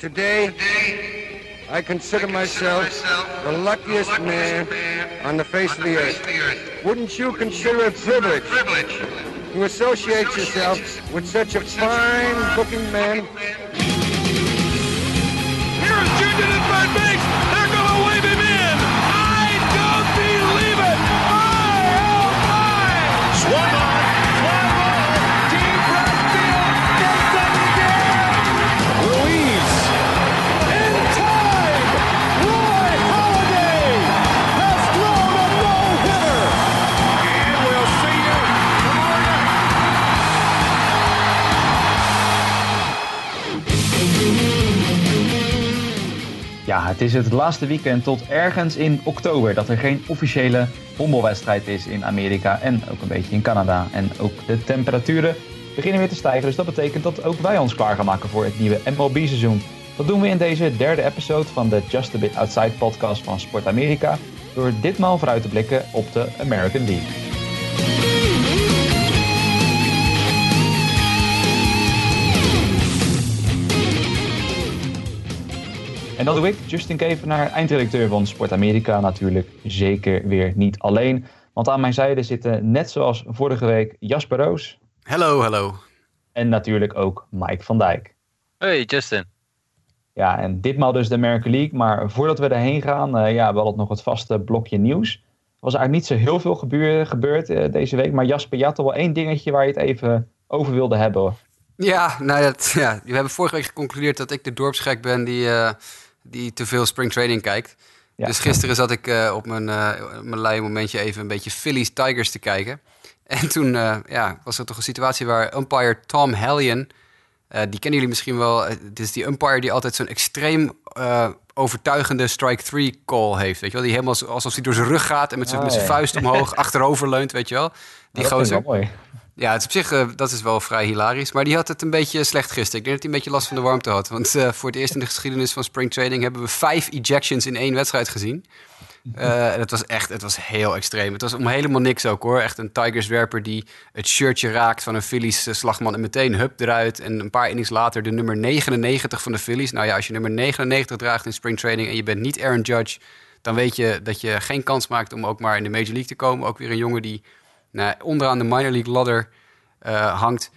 Today, I consider myself the luckiest man on the face of the earth. Wouldn't you consider it a privilege to associate yourself with such a fine looking man? Het is het laatste weekend tot ergens in oktober dat er geen officiële honkbalwedstrijd is in Amerika en ook een beetje in Canada. En ook de temperaturen beginnen weer te stijgen, dus dat betekent dat ook wij ons klaar gaan maken voor het nieuwe MLB-seizoen. Dat doen we in deze derde episode van de Just a Bit Outside podcast van Sport Amerika, door ditmaal vooruit te blikken op de American League. En dat doe ik, Justin Kevenaar, eindredacteur van Sport Amerika. Natuurlijk zeker weer niet alleen. Want aan mijn zijde zitten, net zoals vorige week, Jasper Roos. Hallo, hallo. En natuurlijk ook Mike van Dijk. Hey Justin. Ja, en ditmaal dus de American League. Maar voordat we erheen gaan, eh, ja, we hadden nog het vaste blokje nieuws. Er was eigenlijk niet zo heel veel gebeur, gebeurd eh, deze week. Maar Jasper, je had toch wel één dingetje waar je het even over wilde hebben. Ja, nou ja, t- ja, we hebben vorige week geconcludeerd dat ik de dorpsgek ben die, eh, die te veel springtraining kijkt. Ja. Dus gisteren zat ik eh, op mijn, eh mijn lui momentje even een beetje Phillies Tigers te kijken. En toen eh, ja, was er toch een situatie waar umpire Tom Hallion, die kennen jullie misschien wel, dit is die umpire die altijd zo'n extreem overtuigende strike three call heeft. Weet je wel? Die helemaal alsof hij door zijn rug gaat en met zijn, Ah, met zijn ja. vuist omhoog achterover leunt, weet je wel. Die gozer. wel mooi. Ja, het is op zich eh, dat is wel vrij hilarisch. Maar die had het een beetje slecht gisteren. Ik denk dat hij een beetje last van de warmte had. Want eh, voor het eerst in de geschiedenis van springtraining hebben we vijf ejections in één wedstrijd gezien. En het was echt, het was heel extreem. Het was om helemaal niks ook hoor. Echt een Tigers-werper die het shirtje raakt van een Phillies slagman en meteen hup eruit. En een paar innings later de nummer 99 van de Phillies. Nou ja, als je nummer 99 draagt in springtraining en je bent niet Aaron Judge, dan weet je dat je geen kans maakt om ook maar in de Major League te komen. Ook weer een jongen die nou, onderaan de minor league ladder eh, hangt.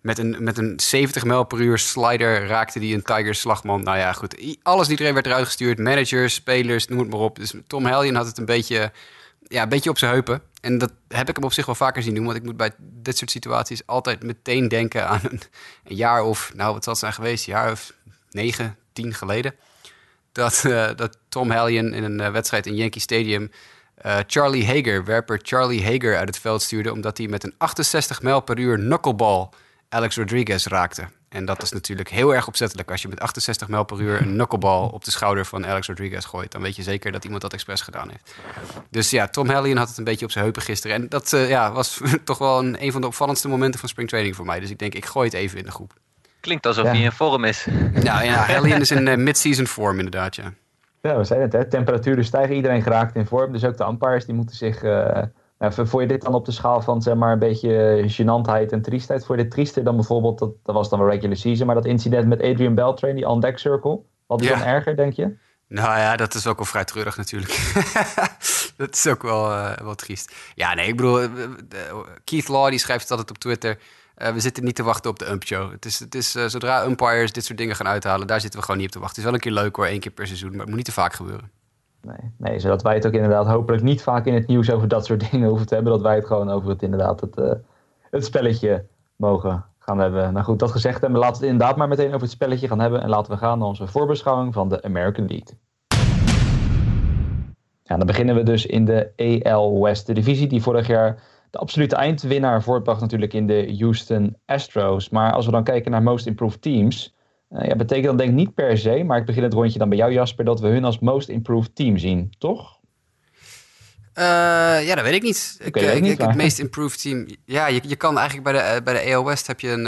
Met een, met een 70 mijl per uur slider raakte die een Tigers slagman. Nou ja, goed. Alles en iedereen werd eruit gestuurd. Managers, spelers, noem het maar op. Dus Tom Hellion had het een beetje, ja, een beetje op zijn heupen. En dat heb ik hem op zich wel vaker zien doen. Want ik moet bij dit soort situaties altijd meteen denken aan een, een jaar of... Nou, wat zal het zijn geweest? Een jaar of negen, tien geleden. Dat, eh, dat Tom Hellion in een eh, wedstrijd in Yankee Stadium... eh, Charlie Hager, werper Charlie Hager uit het veld stuurde... omdat hij met een 68 mijl per uur knuckleball Alex Rodriguez raakte. En dat is natuurlijk heel erg opzettelijk. Als je met 68 mijl per uur een knuckleball op de schouder van Alex Rodriguez gooit... dan weet je zeker dat iemand dat expres gedaan heeft. Dus ja, Tom Hellion had het een beetje op zijn heupen gisteren. En dat eh, ja, was toch wel een, een van de opvallendste momenten van springtraining voor mij. Dus ik denk, ik gooi het even in de groep. Klinkt alsof Ja. hij in vorm is. Nou ja, Hellion is in eh, mid-season vorm inderdaad, ja. Ja, we zijn het, hè. Temperaturen stijgen, iedereen geraakt in vorm. Dus ook de umpires die moeten zich... eh nou, voor je dit dan op de schaal van zeg maar een beetje gênantheid en triestheid? Voor je dit triester dan bijvoorbeeld, dat, dat was dan wel regular season, maar dat incident met Adrian Beltrain, die on-deck circle, wat is Ja. dan erger, denk je? Nou ja, dat is ook wel vrij treurig natuurlijk. dat is ook wel, eh, wel triest. Ja, nee, ik bedoel, eh, Keith Law die schrijft altijd op Twitter... eh, we zitten niet te wachten op de ump show. Het is, het is eh, zodra umpires dit soort dingen gaan uithalen... daar zitten we gewoon niet op te wachten. Het is wel een keer leuk hoor, één keer per seizoen... maar het moet niet te vaak gebeuren. Nee, nee, zodat wij het ook inderdaad hopelijk niet vaak in het nieuws over dat soort dingen hoeven te hebben. Dat wij het gewoon over het inderdaad het, eh, het spelletje mogen gaan hebben. Nou goed, dat gezegd hebben, laten we het inderdaad maar meteen over het spelletje gaan hebben. En laten we gaan naar onze voorbeschouwing van de American League. Ja, dan beginnen we dus in de AL West, de divisie die vorig jaar de absolute eindwinnaar voortbracht natuurlijk in de Houston Astros. Maar als we dan kijken naar Most Improved Teams, eh, ja, betekent dat denk ik niet per se, maar ik begin het rondje dan bij jou Jasper, dat we hun als Most Improved Team zien, toch? Eh, ja, dat weet ik niet. Ik, weet eh, het ik, niet, ik- het meest improved team... Ja, je, je kan eigenlijk bij de, bij de AL West heb je een...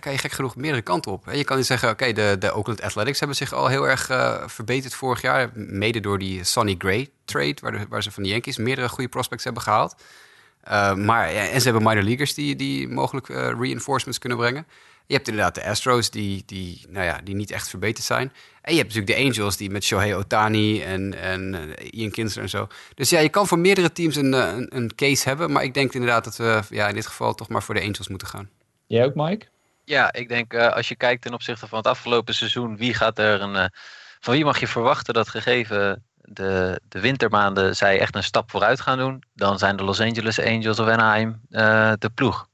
kan je gek genoeg meerdere kanten op. Je kan zeggen, oké, de, de Oakland Athletics hebben zich al heel erg eh, verbeterd vorig jaar. Mede door die Sonny Gray trade, waar, waar ze van de Yankees meerdere goede prospects hebben gehaald. Eh, maar, ja, en ze hebben minor leaguers die, die mogelijk eh, reinforcements kunnen brengen. Je hebt inderdaad de Astros, die, die, nou ja, die niet echt verbeterd zijn. En je hebt natuurlijk de Angels, die met Shohei Otani en, en eh, Ian Kinsler en zo. Dus ja, je kan voor meerdere teams een, eh, een, een case hebben. Maar ik denk inderdaad dat we ja, in dit geval toch maar voor de Angels moeten gaan. Jij ook, Mike? Ja, ik denk eh, als je kijkt ten opzichte van het afgelopen seizoen, wie gaat er een. eh, van wie mag je verwachten dat gegeven de, de wintermaanden zij echt een stap vooruit gaan doen? Dan zijn de Los Angeles Angels of Anaheim eh, de ploeg.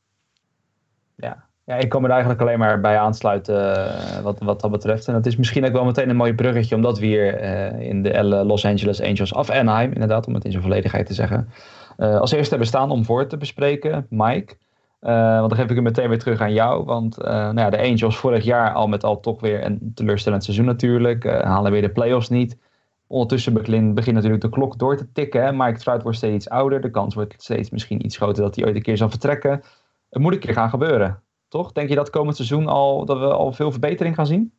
Ja. ja, ik kom er eigenlijk alleen maar bij aansluiten wat, wat dat betreft. En dat is misschien ook wel meteen een mooi bruggetje, omdat we hier in de Los Angeles Angels of Anaheim, inderdaad, om het in zijn volledigheid te zeggen, als eerste hebben staan om voor te bespreken, Mike. Eh, want dan geef ik hem meteen weer terug aan jou. Want eh, nou ja, de Angels vorig jaar al met al toch weer een teleurstellend seizoen natuurlijk. eh, halen weer de playoffs niet. Ondertussen begint, natuurlijk de klok door te tikken. Hè. Mike Trout wordt steeds ouder. De kans wordt steeds misschien iets groter dat hij ooit een keer zal vertrekken. Het moet een keer gaan gebeuren. Toch? Denk je dat komend seizoen al, dat we al veel verbetering gaan zien?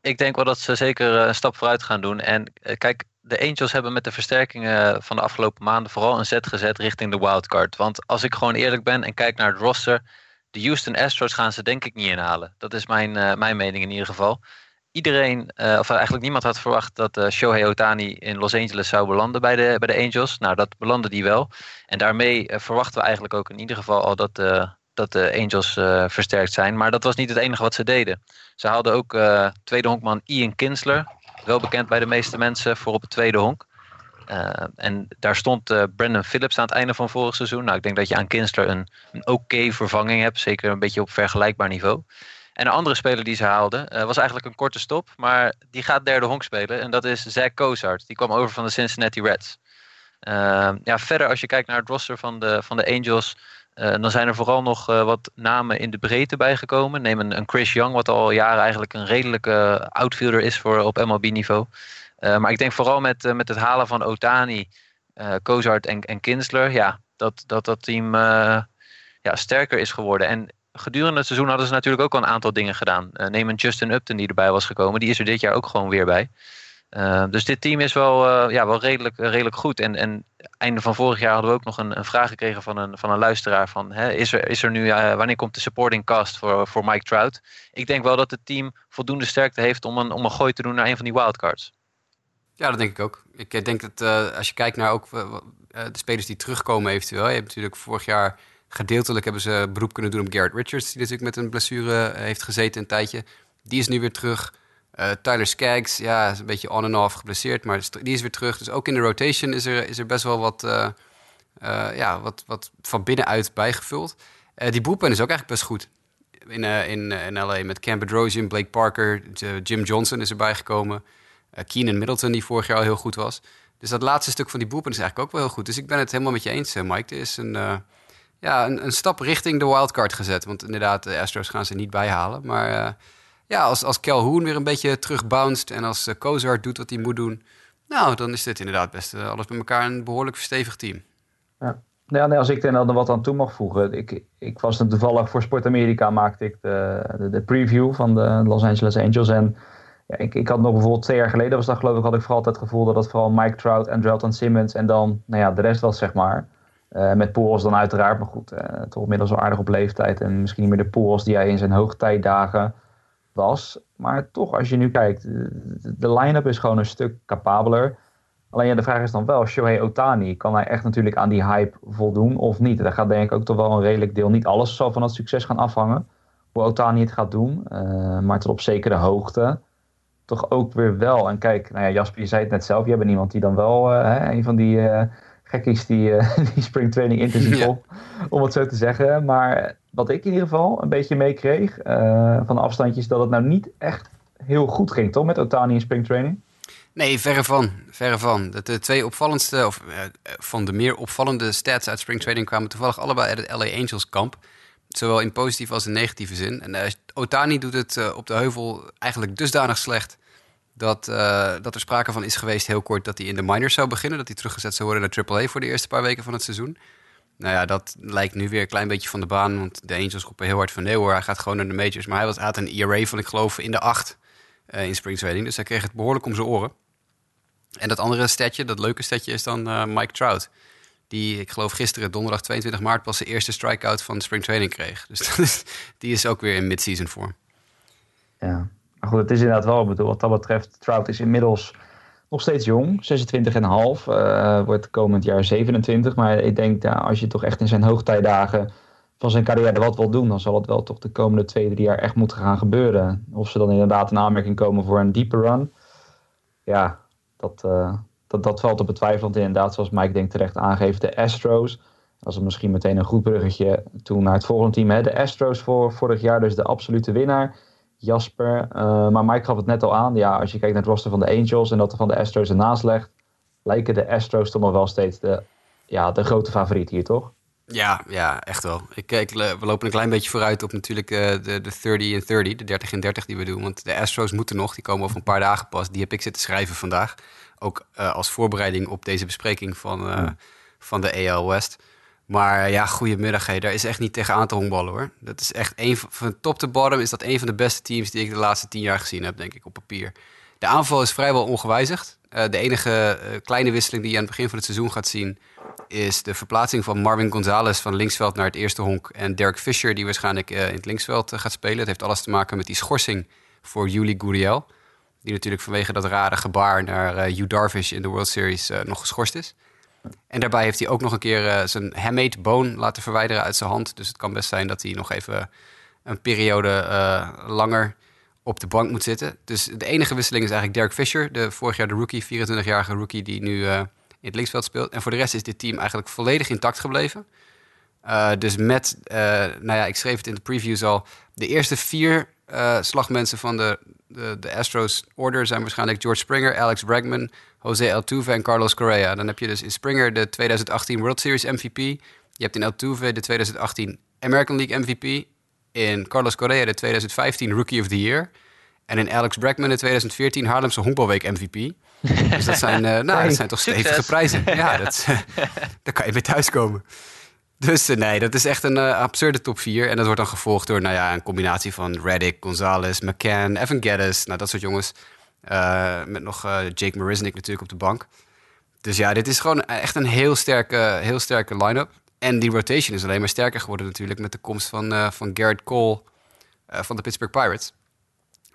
Ik denk wel dat ze zeker een stap vooruit gaan doen. En kijk, de Angels hebben met de versterkingen van de afgelopen maanden vooral een zet gezet richting de wildcard. Want als ik gewoon eerlijk ben en kijk naar het roster, de Houston Astros gaan ze denk ik niet inhalen. Dat is mijn, eh, mijn mening in ieder geval. Iedereen, eh, of eigenlijk niemand had verwacht dat eh, Shohei Otani in Los Angeles zou belanden bij de, bij de Angels. Nou, dat belandde die wel. En daarmee verwachten we eigenlijk ook in ieder geval al dat, dat de Angels versterkt zijn. Maar dat was niet het enige wat ze deden. Ze haalden ook tweede honkman Ian Kinsler. Wel bekend bij de meeste mensen voor op het tweede honk. Eh, en daar stond eh, Brandon Phillips aan het einde van vorig seizoen. Nou, ik denk dat je aan Kinsler een, een oké vervanging hebt. Zeker een beetje op vergelijkbaar niveau. En een andere speler die ze haalden eh, was eigenlijk een korte stop. Maar die gaat derde honk spelen. En dat is Zach Cozart. Die kwam over van de Cincinnati Reds. Ja, verder als je kijkt naar het roster van de, van de Angels... eh, dan zijn er vooral nog eh, wat namen in de breedte bijgekomen. Neem een, Chris Young, wat al jaren eigenlijk een redelijke outfielder is voor, op MLB-niveau. Eh, maar ik denk vooral met, met het halen van Otani, Cozart en, en Kinsler... Ja, dat dat, dat team ja, sterker is geworden. En gedurende het seizoen hadden ze natuurlijk ook al een aantal dingen gedaan. Neem een Justin Upton die erbij was gekomen. Die is er dit jaar ook gewoon weer bij. Uh, dus dit team is wel, uh, ja, wel redelijk, redelijk goed. En, en einde van vorig jaar hadden we ook nog een, een vraag gekregen van een, van een luisteraar. Van, hè, is, er, is er nu, uh, wanneer komt de supporting cast voor, voor Mike Trout? Ik denk wel dat het team voldoende sterkte heeft om een, om een gooi te doen naar een van die wildcards. Ja, dat denk ik ook. Ik denk dat als je kijkt naar ook de spelers die terugkomen eventueel. Je hebt natuurlijk vorig jaar gedeeltelijk hebben ze beroep kunnen doen op Garrett Richards. Die natuurlijk met een blessure heeft gezeten een tijdje. Die is nu weer terug. Uh, Tyler Skaggs, ja, is een beetje on en off geblesseerd, maar die is weer terug. Dus ook in de rotation is er, is er best wel wat, uh, uh, ja, wat, wat van binnenuit bijgevuld. die boelpen is ook eigenlijk best goed. In, in, in LA met Cam Bedrosian, Blake Parker, Jim Johnson is erbij gekomen. Keenan Middleton, die vorig jaar al heel goed was. Dus dat laatste stuk van die boelpen is eigenlijk ook wel heel goed. Dus ik ben het helemaal met je eens, Mike. Er is een, ja, een, een, stap richting de wildcard gezet. Want inderdaad, de Astros gaan ze niet bijhalen. Maar ja, als, als Calhoun weer een beetje terugbounced en als uh, Kozart doet wat hij moet doen, nou, dan is dit inderdaad best uh, alles bij elkaar een behoorlijk verstevigd team. Ja. Nee, als ik er dan wat aan toe mag voegen. Ik, ik was toevallig voor Sport Amerika maakte ik de, de, preview van de Los Angeles Angels. En ja, ik, ik had nog bijvoorbeeld twee jaar geleden, was dat geloof ik, had ik vooral het gevoel dat het vooral Mike Trout en Drelton Simmons en dan, nou ja, de rest was zeg maar. Uh, met Pujols dan uiteraard, maar goed, toch inmiddels al aardig op leeftijd. En misschien niet meer de Pujols die hij in zijn hoogtijdagen was. Maar toch, als je nu kijkt, de, line-up is gewoon een stuk capabeler. Alleen ja, de vraag is dan wel, Shohei Otani, kan hij echt natuurlijk aan die hype voldoen of niet? Daar gaat denk ik ook toch wel een redelijk deel, niet alles zal van het succes gaan afhangen. Hoe Otani het gaat doen, uh, maar tot op zekere hoogte. Toch ook weer wel. En kijk, nou ja, Jasper, je zei het net zelf, je bent iemand die dan wel, uh, hè, een van die uh, gekkies die, die springtraining intensief ja. op, om het zo te zeggen. Maar wat ik in ieder geval een beetje meekreeg uh, van afstandjes, dat het nou niet echt heel goed ging, toch, met Otani in springtraining? Nee, verre van. Verre van. De, de twee opvallendste, of uh, van de meer opvallende stats uit springtraining kwamen toevallig allebei uit het LA Angels kamp. Zowel in positieve als in negatieve zin. En uh, Otani doet het op de heuvel eigenlijk dusdanig slecht. Dat, dat er sprake van is geweest, heel kort, dat hij in de minors zou beginnen. Dat hij teruggezet zou worden naar AAA voor de eerste paar weken van het seizoen. Nou ja, dat lijkt nu weer een klein beetje van de baan. Want de Angels roepen heel hard van nee hoor, hij gaat gewoon naar de majors. Maar hij was, had een ERA van, ik geloof, in de acht uh, in spring training. Dus hij kreeg het behoorlijk om zijn oren. En dat andere statje, dat leuke statje, is dan uh, Mike Trout. Die, ik geloof gisteren, donderdag 22 maart, pas de eerste strikeout van spring training kreeg. Dus dat is- die is ook weer in mid-season vorm. Ja. Maar goed, het is inderdaad wel, wat dat betreft, Trout is inmiddels nog steeds jong, 26,5. eh wordt komend jaar 27. Maar ik denk, ja, als je toch echt in zijn hoogtijdagen van zijn carrière wat wil doen, dan zal het wel toch de komende twee, drie jaar echt moeten gaan gebeuren. Of ze dan inderdaad in aanmerking komen voor een diepe run. Ja, dat, eh, dat, dat valt te betwijfelen. Inderdaad, zoals Mike denk terecht aangeeft, de Astros. Dat is misschien meteen een goed bruggetje toen naar het volgende team. Hè? De Astros voor vorig jaar, dus de absolute winnaar. Jasper. Eh, maar Mike gaf het net al aan. Ja, als je kijkt naar het roster van de Angels en dat er van de Astros ernaast legt, lijken de Astros toch nog wel steeds de, ja, de grote favoriet hier, toch? Ja, ja, echt wel. Ik, ik, we lopen een klein beetje vooruit op natuurlijk eh, de, de 30 en 30, de 30 en 30 die we doen. Want de Astros moeten nog, die komen over een paar dagen pas. Die heb ik zitten schrijven vandaag. Ook eh, als voorbereiding op deze bespreking van, eh, van de AL West. Maar ja, goedemiddag. Hé. Daar is echt niet tegen aan te honkballen hoor. Dat is echt een van, top to bottom is dat een van de beste teams die ik de laatste tien jaar gezien heb, denk ik, op papier. De aanval is vrijwel ongewijzigd. Eh, de enige eh, kleine wisseling die je aan het begin van het seizoen gaat zien, is de verplaatsing van Marvin Gonzalez van linksveld naar het eerste honk. En Derek Fisher, die waarschijnlijk eh, in het linksveld gaat spelen. Het heeft alles te maken met die schorsing voor Yuli Gurriel. Die natuurlijk vanwege dat rare gebaar naar Hugh Darvish in de World Series nog geschorst is. En daarbij heeft hij ook nog een keer eh, zijn hamate boon laten verwijderen uit zijn hand. Dus het kan best zijn dat hij nog even een periode eh, langer op de bank moet zitten. Dus de enige wisseling is eigenlijk Derek Fisher, de vorig jaar de rookie, 24-jarige rookie die nu eh, in het linksveld speelt. En voor de rest is dit team eigenlijk volledig intact gebleven. Uh, dus met, uh, nou ja, ik schreef het in de previews al, de eerste vier uh, slagmensen van de, de, de, Astros order zijn waarschijnlijk George Springer, Alex Bregman, Jose Altuve en Carlos Correa. Dan heb je dus in Springer de 2018 World Series MVP. Je hebt in Altuve de 2018 American League MVP. In Carlos Correa de 2015 Rookie of the Year. En in Alex Bregman de 2014 Haarlemse Honkbalweek MVP. Dus dat zijn, uh, nou, dat zijn toch stevige Succes. prijzen. Ja, dat, daar kan je mee thuiskomen. Dus uh, nee, dat is echt een uh, absurde top 4. En dat wordt dan gevolgd door nou ja, een combinatie van Reddick, Gonzalez, McCann, Evan Geddes. Nou, dat soort jongens. Uh, met nog Jake Marisnik natuurlijk op de bank. Dus ja, dit is gewoon echt een heel sterke, heel sterke line-up. En die rotation is alleen maar sterker geworden natuurlijk... met de komst van, uh, van Garrett Cole van de Pittsburgh Pirates.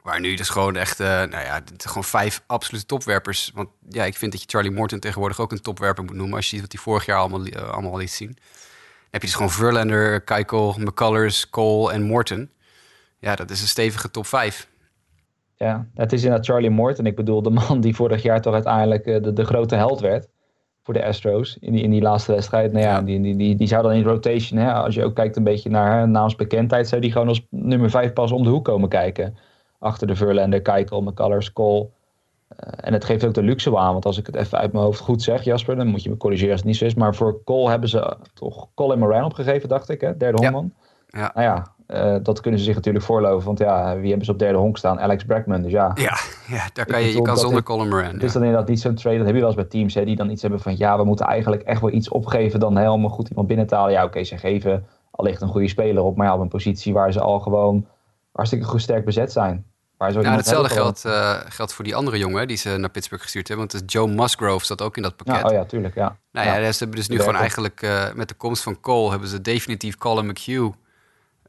Waar nu dus gewoon echt, nou ja, gewoon vijf absolute topwerpers. Want ja, ik vind dat je Charlie Morton tegenwoordig ook een topwerper moet noemen... als je ziet wat hij vorig jaar allemaal, allemaal liet zien heb je dus gewoon Verlander, Keuchel, McCullers, Cole en Morton. Ja, dat is een stevige top 5. Ja, het is inderdaad Charlie Morton. Ik bedoel, de man die vorig jaar toch uiteindelijk de, de grote held werd voor de Astros in die, in die laatste wedstrijd. Nou ja, ja. Die, die, die, die, zou dan in rotation, hè, als je ook kijkt een beetje naar hè, naamsbekendheid, zou die gewoon als nummer 5 pas om de hoek komen kijken. Achter de Verlander, Keuchel, McCullers, Cole. Uh, en het geeft ook de luxe aan, want als ik het even uit mijn hoofd goed zeg, Jasper, dan moet je me corrigeren als het niet zo is. Maar voor Cole hebben ze toch Colin Moran opgegeven, dacht ik, hè? derde honkman. Ja. Nou ja, uh, dat kunnen ze zich natuurlijk voorloven, want ja, wie hebben ze op derde honk staan? Alex Bregman, dus ja. Ja, ja daar kan je, je kan zonder Colin Moran. Het is dan inderdaad niet zo'n trade, dat heb je wel eens bij teams, hè, die dan iets hebben van, ja, we moeten eigenlijk echt wel iets opgeven dan helemaal goed iemand binnen te halen. Ja, oké, okay, ze geven allicht een goede speler op, maar ja, op een positie waar ze al gewoon hartstikke goed sterk bezet zijn. Ja, hetzelfde geldt, uh, geldt voor die andere jongen die ze naar Pittsburgh gestuurd hebben. Want Joe Musgrove zat ook in dat pakket. Ja, oh ja, tuurlijk, ja. Nou ja, ja. ze hebben dus nu gewoon eigenlijk uh, met de komst van Cole... hebben ze definitief Colin McHugh...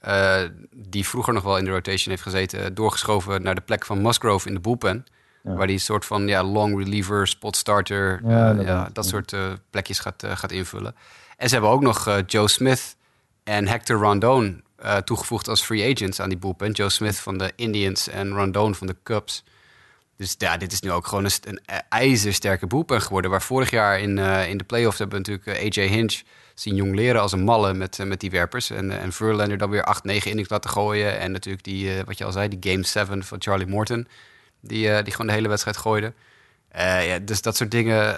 Uh, die vroeger nog wel in de rotation heeft gezeten... doorgeschoven naar de plek van Musgrove in de bullpen. Ja. Waar die een soort van ja, long reliever, spot starter... Ja, dat, ja, dat soort plekjes gaat, gaat invullen. En ze hebben ook nog Joe Smith en Hector Rondon... Toegevoegd als free agents aan die bullpen. Joe Smith van de Indians en Rondon van de Cubs. Dus ja, dit is nu ook gewoon een, ijzersterke bullpen geworden. Waar vorig jaar in, uh, in de playoffs hebben we natuurlijk uh, AJ Hinch zien jong leren als een malle met, met die werpers. En, en Verlander dan weer 8, 9 innings laten gooien. En natuurlijk die, wat je al zei, die game 7 van Charlie Morton. Die, die gewoon de hele wedstrijd gooide. Ja, dus dat soort dingen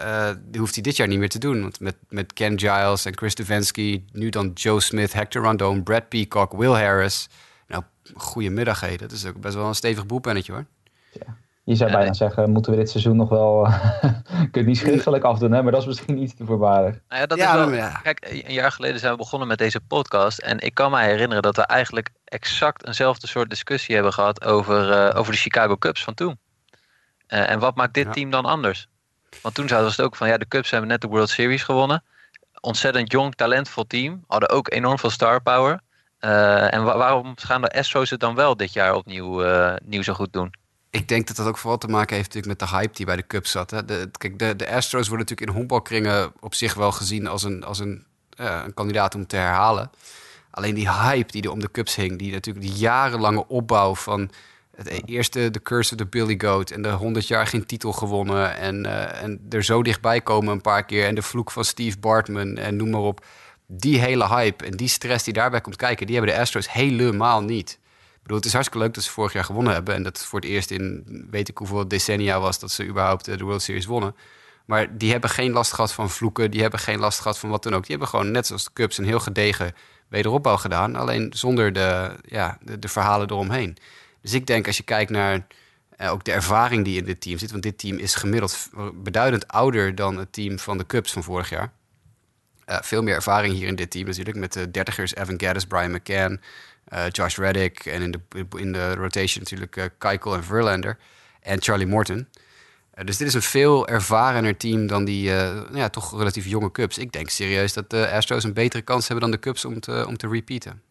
hoeft hij dit jaar niet meer te doen. Want met, met Ken Giles en Chris Stefanski, nu dan Joe Smith, Hector Rondon, Brad Peacock, Will Harris. Nou, goedemiddag, hé. Dat is ook best wel een stevig boelpennetje, hoor. Ja. Je zou bijna zeggen, moeten we dit seizoen nog wel... kun je niet schriftelijk afdoen, hè? Maar dat is misschien iets te voorbarig. Nou ja, dat ja, is wel, ja. Kijk, een jaar geleden zijn we begonnen met deze podcast. En ik kan me herinneren dat we eigenlijk exact eenzelfde soort discussie hebben gehad... over, uh, over de Chicago Cubs van toen. Uh, en wat maakt dit ja. team dan anders? Want toen zouden we het ook van, ja, de Cubs hebben net de World Series gewonnen. ontzettend jong, talentvol team. Hadden ook enorm veel star power. Uh, en wa waarom gaan de Astros het dan wel dit jaar opnieuw uh, nieuw zo goed doen? Ik denk dat dat ook vooral te maken heeft natuurlijk met de hype die bij de Cubs zat. Hè. De, kijk, de, de Astros worden natuurlijk in honkbalkringen op zich wel gezien als een, als een, uh, een kandidaat om te herhalen. Alleen die hype die er om de Cubs hing, die natuurlijk die jarenlange opbouw van het e-, eerste de Curse of the Billy Goat en de 100 jaar geen titel gewonnen en, uh, en er zo dichtbij komen een paar keer en de vloek van Steve Bartman en noem maar op. Die hele hype en die stress die daarbij komt kijken, die hebben de Astros helemaal niet. Bedoel, het is hartstikke leuk dat ze vorig jaar gewonnen hebben en dat voor het eerst in weet ik hoeveel decennia was dat ze überhaupt de World Series wonnen. Maar die hebben geen last gehad van vloeken, die hebben geen last gehad van wat dan ook. Die hebben gewoon net zoals de Cubs een heel gedegen wederopbouw gedaan, alleen zonder de, ja, de, verhalen eromheen. Dus ik denk als je kijkt naar uh, ook de ervaring die in dit team zit, want dit team is gemiddeld beduidend ouder dan het team van de Cubs van vorig jaar. Veel meer ervaring hier in dit team natuurlijk met de dertigers Evan Gaddis, Brian McCann, Josh Reddick en in de, in de rotation natuurlijk Keuchel en Verlander en Charlie Morton. dus dit is een veel ervarener team dan die nou ja, toch relatief jonge Cubs. Ik denk serieus dat de Astros een betere kans hebben dan de Cubs om te, om te repeaten.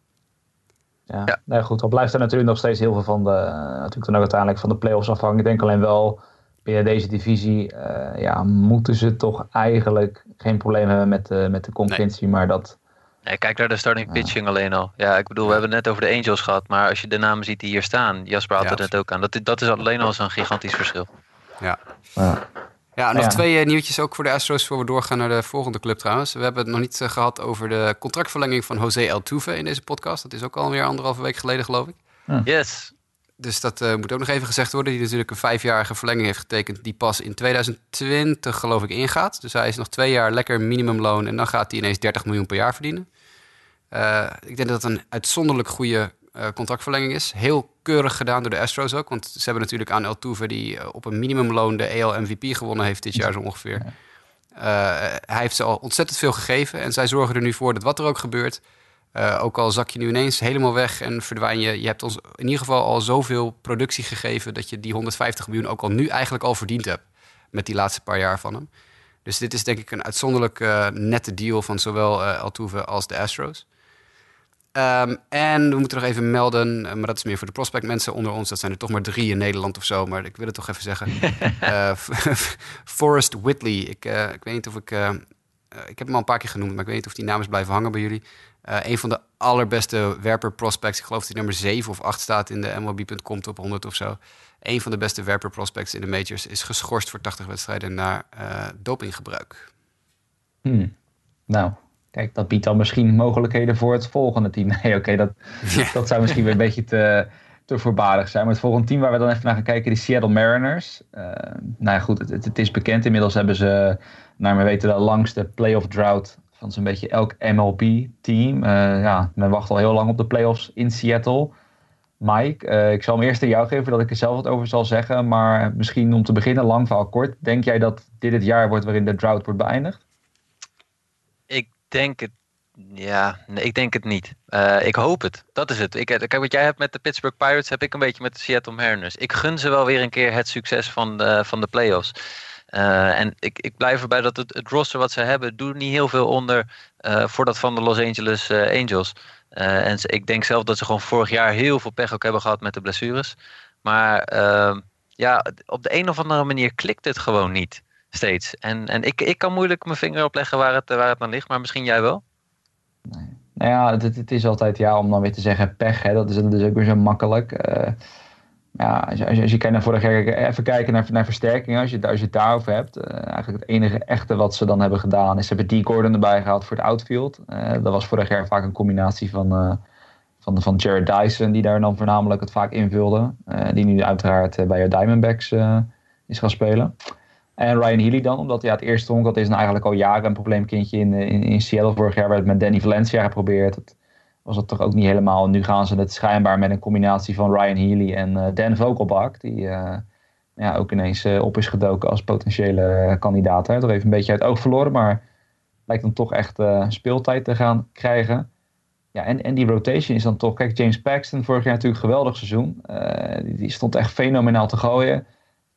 Ja, ja. Nee, goed. Dan blijft er natuurlijk nog steeds heel veel van de, natuurlijk dan ook uiteindelijk van de playoffs afhangen. Ik denk alleen wel, binnen deze divisie uh, ja, moeten ze toch eigenlijk geen probleem hebben met, uh, met de concurrentie, nee. maar dat... Nee, kijk naar de starting pitching alleen al. Ja, ik bedoel, we hebben het net over de Angels gehad, maar als je de namen ziet die hier staan, Jasper had ja. het net ook aan, dat, dat is alleen al zo'n gigantisch verschil. Ja. ja. Ja, nog ja. twee uh, nieuwtjes ook voor de Astros voor we doorgaan naar de volgende club trouwens. We hebben het nog niet uh, gehad over de contractverlenging van José Altuve in deze podcast. Dat is ook alweer anderhalve week geleden geloof ik. Hm. Yes. Dus dat uh, moet ook nog even gezegd worden. Die natuurlijk een vijfjarige verlenging heeft getekend. Die pas in 2020 geloof ik ingaat. Dus hij is nog twee jaar lekker minimumloon. En dan gaat hij ineens 30 miljoen per jaar verdienen. Ik denk dat het een uitzonderlijk goede uh, contractverlenging is. Heel keurig gedaan door de Astros ook. Want ze hebben natuurlijk aan Altuve... die uh, op een minimumloon de EL MVP gewonnen heeft dit jaar zo ongeveer. Hij heeft ze al ontzettend veel gegeven. En zij zorgen er nu voor dat wat er ook gebeurt... ook al zak je nu ineens helemaal weg en verdwijn je... je hebt ons in ieder geval al zoveel productie gegeven... dat je die 150 miljoen ook al nu eigenlijk al verdiend hebt... met die laatste paar jaar van hem. Dus dit is denk ik een uitzonderlijk nette deal... van zowel Altuve als de Astros. Um, en we moeten nog even melden, maar dat is meer voor de prospect mensen onder ons. Dat zijn er toch maar drie in Nederland of zo, maar ik wil het toch even zeggen. uh, Forrest Whitley. Ik, uh, ik weet niet of ik. Uh, ik heb hem al een paar keer genoemd, maar ik weet niet of die naam is blijven hangen bij jullie. een van de allerbeste werper prospects. Ik geloof dat hij nummer 7 of 8 staat in de MLB.com top 100 of zo. Een van de beste werper prospects in de majors is geschorst voor 80 wedstrijden naar dopinggebruik. Hmm. Nou, Kijk, dat biedt dan misschien mogelijkheden voor het volgende team. Nee, oké, dat, ja. dat zou misschien weer een beetje te, te voorbarig zijn. Maar het volgende team waar we dan even naar gaan kijken, die Seattle Mariners. Uh, nou ja, goed, het, het, is bekend. Inmiddels hebben ze, naar mijn weten, de langste playoff drought van zo'n beetje elk MLB-team. Uh, ja, men wacht al heel lang op de playoffs in Seattle. Mike, uh, ik zal hem eerst aan jou geven dat ik er zelf wat over zal zeggen. Maar misschien om te beginnen, lang verhaal kort. Denk jij dat dit het jaar wordt waarin de drought wordt beëindigd? Denk het. Ja, nee, ik denk het niet. Uh, ik hoop het. Dat is het. Ik, kijk, wat jij hebt met de Pittsburgh Pirates, heb ik een beetje met de Seattle Mariners. Ik gun ze wel weer een keer het succes van de, van de playoffs. Uh, en ik, ik blijf erbij dat het, het roster wat ze hebben, doet niet heel veel onder uh, voor dat van de Los Angeles Angels. en ik denk zelf dat ze gewoon vorig jaar heel veel pech ook hebben gehad met de blessures. Maar ehm, ja, op de een of andere manier klikt het gewoon niet steeds. En, en ik, ik kan moeilijk mijn vinger opleggen waar het, waar het aan ligt, maar misschien jij wel? Nee. Nou ja, het, het, is altijd ja, om dan weer te zeggen pech. Hè, dat, is, dat is ook weer zo makkelijk. Uh, ja, als je, als je, kijkt naar vorig jaar, even kijken naar, naar versterkingen. Als je, als je het daarover hebt. Uh, eigenlijk het enige echte wat ze dan hebben gedaan is ze hebben D. Gordon erbij gehaald voor het outfield. Uh, dat was vorig jaar vaak een combinatie van, van, van Jared Dyson, die daar dan voornamelijk het vaak invulde. die nu uiteraard bij de Diamondbacks is gaan spelen. En Ryan Healy dan, omdat ja, het eerste honk, dat is nou eigenlijk al jaren een probleemkindje in, in, in Seattle. Vorig jaar werd het met Danny Valencia geprobeerd. Dat was het toch ook niet helemaal. Nu gaan ze het schijnbaar met een combinatie van Ryan Healy en uh, Dan Vogelbach. Die uh, ja, ook ineens uh, op is gedoken als potentiële kandidaat. Hè. Toch even een beetje uit het oog verloren, maar lijkt dan toch echt speeltijd te gaan krijgen. Ja, en, en die rotation is dan toch... Kijk, James Paxton vorig jaar natuurlijk een geweldig seizoen. die, die stond echt fenomenaal te gooien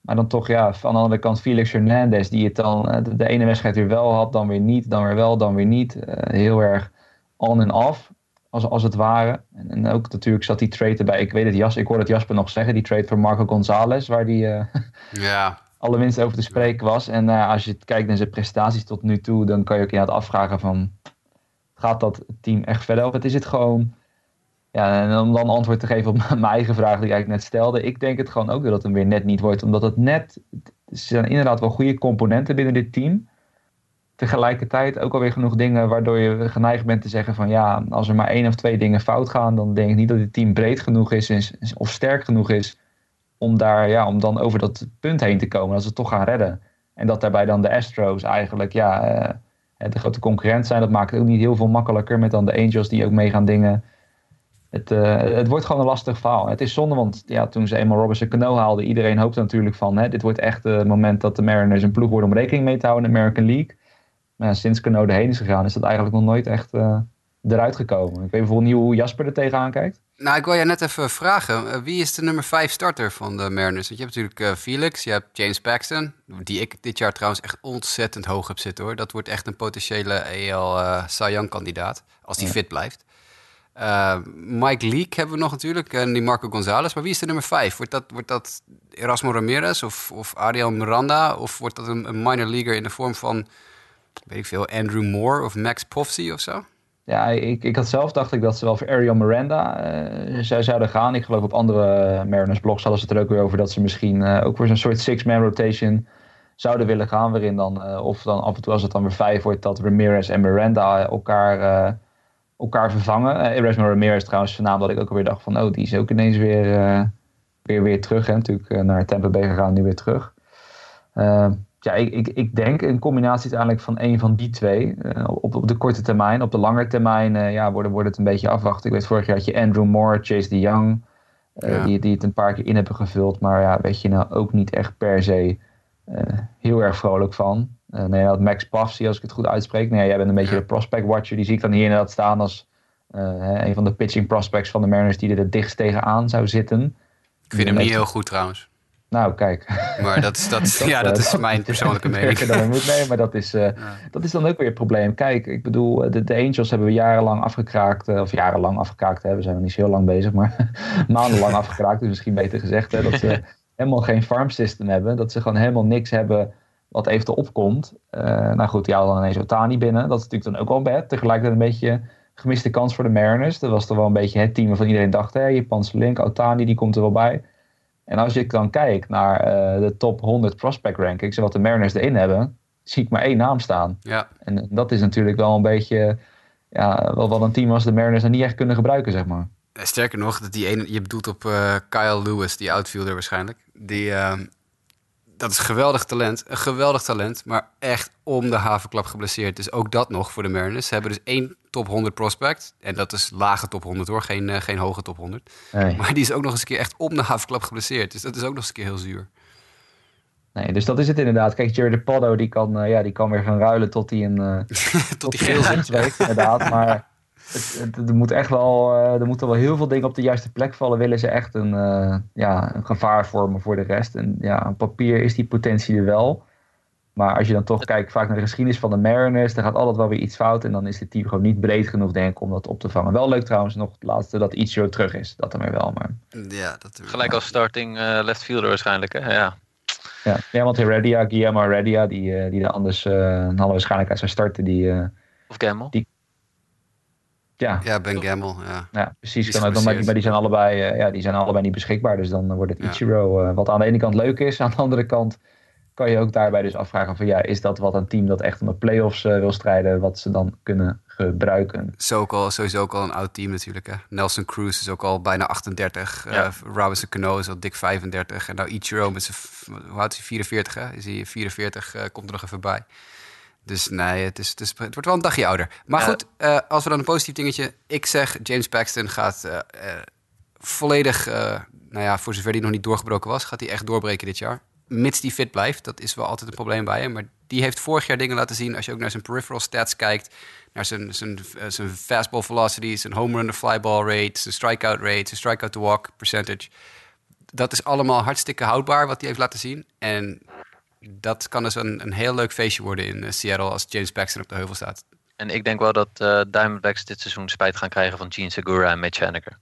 Maar dan toch, ja, van de andere kant Felix Hernandez, die het dan eh, de, de ene wedstrijd weer wel had, dan weer niet, dan weer wel, dan weer niet. Eh, heel erg on en off, als, als het ware. En, en ook natuurlijk zat die trade erbij. Ik weet het, Jas, ik hoorde het Jasper nog zeggen, die trade voor Marco Gonzalez, waar die eh, Ja, alle winst over te spreken was. En als je kijkt naar zijn prestaties tot nu toe, dan kan je ook inderdaad afvragen van, gaat dat team echt verder? Of het is het gewoon, ja, en om dan antwoord te geven op mijn eigen vraag die ik eigenlijk net stelde. Ik denk het gewoon ook dat het weer net niet wordt, omdat het net, er zijn inderdaad wel goede componenten binnen dit team. Tegelijkertijd ook alweer genoeg dingen waardoor je geneigd bent te zeggen van ja, als er maar één of twee dingen fout gaan, dan denk ik niet dat dit team breed genoeg is is- of sterk genoeg is om, daar, ja, om dan over dat punt heen te komen. Dat ze het toch gaan redden. En dat daarbij dan de Astros eigenlijk ja, eh, de grote concurrent zijn. Dat maakt het ook niet heel veel makkelijker met dan de Angels die ook mee gaan dingen. Het, eh, het wordt gewoon een lastig verhaal. Het is zonde, want ja, toen ze eenmaal Robinson Cano haalden, iedereen hoopte natuurlijk van, hè, dit wordt echt het moment dat de Mariners een ploeg worden om rekening mee te houden in de American League. Maar sinds Cano erheen is gegaan, is dat eigenlijk nog nooit echt eh, eruit gekomen. Ik weet bijvoorbeeld niet hoe Jasper er tegenaan kijkt. Nou, ik wil je net even vragen. eh, wie is de nummer 5 starter van de Mariners? Want je hebt natuurlijk Felix, je hebt James Paxton. Die ik dit jaar trouwens echt ontzettend hoog heb zitten hoor. Dat wordt echt een potentiële AL uh, Cy Young kandidaat. Als die fit blijft. Uh, Mike Leake hebben we nog natuurlijk. En die Marco Gonzalez. Maar wie is de nummer 5? Wordt dat, wordt dat Erasmo Ramirez of, of Ariel Miranda? Of wordt dat een, een minor leaguer in de vorm van, weet ik veel, Andrew Moore of Max Povsey of zo? Ja, ik, ik had zelf dacht ik dat ze wel voor Ariel Miranda uh, zou, zouden gaan. Ik geloof op andere Mariners blogs hadden ze het er ook weer over dat ze misschien uh, ook voor zo'n soort six-man rotation zouden willen gaan. Waarin dan, of dan af en toe als het dan weer vijf wordt, dat Ramirez en Miranda elkaar, elkaar vervangen. Uh, Erasmo Ramirez trouwens, van naam dat ik ook alweer dacht van, oh, die is ook ineens weer, weer, weer terug. Hè? Natuurlijk naar Tampa Bay gegaan, nu weer terug. ja, ik, ik, ik denk een combinatie uiteindelijk van een van die twee. Op, op de korte termijn. Op de lange termijn ja, wordt, wordt het een beetje afwachten. Ik weet, vorig jaar had je Andrew Moore, Chase de Young. Ja. die, die het een paar keer in hebben gevuld. Maar ja, weet je nou ook niet echt per se heel erg vrolijk van. Nee, dat Max Pafsi, als ik het goed uitspreek. Nee, jij bent een beetje de prospect watcher. Die zie ik dan hier inderdaad staan als een van de pitching prospects van de Mariners die er het dichtst tegenaan zou zitten. Ik vind hem niet heel goed trouwens. Nou, kijk. Maar dat is, dat, dat ja, dat is mijn persoonlijke mening. Dan moet, nee, maar dat is, uh, ja. dat is dan ook weer het probleem. Kijk, ik bedoel, de, de Angels hebben we jarenlang afgekraakt. Uh, of jarenlang afgekraakt hebben. We zijn nog niet zo heel lang bezig. Maar maandenlang afgekraakt. Dus misschien beter gezegd. Hè, dat ze helemaal geen farm system hebben. Dat ze gewoon helemaal niks hebben wat eventueel opkomt. Uh, nou goed, die hadden dan ineens Otani binnen. Dat is natuurlijk dan ook wel bad. Tegelijkertijd een beetje gemiste kans voor de Mariners. Dat was toch wel een beetje het team waarvan iedereen dacht... Hé, Japanse link, Otani, die komt er wel bij... En als ik dan kijk naar uh, de top 100 prospect rankings en wat de Mariners erin hebben, zie ik maar één naam staan. Ja. En dat is natuurlijk wel een beetje, ja, wel wat een team als de Mariners er niet echt kunnen gebruiken, zeg maar. Sterker nog, dat die ene, je bedoelt op uh, Kyle Lewis, die outfielder waarschijnlijk. Die, dat is geweldig talent, een geweldig talent, maar echt om de havenklap geblesseerd. Dus ook dat nog voor de Mariners. Ze hebben dus één top 100 prospect. En dat is lage top 100 hoor, geen, uh, geen hoge top 100. Nee. Maar die is ook nog eens een keer echt om de havenklap geblesseerd. Dus dat is ook nog eens een keer heel zuur. Nee, dus dat is het inderdaad. Kijk, Jerry de Poddo, die kan, uh, ja, die kan weer gaan ruilen tot hij een... Uh, tot, tot hij geel. Weet, inderdaad, maar... Het, het, er, moet echt wel, uh, er moeten wel heel veel dingen op de juiste plek vallen. Willen ze echt een, uh, ja, een gevaar vormen voor de rest. En ja, op papier is die potentie er wel. Maar als je dan toch kijkt vaak naar de geschiedenis van de Mariners, dan gaat altijd wel weer iets fout. En dan is het team gewoon niet breed genoeg, denk ik, om dat op te vangen. Wel leuk trouwens nog het laatste dat Ichiro terug is. Dat dan weer wel, maar... Ja, dat Gelijk als starting uh, left fielder waarschijnlijk, hè? Ja. Ja, ja want Heredia, Guillermo Heredia, die, uh, die er anders uh, een halve waarschijnlijkheid zou starten, die... of Gamble. Die, ja. ja, Ben Gamble. Ja, ja precies. Maar, die zijn allebei, uh, ja, die zijn allebei niet beschikbaar. Dus dan wordt het Ichiro. Ja. Uh, wat aan de ene kant leuk is. Aan de andere kant kan je ook daarbij dus afvragen van ja, is dat wat een team dat echt om de playoffs uh, wil strijden, wat ze dan kunnen gebruiken? Zo ook al, sowieso ook al een oud team natuurlijk. Hè? Nelson Cruz is ook al bijna 38. Ja. Robinson Cano is al dik 35. En nou Ichiro met zijn, hoe oud is hij? 44 hè? Is hij 44, komt er nog even bij. Dus nee, het, is, het, is, het wordt wel een dagje ouder. Maar goed, uh, als we dan een positief dingetje... Ik zeg, James Paxton gaat uh, uh, volledig... nou ja, voor zover die nog niet doorgebroken was... gaat hij echt doorbreken dit jaar. Mits die fit blijft. Dat is wel altijd een probleem bij hem. Maar die heeft vorig jaar dingen laten zien... als je ook naar zijn peripheral stats kijkt... naar zijn, zijn, zijn fastball velocity... zijn home run to fly ball rate... zijn strikeout rate... zijn strikeout to walk percentage dat is allemaal hartstikke houdbaar wat hij heeft laten zien. En dat kan dus een, een heel leuk feestje worden in eh, Seattle als James Paxton op de heuvel staat. En ik denk wel dat uh, Diamondbacks dit seizoen spijt gaan krijgen van Gene Segura en Mitch Haniger.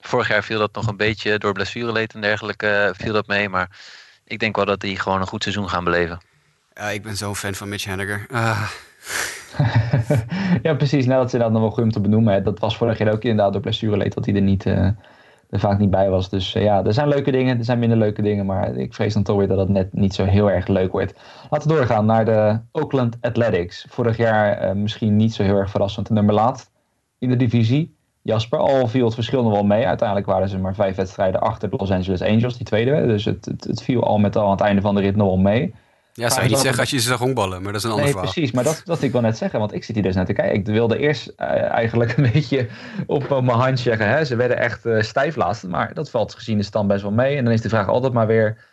Vorig jaar viel dat nog een beetje door blessureleed en dergelijke eh, viel dat mee. Maar ik denk wel dat die gewoon een goed seizoen gaan beleven. Uh, ik ben zo'n fan van Mitch Haniger. Uh. ja, precies. Nou, dat is inderdaad nog wel goed om te benoemen. Dat was vorig jaar ook inderdaad door blessureleed dat hij er niet, uh, er vaak niet bij was. Dus ja, er zijn leuke dingen, er zijn minder leuke dingen. Maar ik vrees dan toch weer dat het net niet zo heel erg leuk wordt. Laten we doorgaan naar de Oakland Athletics. Vorig jaar misschien niet zo heel erg verrassend nummer laat in de divisie. Jasper, al viel het verschil nog wel mee. Uiteindelijk waren ze maar vijf wedstrijden achter de Los Angeles Angels, die tweede. Dus het, het, viel al met al aan het einde van de rit nog wel mee. Ja, zou je niet zeggen als je ze zag honkballen, maar dat is een ander nee, verhaal. precies, maar dat, dat ik wel net zeggen, want ik zit hier dus naar te kijken. Ik wilde eerst uh, eigenlijk een beetje op uh, mijn hand zeggen. Hè. Ze werden echt uh, stijf laatst, maar dat valt gezien de stand best wel mee. En dan is de vraag altijd maar weer,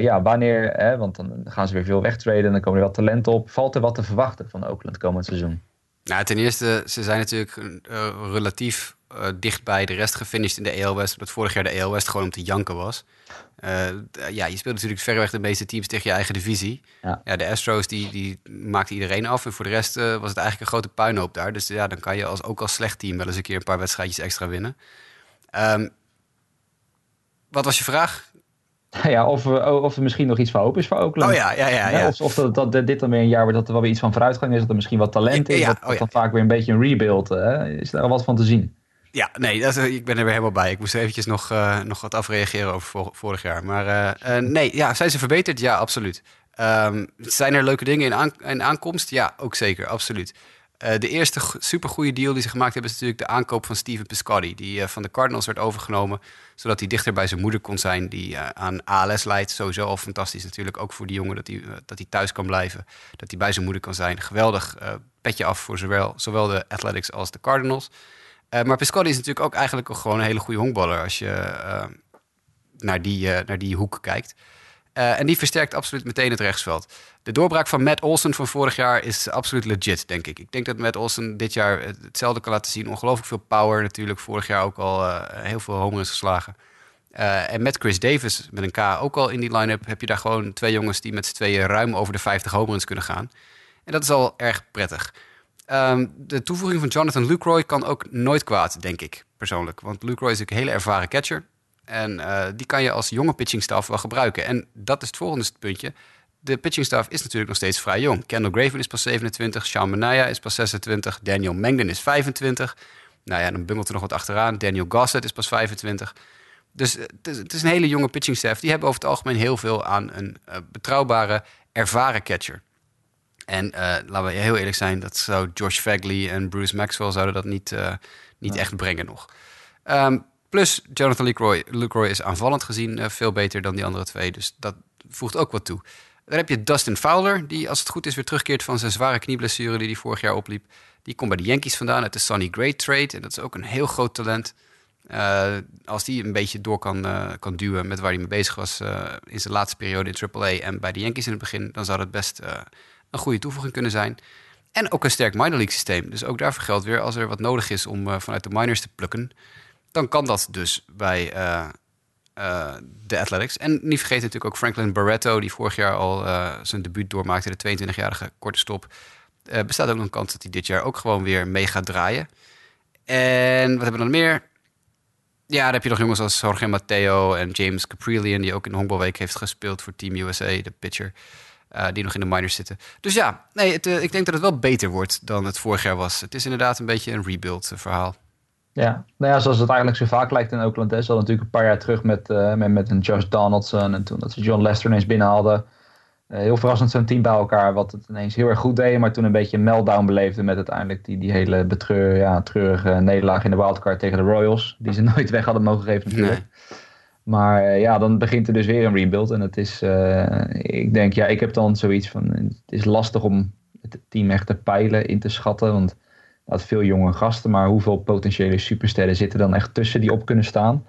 ja, wanneer, hè, want dan gaan ze weer veel wegtraden en dan komen er wat talent op. Valt er wat te verwachten van Oakland komend seizoen? Nou, ten eerste, ze zijn natuurlijk relatief dicht bij de rest gefinished in de AL West. Omdat vorig jaar de AL West gewoon om te janken was. Uh, ja, je speelt natuurlijk verreweg de meeste teams tegen je eigen divisie. Ja, ja de Astros die, die maakte iedereen af. En voor de rest uh, was het eigenlijk een grote puinhoop daar. Dus ja, dan kan je als, ook als slecht team wel eens een keer een paar wedstrijdjes extra winnen. Um, wat was je vraag? Ja, of, of er misschien nog iets van hoop is voor Oakland. Oh ja, ja, ja. ja. Of, of dat, dat, dit dan weer een jaar wordt dat er wel weer iets van vooruitgang is. Dat er misschien wat talent is. Ja, dat, oh dan vaak weer een beetje een rebuild. Hè? Is daar wat van te zien? Ja, nee, ik ben er weer helemaal bij. Ik moest eventjes nog, uh, nog wat afreageren over vorig jaar. Maar uh, uh, nee, ja, zijn ze verbeterd? Ja, absoluut. Um, zijn er leuke dingen in, in aankomst? Ja, ook zeker, absoluut. de eerste supergoeie deal die ze gemaakt hebben... is natuurlijk de aankoop van Steven Piscotty... die van de Cardinals werd overgenomen... zodat hij dichter bij zijn moeder kon zijn... die aan ALS leidt. Sowieso al fantastisch natuurlijk. Ook voor die jongen dat hij, dat hij thuis kan blijven. Dat hij bij zijn moeder kan zijn. Geweldig petje af voor zowel, zowel de Athletics als de Cardinals... Uh, maar Piscotty is natuurlijk ook eigenlijk gewoon een hele goede honkballer als je uh, naar, die, uh, naar die hoek kijkt. en die versterkt absoluut meteen het rechtsveld. De doorbraak van Matt Olsen van vorig jaar is absoluut legit, denk ik. Ik denk dat Matt Olsen dit jaar hetzelfde kan laten zien. Ongelooflijk veel power natuurlijk. Vorig jaar ook al heel veel homers geslagen. en met Chris Davis met een K ook al in die line-up... heb je daar gewoon twee jongens die met z'n tweeën ruim over de 50 homeruns kunnen gaan. En dat is al erg prettig. Um, de toevoeging van Jonathan Lucroy kan ook nooit kwaad, denk ik persoonlijk. Want Lucroy is een hele ervaren catcher. En uh, die kan je als jonge pitchingstaf wel gebruiken. En dat is het volgende puntje. De pitchingstaf is natuurlijk nog steeds vrij jong. Kendall Graven is pas 27, Sean Manaya is pas 26, Daniel Mengden is 25. Nou ja, dan bungelt er nog wat achteraan. Daniel Gossett is pas 25. Dus het is, het is een hele jonge pitchingstaf. Die hebben over het algemeen heel veel aan een uh, betrouwbare, ervaren catcher. En uh, laten we heel eerlijk zijn, dat zou Josh Fagley en Bruce Maxwell zouden dat niet, uh, niet echt brengen nog. Um, plus Jonathan Lucroy, Lucroy is aanvallend gezien uh, veel beter dan die andere twee. Dus dat voegt ook wat toe. Dan heb je Dustin Fowler, die als het goed is weer terugkeert van zijn zware knieblessure die hij vorig jaar opliep. Die komt bij de Yankees vandaan uit de Sonny Gray trade. En dat is ook een heel groot talent. Uh, als die een beetje door kan, uh, kan duwen met waar hij mee bezig was uh, in zijn laatste periode in AAA en bij de Yankees in het begin, dan zou dat best een goede toevoeging kunnen zijn. En ook een sterk minor league systeem. Dus ook daarvoor geldt weer, als er wat nodig is om uh, vanuit de minors te plukken, dan kan dat dus bij uh, uh, de Athletics. En niet vergeten natuurlijk ook Franklin Barretto, die vorig jaar al zijn debuut doormaakte, de 22-jarige korte stop. bestaat ook nog een kans dat hij dit jaar ook gewoon weer mee gaat draaien. En wat hebben we dan meer? Ja, dan heb je nog jongens als Jorge Matteo en James Caprillion, die ook in de honkbalweek heeft gespeeld voor Team USA, de pitcher. Uh, die nog in de minors zitten. Dus ja, nee, het, uh, ik denk dat het wel beter wordt dan het vorig jaar was. Het is inderdaad een beetje een rebuild uh, verhaal. Ja, nou ja, zoals het eigenlijk zo vaak lijkt in Oakland. Ze hadden natuurlijk een paar jaar terug met, met, met een Josh Donaldson. En toen dat ze John Lester ineens binnenhaalden. heel verrassend zo'n team bij elkaar. Wat het ineens heel erg goed deed. Maar toen een beetje een meltdown beleefde. Met uiteindelijk die, die hele betreur, ja, treurige nederlaag in de wildcard tegen de Royals. Die ze nooit weg hadden mogen geven natuurlijk. Nee. Maar uh, ja, dan begint er dus weer een rebuild. En het is, uh, ik denk, ja, ik heb dan zoiets van, het is lastig om het team echt te peilen, in te schatten. Want het veel jonge gasten, maar hoeveel potentiële supersterren zitten dan echt tussen die op kunnen staan?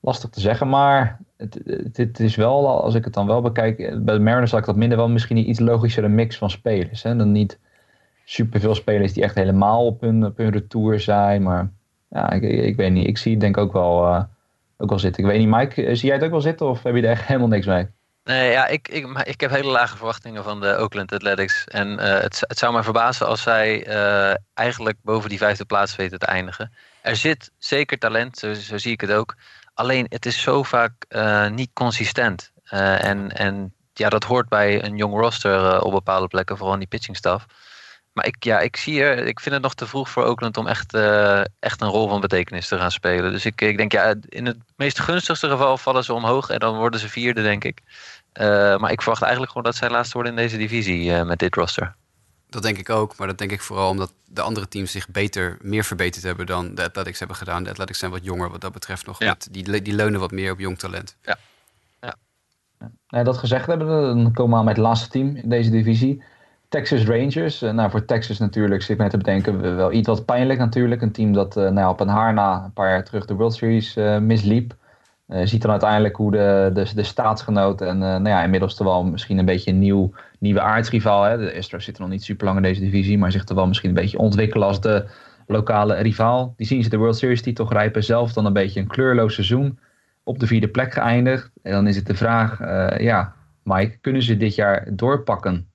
Lastig te zeggen, maar het, is wel, als ik het dan wel bekijk, bij de Mariners had ik dat minder wel misschien een iets logischere mix van spelers. Hè? Dan niet superveel spelers die echt helemaal op hun, hun retour zijn, maar ja, ik, ik weet niet. Ik zie denk ook wel... ook wel zitten. Ik weet niet, Mike, eh, zie jij het ook wel zitten of heb je er echt helemaal niks mee? Nee, ja, ik, ik, ik heb hele lage verwachtingen van de Oakland Athletics. En eh, het, het zou mij verbazen als zij eh, eigenlijk boven die vijfde plaats weten te eindigen. Er zit zeker talent, zo, zie ik het ook. Alleen het is zo vaak niet consistent. En, en ja, dat hoort bij een jong roster op bepaalde plekken, vooral in die pitching staff. Maar ik, ja, ik, zie er, ik vind het nog te vroeg voor Oakland om echt, eh, echt een rol van betekenis te gaan spelen. Dus ik, ik denk, ja, in het meest gunstigste geval vallen ze omhoog en dan worden ze vierde, denk ik. Eh, maar ik verwacht eigenlijk gewoon dat zij laatste worden in deze divisie eh, met dit roster. Dat denk ik ook, maar dat denk ik vooral omdat de andere teams zich beter, meer verbeterd hebben dan de Athletics hebben gedaan. De Athletics zijn wat jonger wat dat betreft nog. Ja. Met, die, die leunen wat meer op jong talent. Nou, dat gezegd hebben, dan komen we aan met het laatste team in deze divisie. Texas Rangers. Eh, nou, voor Texas natuurlijk, zit net te bedenken, wel iets wat pijnlijk natuurlijk. Een team dat eh, nou, op een haar na een paar jaar terug de World Series eh, misliep. Ziet dan uiteindelijk hoe de, de, de staatsgenoot en nou ja, inmiddels toch wel misschien een beetje een nieuw, nieuwe aardsrivaal. Hè. De Astros zitten nog niet super lang in deze divisie, maar zich er wel misschien een beetje ontwikkelen als de lokale rivaal. Die zien ze de World Series titel grijpen, zelf dan een beetje een kleurloos seizoen op de vierde plek geëindigd. En dan is het de vraag, ja, Mike, kunnen ze dit jaar doorpakken?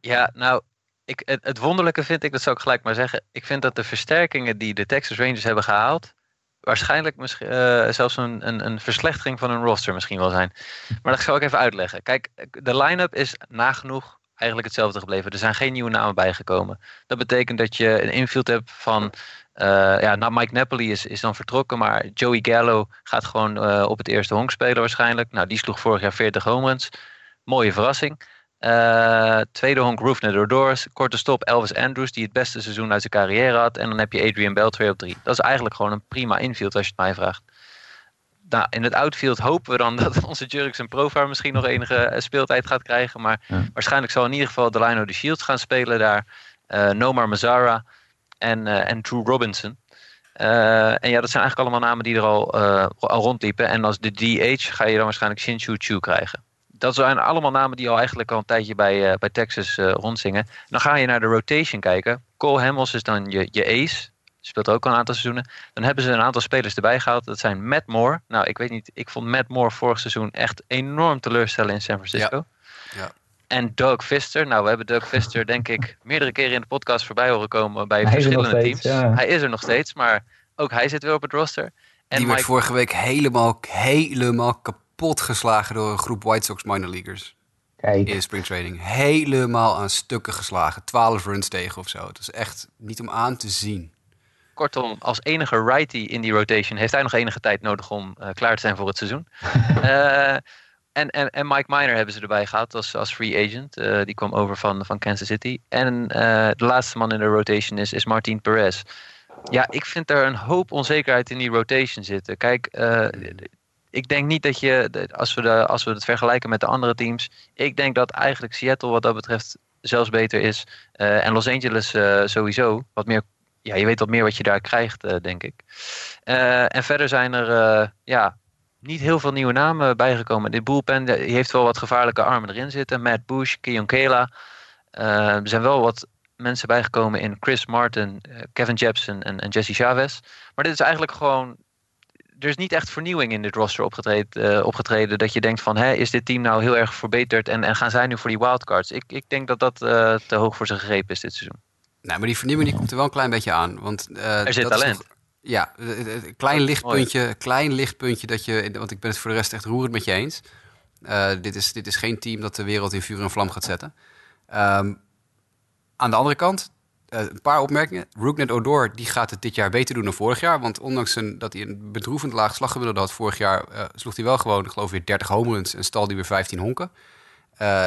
Ja, nou, ik, het, wonderlijke vind ik, dat zou ik gelijk maar zeggen. Ik vind dat de versterkingen die de Texas Rangers hebben gehaald. waarschijnlijk misschien, eh, zelfs een, een, een verslechtering van hun roster misschien wel zijn. Maar dat zal ik even uitleggen. Kijk, de line-up is nagenoeg eigenlijk hetzelfde gebleven. Er zijn geen nieuwe namen bijgekomen. Dat betekent dat je een infield hebt van. eh, ja, nou, Mike Napoli is, is dan vertrokken, maar Joey Gallo gaat gewoon eh, op het eerste honk spelen waarschijnlijk. Nou, die sloeg vorig jaar 40 home runs. Mooie verrassing. Eh, tweede honk Roofner Odors. Korte stop Elvis Andrews, die het beste seizoen uit zijn carrière had. En dan heb je Adrian Bell 2 op 3. Dat is eigenlijk gewoon een prima infield als je het mij vraagt. Nou, in het outfield hopen we dan dat onze Jurgens Profar misschien nog enige eh, speeltijd gaat krijgen. Maar Ja. waarschijnlijk zal in ieder geval Delino de Shields gaan spelen daar. Eh, Nomar Mazzara en, en Drew Robinson. En ja, dat zijn eigenlijk allemaal namen die er al, al rondliepen. En als de DH ga je dan waarschijnlijk Shin-Chu Chu krijgen. Dat zijn allemaal namen die al eigenlijk al een tijdje bij, eh, bij Texas eh, rondzingen. Dan ga je naar de rotation kijken. Cole Hamels is dan je, je ace. Speelt ook al een aantal seizoenen. Dan hebben ze een aantal spelers erbij gehaald. Dat zijn Matt Moore. Nou, ik weet niet. Ik vond Matt Moore vorig seizoen echt enorm teleurstellen in San Francisco. Ja. En Doug Fister. Nou, we hebben Doug Fister denk ik meerdere keren in de podcast voorbij horen komen bij Hij er verschillende steeds, teams. ja. Hij is er nog steeds, maar ook hij zit weer op het roster. En die werd Mike, vorige week helemaal, helemaal kapot geslagen door een groep White Sox minor leaguers Kijk, in spring training. Helemaal aan stukken geslagen. 12 runs tegen of zo. Het is echt niet om aan te zien. kortom, als enige righty in die rotation heeft hij nog enige tijd nodig om eh, klaar te zijn voor het seizoen. Eh, en, en, en Mike Miner hebben ze erbij gehad als, als free agent. Eh, die kwam over van, van Kansas City. En eh, de laatste man in de rotation is, is Martin Perez. Ja, ik vind er een hoop onzekerheid in die rotation zitten. Kijk, eh, ik denk niet dat je, als we, als we het vergelijken met de andere teams, ik denk dat eigenlijk Seattle wat dat betreft zelfs beter is. Eh, en Los Angeles eh, sowieso. Wat meer, ja, je weet wat meer wat je daar krijgt, eh, denk ik. En verder zijn er ja, niet heel veel nieuwe namen bijgekomen. Dit bullpen heeft wel wat gevaarlijke armen erin zitten. Matt Bush, Keon Kela. Er zijn wel wat mensen bijgekomen in Chris Martin, Kevin Jepson en, en Jesse Chavez. Maar dit is eigenlijk gewoon er is niet echt vernieuwing in dit roster opgetreden, eh, opgetreden dat je denkt van, hè, is dit team nou heel erg verbeterd en, en gaan zij nu voor die wildcards? Ik, ik denk dat dat eh, te hoog voor ze gegrepen is dit seizoen. Nou, maar die vernieuwing die komt er wel een klein beetje aan. Want, eh, Er zit dat is talent. nog- ja, een klein lichtpuntje, klein lichtpuntje dat je, want ik ben het voor de rest echt roerend met je eens. Dit, is, dit is geen team dat de wereld in vuur en vlam gaat zetten. Ehm, aan de andere kant, eh, een paar opmerkingen. Rooknet Odor die gaat het dit jaar beter doen dan vorig jaar. Want ondanks een, dat hij een bedroevend laag slaggemiddelde had vorig jaar... eh, sloeg hij wel gewoon, ik geloof weer 30 home runs en stalde hij weer 15 honken. Eh,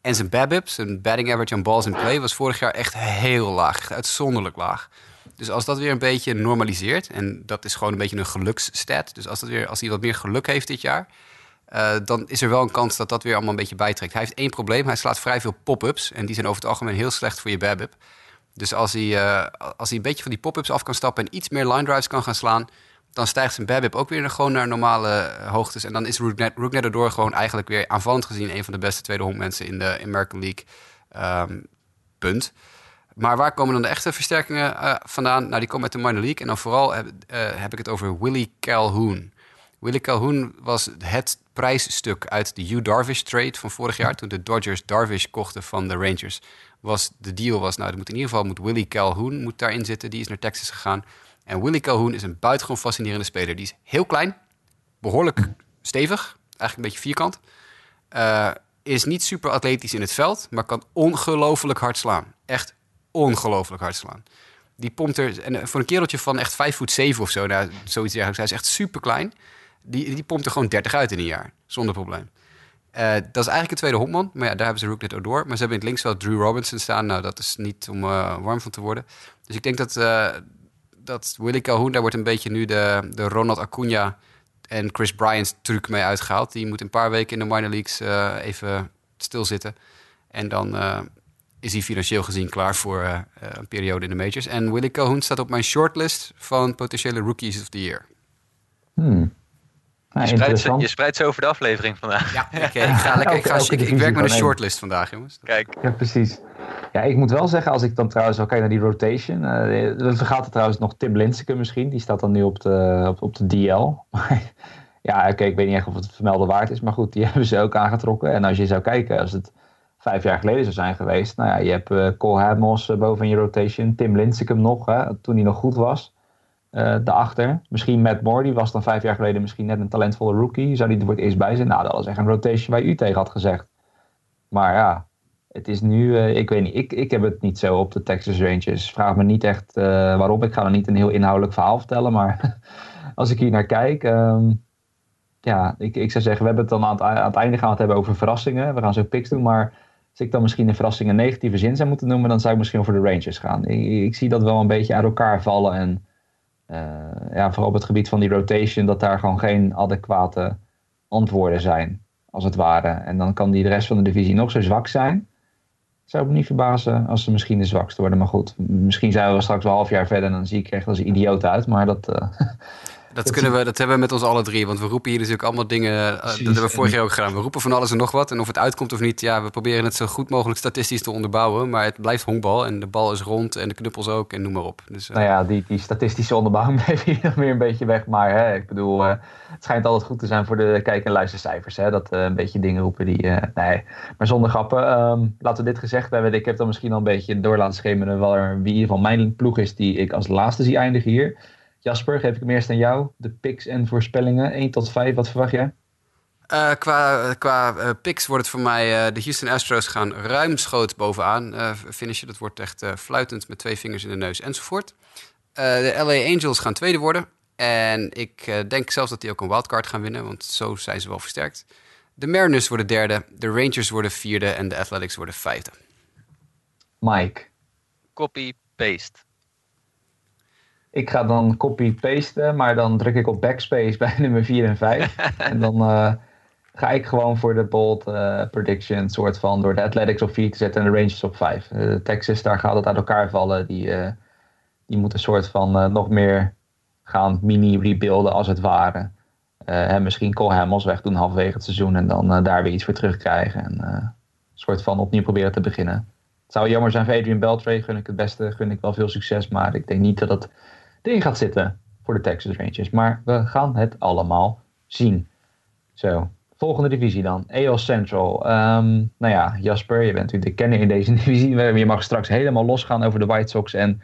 en zijn BABIP, zijn batting average on balls in play... was vorig jaar echt heel laag, uitzonderlijk laag. Dus als dat weer een beetje normaliseert... en dat is gewoon een beetje een geluksstat... dus als, dat weer, als hij wat meer geluk heeft dit jaar... dan is er wel een kans dat dat weer allemaal een beetje bijtrekt. Hij heeft één probleem, hij slaat vrij veel pop-ups... en die zijn over het algemeen heel slecht voor je BABIP. Dus als hij, eh, als hij een beetje van die pop-ups af kan stappen... en iets meer line drives kan gaan slaan... dan stijgt zijn BABIP ook weer gewoon naar normale eh, hoogtes. En dan is Rooknet erdoor gewoon eigenlijk weer aanvallend gezien... een van de beste tweede hondmensen in de American League. Ehm, punt. Maar waar komen dan de echte versterkingen eh, vandaan? Nou, die komen uit de minor league. En dan vooral heb, heb ik het over Willie Calhoun. Willie Calhoun was het prijsstuk uit de Hugh Darvish trade van vorig jaar. Toen de Dodgers Darvish kochten van de Rangers. Was de deal was, nou, moet in ieder geval moet Willie Calhoun moet daarin zitten. Die is naar Texas gegaan. En Willie Calhoun is een buitengewoon fascinerende speler. Die is heel klein, behoorlijk stevig, eigenlijk een beetje vierkant. Eh, is niet super atletisch in het veld, maar kan ongelooflijk hard slaan. Echt ongelooflijk hard slaan. Die pompt er, en voor een kereltje van echt 5 voet 7 of zo, nou, zoiets dergelijks, hij is echt super klein. Die, die pompt er gewoon 30 uit in een jaar, zonder probleem. Eh, dat is eigenlijk een tweede hondman, maar ja, daar hebben ze Rooknet Odor. Maar ze hebben in het linksveld Drew Robinson staan. Nou, dat is niet om uh, warm van te worden. Dus ik denk dat, uh, dat Willie Calhoun, daar wordt een beetje nu de, de Ronald Acuna en Chris Bryant's truc mee uitgehaald. Die moet een paar weken in de minor leagues even stilzitten. En dan is hij financieel gezien klaar voor een periode in de majors. En Willie Calhoun staat op mijn shortlist van potentiële rookies of the year. Hmm. Nou, je, spreidt ze, je spreidt ze over de aflevering vandaag. Ja, ik, ik ga lekker. Ik, ga, ik, ik werk met een shortlist vandaag, jongens. Kijk. Ja, precies. Ja, ik moet wel zeggen, als ik dan trouwens al kijk naar die rotation. Uh, dan vergaat er trouwens nog Tim Lincecum misschien. Die staat dan nu op de, op, op de DL. ja, oké, ik weet niet echt of het vermelden waard is. Maar goed, die hebben ze ook aangetrokken. En als je zou kijken, als het vijf jaar geleden zou zijn geweest. Nou ja, je hebt uh, Cole uh, boven in je rotation. Tim Lincecum nog, hè, toen hij nog goed was. Uh, daarachter. Misschien Matt Moore, die was dan vijf jaar geleden misschien net een talentvolle rookie. Zou die er voor het eerst bij zijn? Nou, dat was echt een rotation waar u tegen had gezegd. Maar ja, het is nu, ik weet niet, ik, ik heb het niet zo op de Texas Rangers. Vraag me niet echt waarom. Ik ga er niet een heel inhoudelijk verhaal vertellen. Maar als ik hier naar kijk, um, ja, ik, ik zou zeggen, we hebben het dan aan het, aan het einde het hebben over verrassingen. We gaan zo picks doen, maar als ik dan misschien een verrassing een negatieve zin zou moeten noemen, dan zou ik misschien voor de Rangers gaan. Ik, ik zie dat wel een beetje uit elkaar vallen. En uh, ja, vooral op het gebied van die rotation, dat daar gewoon geen adequate antwoorden zijn, als het ware. En dan kan die de rest van de divisie nog zo zwak zijn. Zou me niet verbazen als ze misschien de zwakste worden. Maar goed, misschien zijn we straks wel half jaar verder en dan zie ik echt als een idioot uit. Maar dat, uh, Dat, kunnen we, dat hebben we met ons alle drie. Want we roepen hier natuurlijk allemaal dingen. Uh, dat hebben we vorig jaar ook gedaan. We roepen van alles en nog wat. En of het uitkomt of niet, ja, we proberen het zo goed mogelijk statistisch te onderbouwen. Maar het blijft honkbal. En de bal is rond en de knuppels ook. En noem maar op. Dus, uh... Nou ja, die, die statistische onderbouwing bleef hier weer een beetje weg. Maar hè, ik bedoel, uh, het schijnt altijd goed te zijn voor de kijk- en luistercijfers. Hè, dat een beetje dingen roepen die. nee, maar zonder grappen. Um, laten we dit gezegd hebben. Ik heb dan misschien al een beetje door laten schemeren. Wie in ieder geval mijn ploeg is die ik als laatste zie eindigen hier. Jasper, geef ik hem eerst aan jou. De picks en voorspellingen. 1 tot 5, wat verwacht jij? Uh, qua qua uh, picks wordt het voor mij... Uh, de Houston Astros gaan ruimschoots bovenaan finishen. Dat wordt echt fluitend met twee vingers in de neus enzovoort. de LA Angels gaan tweede worden. En ik denk zelfs dat die ook een wildcard gaan winnen. Want zo zijn ze wel versterkt. De Mariners worden derde. De Rangers worden vierde. En de Athletics worden vijfde. Mike. Copy-paste. Ik ga dan copy-pasten, maar dan druk ik op backspace bij nummer 4 en 5. en dan uh, ga ik gewoon voor de bold uh, prediction, soort van door de Athletics op 4 te zetten en de Rangers op 5. Uh, Texas, daar gaat het uit elkaar vallen. Die, die moeten een soort van nog meer gaan mini-rebuilden als het ware. en misschien Cole Hamels weg doen halverwege het seizoen en dan daar weer iets voor terugkrijgen. En een soort van opnieuw proberen te beginnen. Het zou jammer zijn voor Adrian Beltre, gun ik het beste, gun ik wel veel succes. Maar ik denk niet dat het erin gaat zitten voor de Texas Rangers. Maar we gaan het allemaal zien. Zo, volgende divisie dan. AL Central. Um, nou ja, Jasper, je bent natuurlijk de kenner in deze divisie. Je mag straks helemaal losgaan over de White Sox en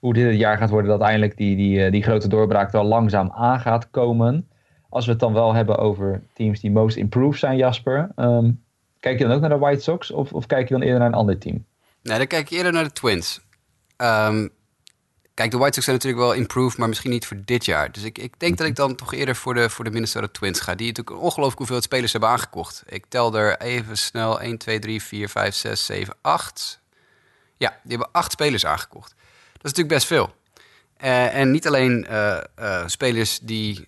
hoe dit het jaar gaat worden dat eindelijk die, die, die grote doorbraak al langzaam aan gaat komen. Als we het dan wel hebben over teams die most improved zijn, Jasper. Um, kijk je dan ook naar de White Sox of, of kijk je dan eerder naar een ander team? Nee, dan kijk ik eerder naar de Twins. Um, Kijk, de White Sox zijn natuurlijk wel improved, maar misschien niet voor dit jaar. Dus ik, ik denk dat ik dan toch eerder voor de, voor de Minnesota Twins ga. Die natuurlijk ongelooflijk hoeveel spelers hebben aangekocht. Ik tel er even snel 1, 2, 3, 4, 5, 6, 7, 8. Ja, die hebben acht spelers aangekocht. Dat is natuurlijk best veel. Uh, en niet alleen uh, uh, spelers die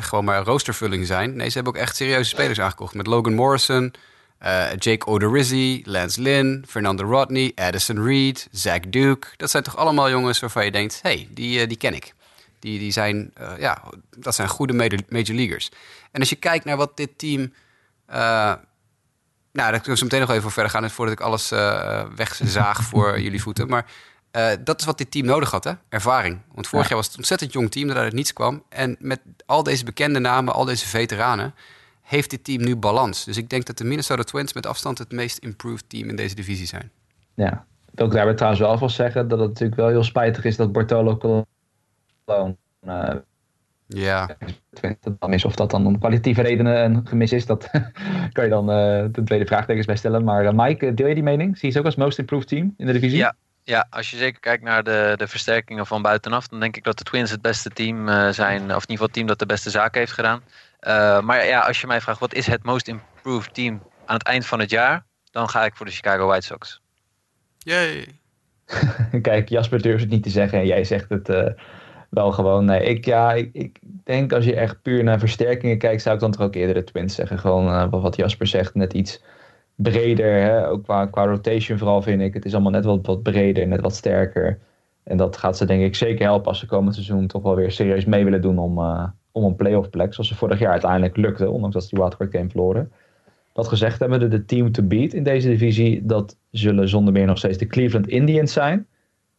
gewoon maar roostervulling zijn. Nee, ze hebben ook echt serieuze spelers aangekocht. Met Logan Morrison, uh, Jake Odorizzi, Lance Lynn, Fernando Rodney, Addison Reed, Zach Duke. Dat zijn toch allemaal jongens waarvan je denkt, hey, die, uh, die ken ik. Die, die zijn, uh, ja, dat zijn goede major, major leaguers. En als je kijkt naar wat dit team... nou, daar kunnen we zo meteen nog even verder gaan... voordat ik alles wegzaag voor jullie voeten. Maar Eh, dat is wat dit team nodig had, hè? ervaring. Want vorig jaar was het een ontzettend jong team dat uit het niets kwam. En met al deze bekende namen, al deze veteranen, heeft dit team nu balans. Dus ik denk dat de Minnesota Twins met afstand het meest improved team in deze divisie zijn. Ja, wil ik daarbij trouwens wel van zeggen dat het natuurlijk wel heel spijtig is dat Bartolo Colon uh, ja. dan is. Of dat dan om kwalitatieve redenen een gemis is, dat kan je dan uh, de tweede vraagtekens bij stellen. Maar uh, Mike, deel je die mening? Zie je ze ook als most improved team in de divisie? Ja, ja, als je zeker kijkt naar de, de versterkingen van buitenaf, dan denk ik dat de Twins het beste team zijn, of in ieder geval het team dat de beste zaken heeft gedaan. Maar ja, als je mij vraagt wat is het most improved team aan het eind van het jaar, dan ga ik voor de Chicago White Sox. Yay. Kijk, Jasper durft het niet te zeggen en jij zegt het uh, wel gewoon. Nee, ik, ja, ik, ik, denk als je echt puur naar versterkingen kijkt, zou ik dan toch ook eerder de Twins zeggen. Gewoon uh, wat Jasper zegt, net iets breder. Hè? Ook qua, qua rotation vooral vind ik. Het is allemaal net wat, wat breder, net wat sterker. En dat gaat ze denk ik zeker helpen als ze komend seizoen toch wel weer serieus mee willen doen om, uh, om een playoff plek. Zoals ze vorig jaar uiteindelijk lukte, ondanks dat ze die wildcard game verloren. Dat gezegd hebben, de, de team to beat in deze divisie, dat zullen zonder meer nog steeds de Cleveland Indians zijn.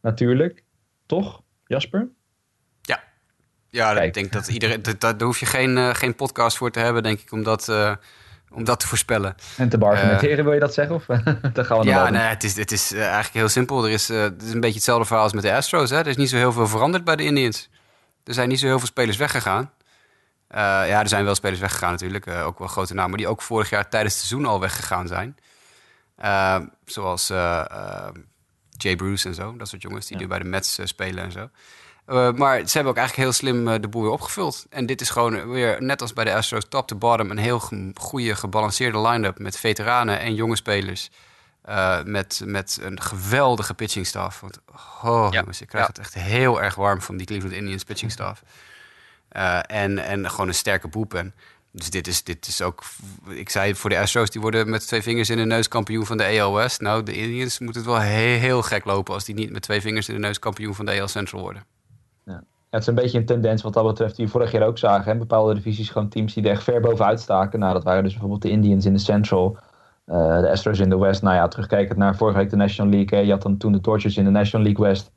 Natuurlijk. Toch, Jasper? Ja. Ja, ik denk dat iedereen. Dat, daar hoef je geen, uh, geen podcast voor te hebben, denk ik, om dat, uh, om dat te voorspellen. En te bargamenteren, uh, wil je dat zeggen? Of dan gaan we ja, nee, het is, het is eigenlijk heel simpel. Er is, het is een beetje hetzelfde verhaal als met de Astros. Hè? Er is niet zo heel veel veranderd bij de Indians. Er zijn niet zo heel veel spelers weggegaan. Uh, ja, er zijn wel spelers weggegaan natuurlijk. Uh, ook wel grote namen die ook vorig jaar tijdens het seizoen al weggegaan zijn. Uh, zoals Jay Bruce en zo. Dat soort jongens die ja. nu bij de Mets spelen en zo. maar ze hebben ook eigenlijk heel slim de boel weer opgevuld. En dit is gewoon weer, net als bij de Astros, top to bottom... een heel goede, gebalanceerde line-up met veteranen en jonge spelers. met, met een geweldige pitching staff. Want, oh ja. jongens, ik krijg ja. het echt heel erg warm van die Cleveland Indians pitching staff. Uh, en, en gewoon een sterke boepen. Dus dit is, dit is ook, ik zei voor de Astros, die worden met twee vingers in de neus kampioen van de AL West. Nou, de Indians moeten het wel heel, heel gek lopen als die niet met twee vingers in de neus kampioen van de AL Central worden. Ja. het is een beetje een tendens wat dat betreft die we vorig jaar ook zagen. Hè? Bepaalde divisies gewoon teams die er echt ver bovenuit staken. Nou, dat waren dus bijvoorbeeld de Indians in de Central. Uh, de Astros in de West. Nou ja, terugkijkend naar vorige week de National League. Hè? Je had dan toen de Torches in de National League West.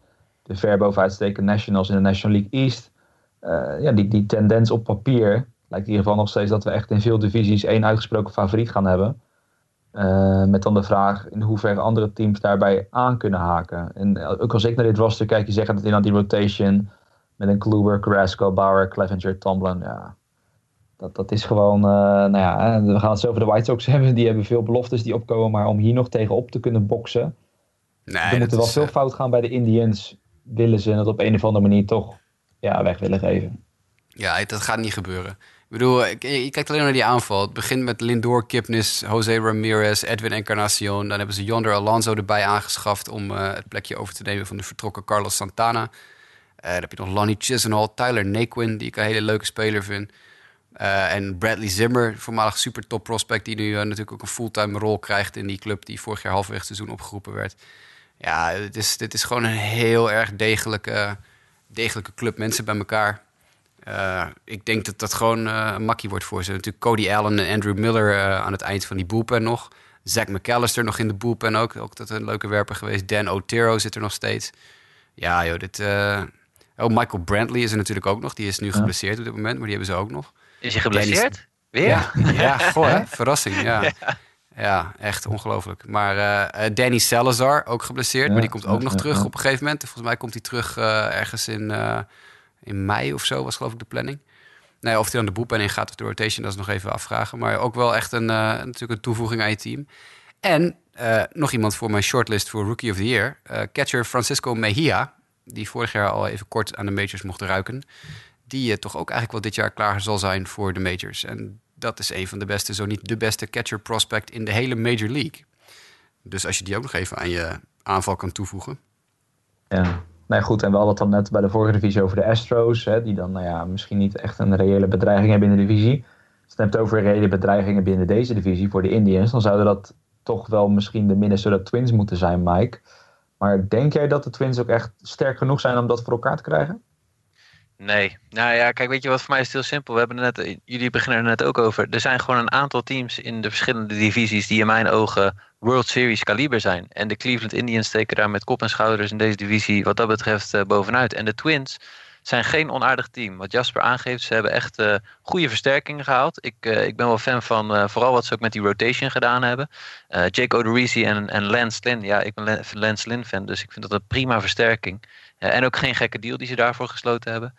De ver bovenuitsteken Nationals in de National League East ja, die, die tendens op papier lijkt in ieder geval nog steeds dat we echt in veel divisies één uitgesproken favoriet gaan hebben. Uh, met dan de vraag in hoeverre andere teams daarbij aan kunnen haken. En ook als ik naar dit roster kijk, je zegt dat in die rotation met een Kluber, Carrasco, Bauer, Clevenger, Tomlin, ja, dat, dat is gewoon, uh, nou ja, we gaan het zo over de White Sox hebben. Die hebben veel beloftes die opkomen, maar om hier nog tegenop te kunnen boksen, nee, er moet er wel veel fout gaan bij de Indians. Willen ze het op een of andere manier toch ja, weg willen geven. Ja, dat gaat niet gebeuren. Ik bedoel, je kijkt alleen naar die aanval. Het begint met Lindor, Kipnis, Jose Ramirez, Edwin Encarnacion. Dan hebben ze Yonder Alonso erbij aangeschaft om uh, het plekje over te nemen van de vertrokken Carlos Santana. Uh, dan heb je nog Lonnie Chisenhall, Tyler Naquin, die ik een hele leuke speler vind. Uh, en Bradley Zimmer, voormalig super top prospect, die nu natuurlijk ook een fulltime rol krijgt in die club die vorig jaar het seizoen opgeroepen werd. Ja, dit is, dit is gewoon een heel erg degelijke degelijke club mensen bij elkaar. Uh, ik denk dat dat gewoon uh, een makkie wordt voor ze. Natuurlijk Cody Allen en Andrew Miller uh, aan het eind van die bullpen nog. Zach McAllister nog in de bullpen ook. Ook dat een leuke werper geweest. Dan Otero zit er nog steeds. Ja, joh, dit... Oh, Michael Brantley is er natuurlijk ook nog. Die is nu geblesseerd op dit moment, maar die hebben ze ook nog. Is hij geblesseerd? Weer? Ja, ja goh, hè? verrassing, ja. ja. Ja, echt ongelooflijk. Maar uh, Danny Salazar, ook geblesseerd. Ja, maar die komt ook nog terug op een gegeven moment. Volgens mij komt hij terug uh, ergens in, uh, in mei of zo, was geloof ik de planning. Nee, of hij dan de boepen in gaat of de rotation, dat is nog even afvragen. Maar ook wel echt een, natuurlijk een toevoeging aan je team. En nog iemand voor mijn shortlist voor Rookie of the Year. catcher Francisco Mejia, die vorig jaar al even kort aan de majors mocht ruiken. Die toch ook eigenlijk wel dit jaar klaar zal zijn voor de majors. En dat is een van de beste, zo niet de beste catcher prospect in de hele Major League. Dus als je die ook nog even aan je aanval kan toevoegen. Ja, nee goed. En wel wat dan net bij de vorige divisie over de Astros, hè, die dan nou ja, misschien niet echt een reële bedreiging hebben in de divisie. Als het over reële bedreigingen binnen deze divisie voor de Indians, dan zouden dat toch wel misschien de Minnesota Twins moeten zijn, Mike. Maar denk jij dat de Twins ook echt sterk genoeg zijn om dat voor elkaar te krijgen? Nee. Nou ja, kijk, weet je wat voor mij is heel simpel. We hebben het net, jullie beginnen er net ook over. Er zijn gewoon een aantal teams in de verschillende divisies die in mijn ogen World Series kaliber zijn. En de Cleveland Indians steken daar met kop en schouders in deze divisie wat dat betreft uh, bovenuit. En de Twins zijn geen onaardig team. Wat Jasper aangeeft, ze hebben echt uh, goede versterkingen gehaald. Ik, uh, ik ben wel fan van vooral wat ze ook met die rotation gedaan hebben. Jake Odorizzi en, en Lance Lynn. Ja, ik ben Lance Lynn fan, dus ik vind dat een prima versterking. En ook geen gekke deal die ze daarvoor gesloten hebben.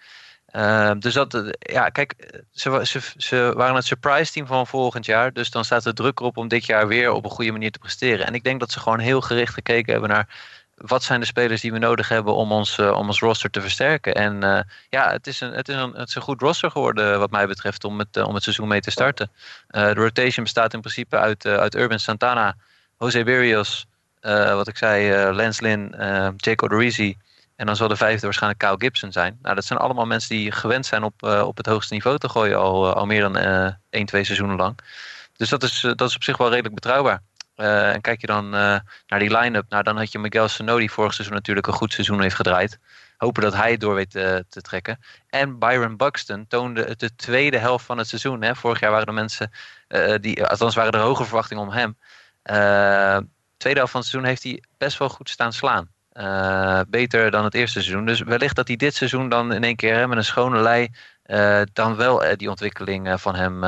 Uh, dus dat, ja, kijk, ze, ze, ze, waren het surprise team van volgend jaar. Dus dan staat er druk op om dit jaar weer op een goede manier te presteren. En ik denk dat ze gewoon heel gericht gekeken hebben naar wat zijn de spelers die we nodig hebben om ons, om ons roster te versterken. En ja, het is, een, het, is een, het goed roster geworden wat mij betreft om het, om het seizoen mee te starten. de rotation bestaat in principe uit, uit Urban Santana, Jose Berrios, wat ik zei, Lance Lynn, Jake Odorizzi. En dan zal de vijfde waarschijnlijk Kyle Gibson zijn. Nou, dat zijn allemaal mensen die gewend zijn op, uh, op het hoogste niveau te gooien al, uh, al meer dan uh, 1, 2 seizoenen lang. Dus dat is, dat is op zich wel redelijk betrouwbaar. en kijk je dan naar die line-up, nou, dan had je Miguel Sano die vorig seizoen natuurlijk een goed seizoen heeft gedraaid. Hopen dat hij het door weet te, trekken. En Byron Buxton toonde het de tweede helft van het seizoen. Hè. Vorig jaar waren er mensen, die, althans waren er hoge verwachtingen om hem. tweede helft van het seizoen heeft hij best wel goed staan slaan. Uh, beter dan het eerste seizoen. Dus wellicht dat hij dit seizoen dan in één keer hè, met een schone lei uh, dan wel uh, die ontwikkeling van hem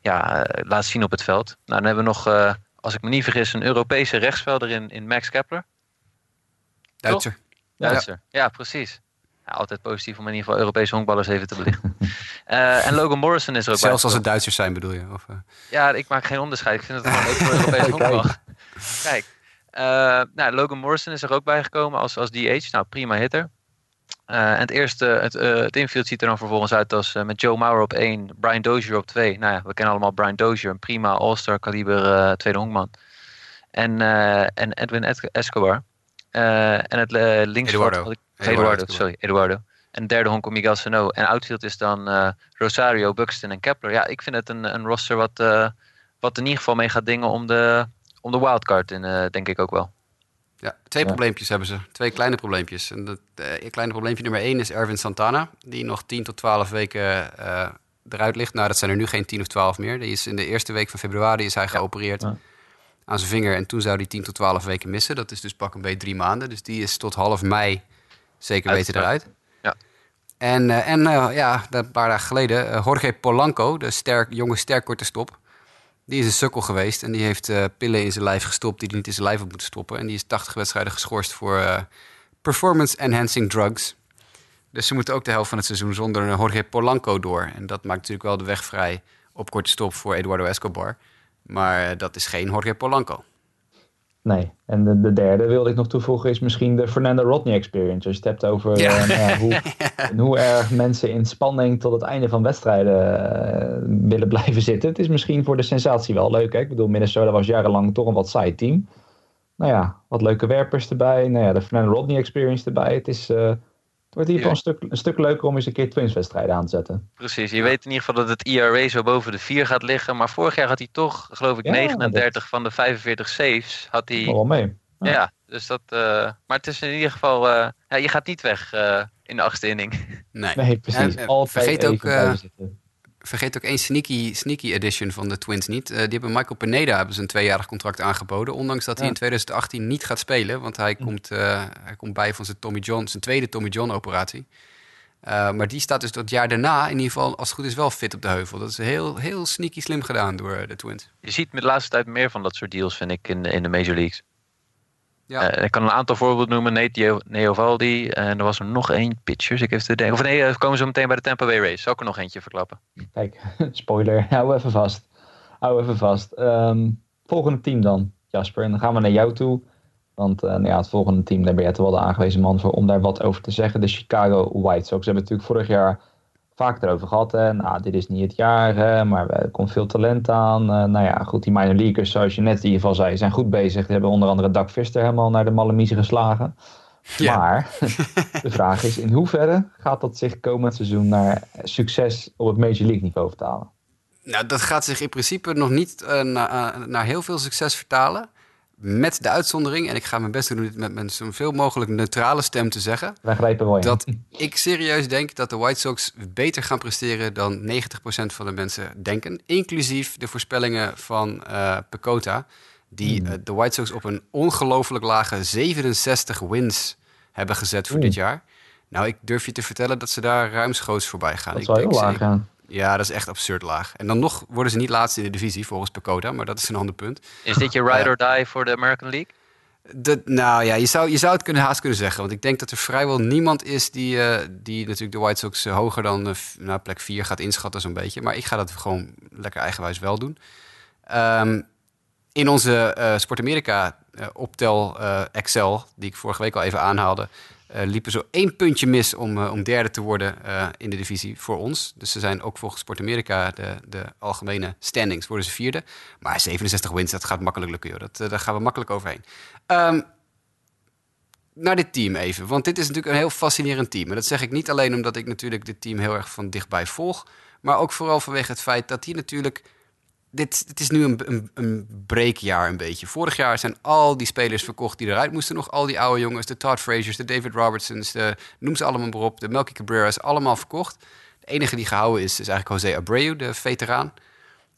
ja, laat zien op het veld. Nou, dan hebben we nog, als ik me niet vergis, een Europese rechtsvelder in, in Max Kepler. Duitser. Ja. Duitser, ja, ja precies. Ja, altijd positief om in ieder geval Europese honkballers even te belichten. en Logan Morrison is er ook Zelfs als het Duitsers zijn bedoel je? Of, Ja, ik maak geen onderscheid. Ik vind het gewoon leuk voor Europese honkbal. Kijk. Uh, nou, Logan Morrison is er ook bij gekomen als, als DH. Nou, prima hitter. Uh, en het eerste, het, uh, het infield ziet er dan vervolgens uit als met Joe Mauer op 1, Brian Dozier op 2. Nou ja, we kennen allemaal Brian Dozier, een prima All-Star kaliber tweede honkman. En, en Edwin Ed Escobar. en het linksveld... Eduardo. Eduardo. Eduardo, sorry, Eduardo. En derde honk Miguel Sano. En outfield is dan Rosario, Buxton en Kepler. Ja, ik vind het een, een roster wat, wat in ieder geval mee gaat dingen om de om de wildcard in, uh, denk ik ook wel. Ja, twee ja. probleempjes hebben ze. Twee kleine probleempjes. En dat uh, kleine probleempje nummer één is Erwin Santana, die nog 10 tot 12 weken uh, eruit ligt. Nou, dat zijn er nu geen 10 of 12 meer. Die is in de eerste week van februari is hij ja. geopereerd ja. aan zijn vinger. En toen zou hij 10 tot 12 weken missen. Dat is dus pak een beetje drie maanden. Dus die is tot half mei zeker weten eruit. Ja. En, en ja, een paar dagen geleden, Jorge Polanco, de sterk, jonge sterkkorte stop die is een sukkel geweest en die heeft uh, pillen in zijn lijf gestopt die hij niet in zijn lijf had moeten stoppen. En die is 80 wedstrijden geschorst voor uh, performance enhancing drugs. Dus ze moeten ook de helft van het seizoen zonder Jorge Polanco door. En dat maakt natuurlijk wel de weg vrij op korte stop voor Eduardo Escobar. Maar uh, dat is geen Jorge Polanco. Nee, en de, de, derde wilde ik nog toevoegen is misschien de Fernando Rodney experience. Als je het hebt over ja. Uh, ja, hoe, hoe erg mensen in spanning tot het einde van wedstrijden uh, willen blijven zitten. Het is misschien voor de sensatie wel leuk. Hè? Ik bedoel, Minnesota was jarenlang toch een wat saai team. Nou ja, wat leuke werpers erbij. Nou ja, de Fernando Rodney experience erbij. Het is... Uh, wordt hier een stuk, een stuk leuker om eens een keer Twins-wedstrijden aan te zetten. Precies, je weet in ieder geval dat het ERA zo boven de 4 gaat liggen. Maar vorig jaar had hij toch, geloof ik, ja, 39 dat... van de 45 saves. Had hij... wel mee. Ja. ja, dus dat. Uh, maar het is in ieder geval. Uh, ja, je gaat niet weg uh, in de achtste inning. Nee, nee precies. En, Altijd vergeet ook. Vergeet ook één sneaky, sneaky edition van de Twins niet. die hebben Michael Pineda hebben ze een tweejarig contract aangeboden. Ondanks dat ja. hij in 2018 niet gaat spelen. Want hij, hm. komt, hij komt bij van zijn, Tommy John, zijn tweede Tommy John operatie. Uh, maar die staat dus dat jaar daarna in ieder geval, als het goed is, wel fit op de heuvel. Dat is heel, heel sneaky slim gedaan door de Twins. Je ziet met de laatste tijd meer van dat soort deals, vind ik, in, in de Major Leagues. Ja. Uh, ik kan een aantal voorbeelden noemen. Nate Neovaldi. En er was er nog één. Pitchers. Ik even te denken. Of nee, komen ze meteen bij de Tampa Bay Rays. Zal ik er nog eentje verklappen? Kijk, spoiler. Hou even vast. Hou even vast. Um, volgende team dan, Jasper. En dan gaan we naar jou toe. Want uh, nou ja, het volgende team, daar ben jij toch wel de aangewezen man voor om daar wat over te zeggen. De Chicago White Sox. Ze hebben natuurlijk vorig jaar vaak erover gehad. Hè. Nou, dit is niet het jaar, hè, maar er komt veel talent aan. Uh, nou ja, goed, die minor leaguers, zoals je net in ieder geval zei, zijn goed bezig. Die hebben onder andere Dak Vister helemaal naar de Malamiezen geslagen. Ja. Maar de vraag is, in hoeverre gaat dat zich komend seizoen naar succes op het Major League niveau vertalen? Nou, dat gaat zich in principe nog niet uh, naar, uh, naar heel veel succes vertalen. Met de uitzondering, en ik ga mijn best doen om dit met, met zoveel mogelijk neutrale stem te zeggen. Wij. Dat ik serieus denk dat de White Sox beter gaan presteren dan 90% van de mensen denken. Inclusief de voorspellingen van eh Pecota. Die Hmm. eh, de White Sox op een ongelooflijk lage 67 wins hebben gezet voor Oeh. dit jaar. Nou, ik durf je te vertellen dat ze daar ruimschoots voorbij gaan. dat ik wel heel laag, zeker- ja. Dat is echt absurd laag. En dan nog worden ze niet laatste in de divisie, volgens Pecota. Maar dat is een ander punt. Is dit je ride or die voor de American League? De, nou ja, je zou, je zou het kunnen, haast kunnen zeggen. Want ik denk dat er vrijwel niemand is die, eh, die natuurlijk de White Sox eh, hoger dan eh, f- nou, plek 4 gaat inschatten zo'n beetje. Maar ik ga dat gewoon lekker eigenwijs wel doen. Ehm, in onze eh Sport Amerika eh, optel eh, Excel, die ik vorige week al even aanhaalde, eh, liepen zo één puntje mis om, eh, om derde te worden eh, in de divisie voor ons. Dus ze zijn ook volgens Sport Amerika de, de algemene standings, worden ze vierde. Maar 67 wins, dat gaat makkelijk lukken, joh. Dat, eh, daar gaan we makkelijk overheen. Ehm, naar dit team even, want dit is natuurlijk een heel fascinerend team. En dat zeg ik niet alleen omdat ik natuurlijk dit team heel erg van dichtbij volg, maar ook vooral vanwege het feit dat die natuurlijk dit, dit is nu een, een, een breekjaar een beetje. Vorig jaar zijn al die spelers verkocht die eruit moesten nog. Al die oude jongens, de Todd Frazier's, de David Robertsons, de, noem ze allemaal maar op. De Melky Cabrera's, allemaal verkocht. De enige die gehouden is, is eigenlijk José Abreu, de veteraan.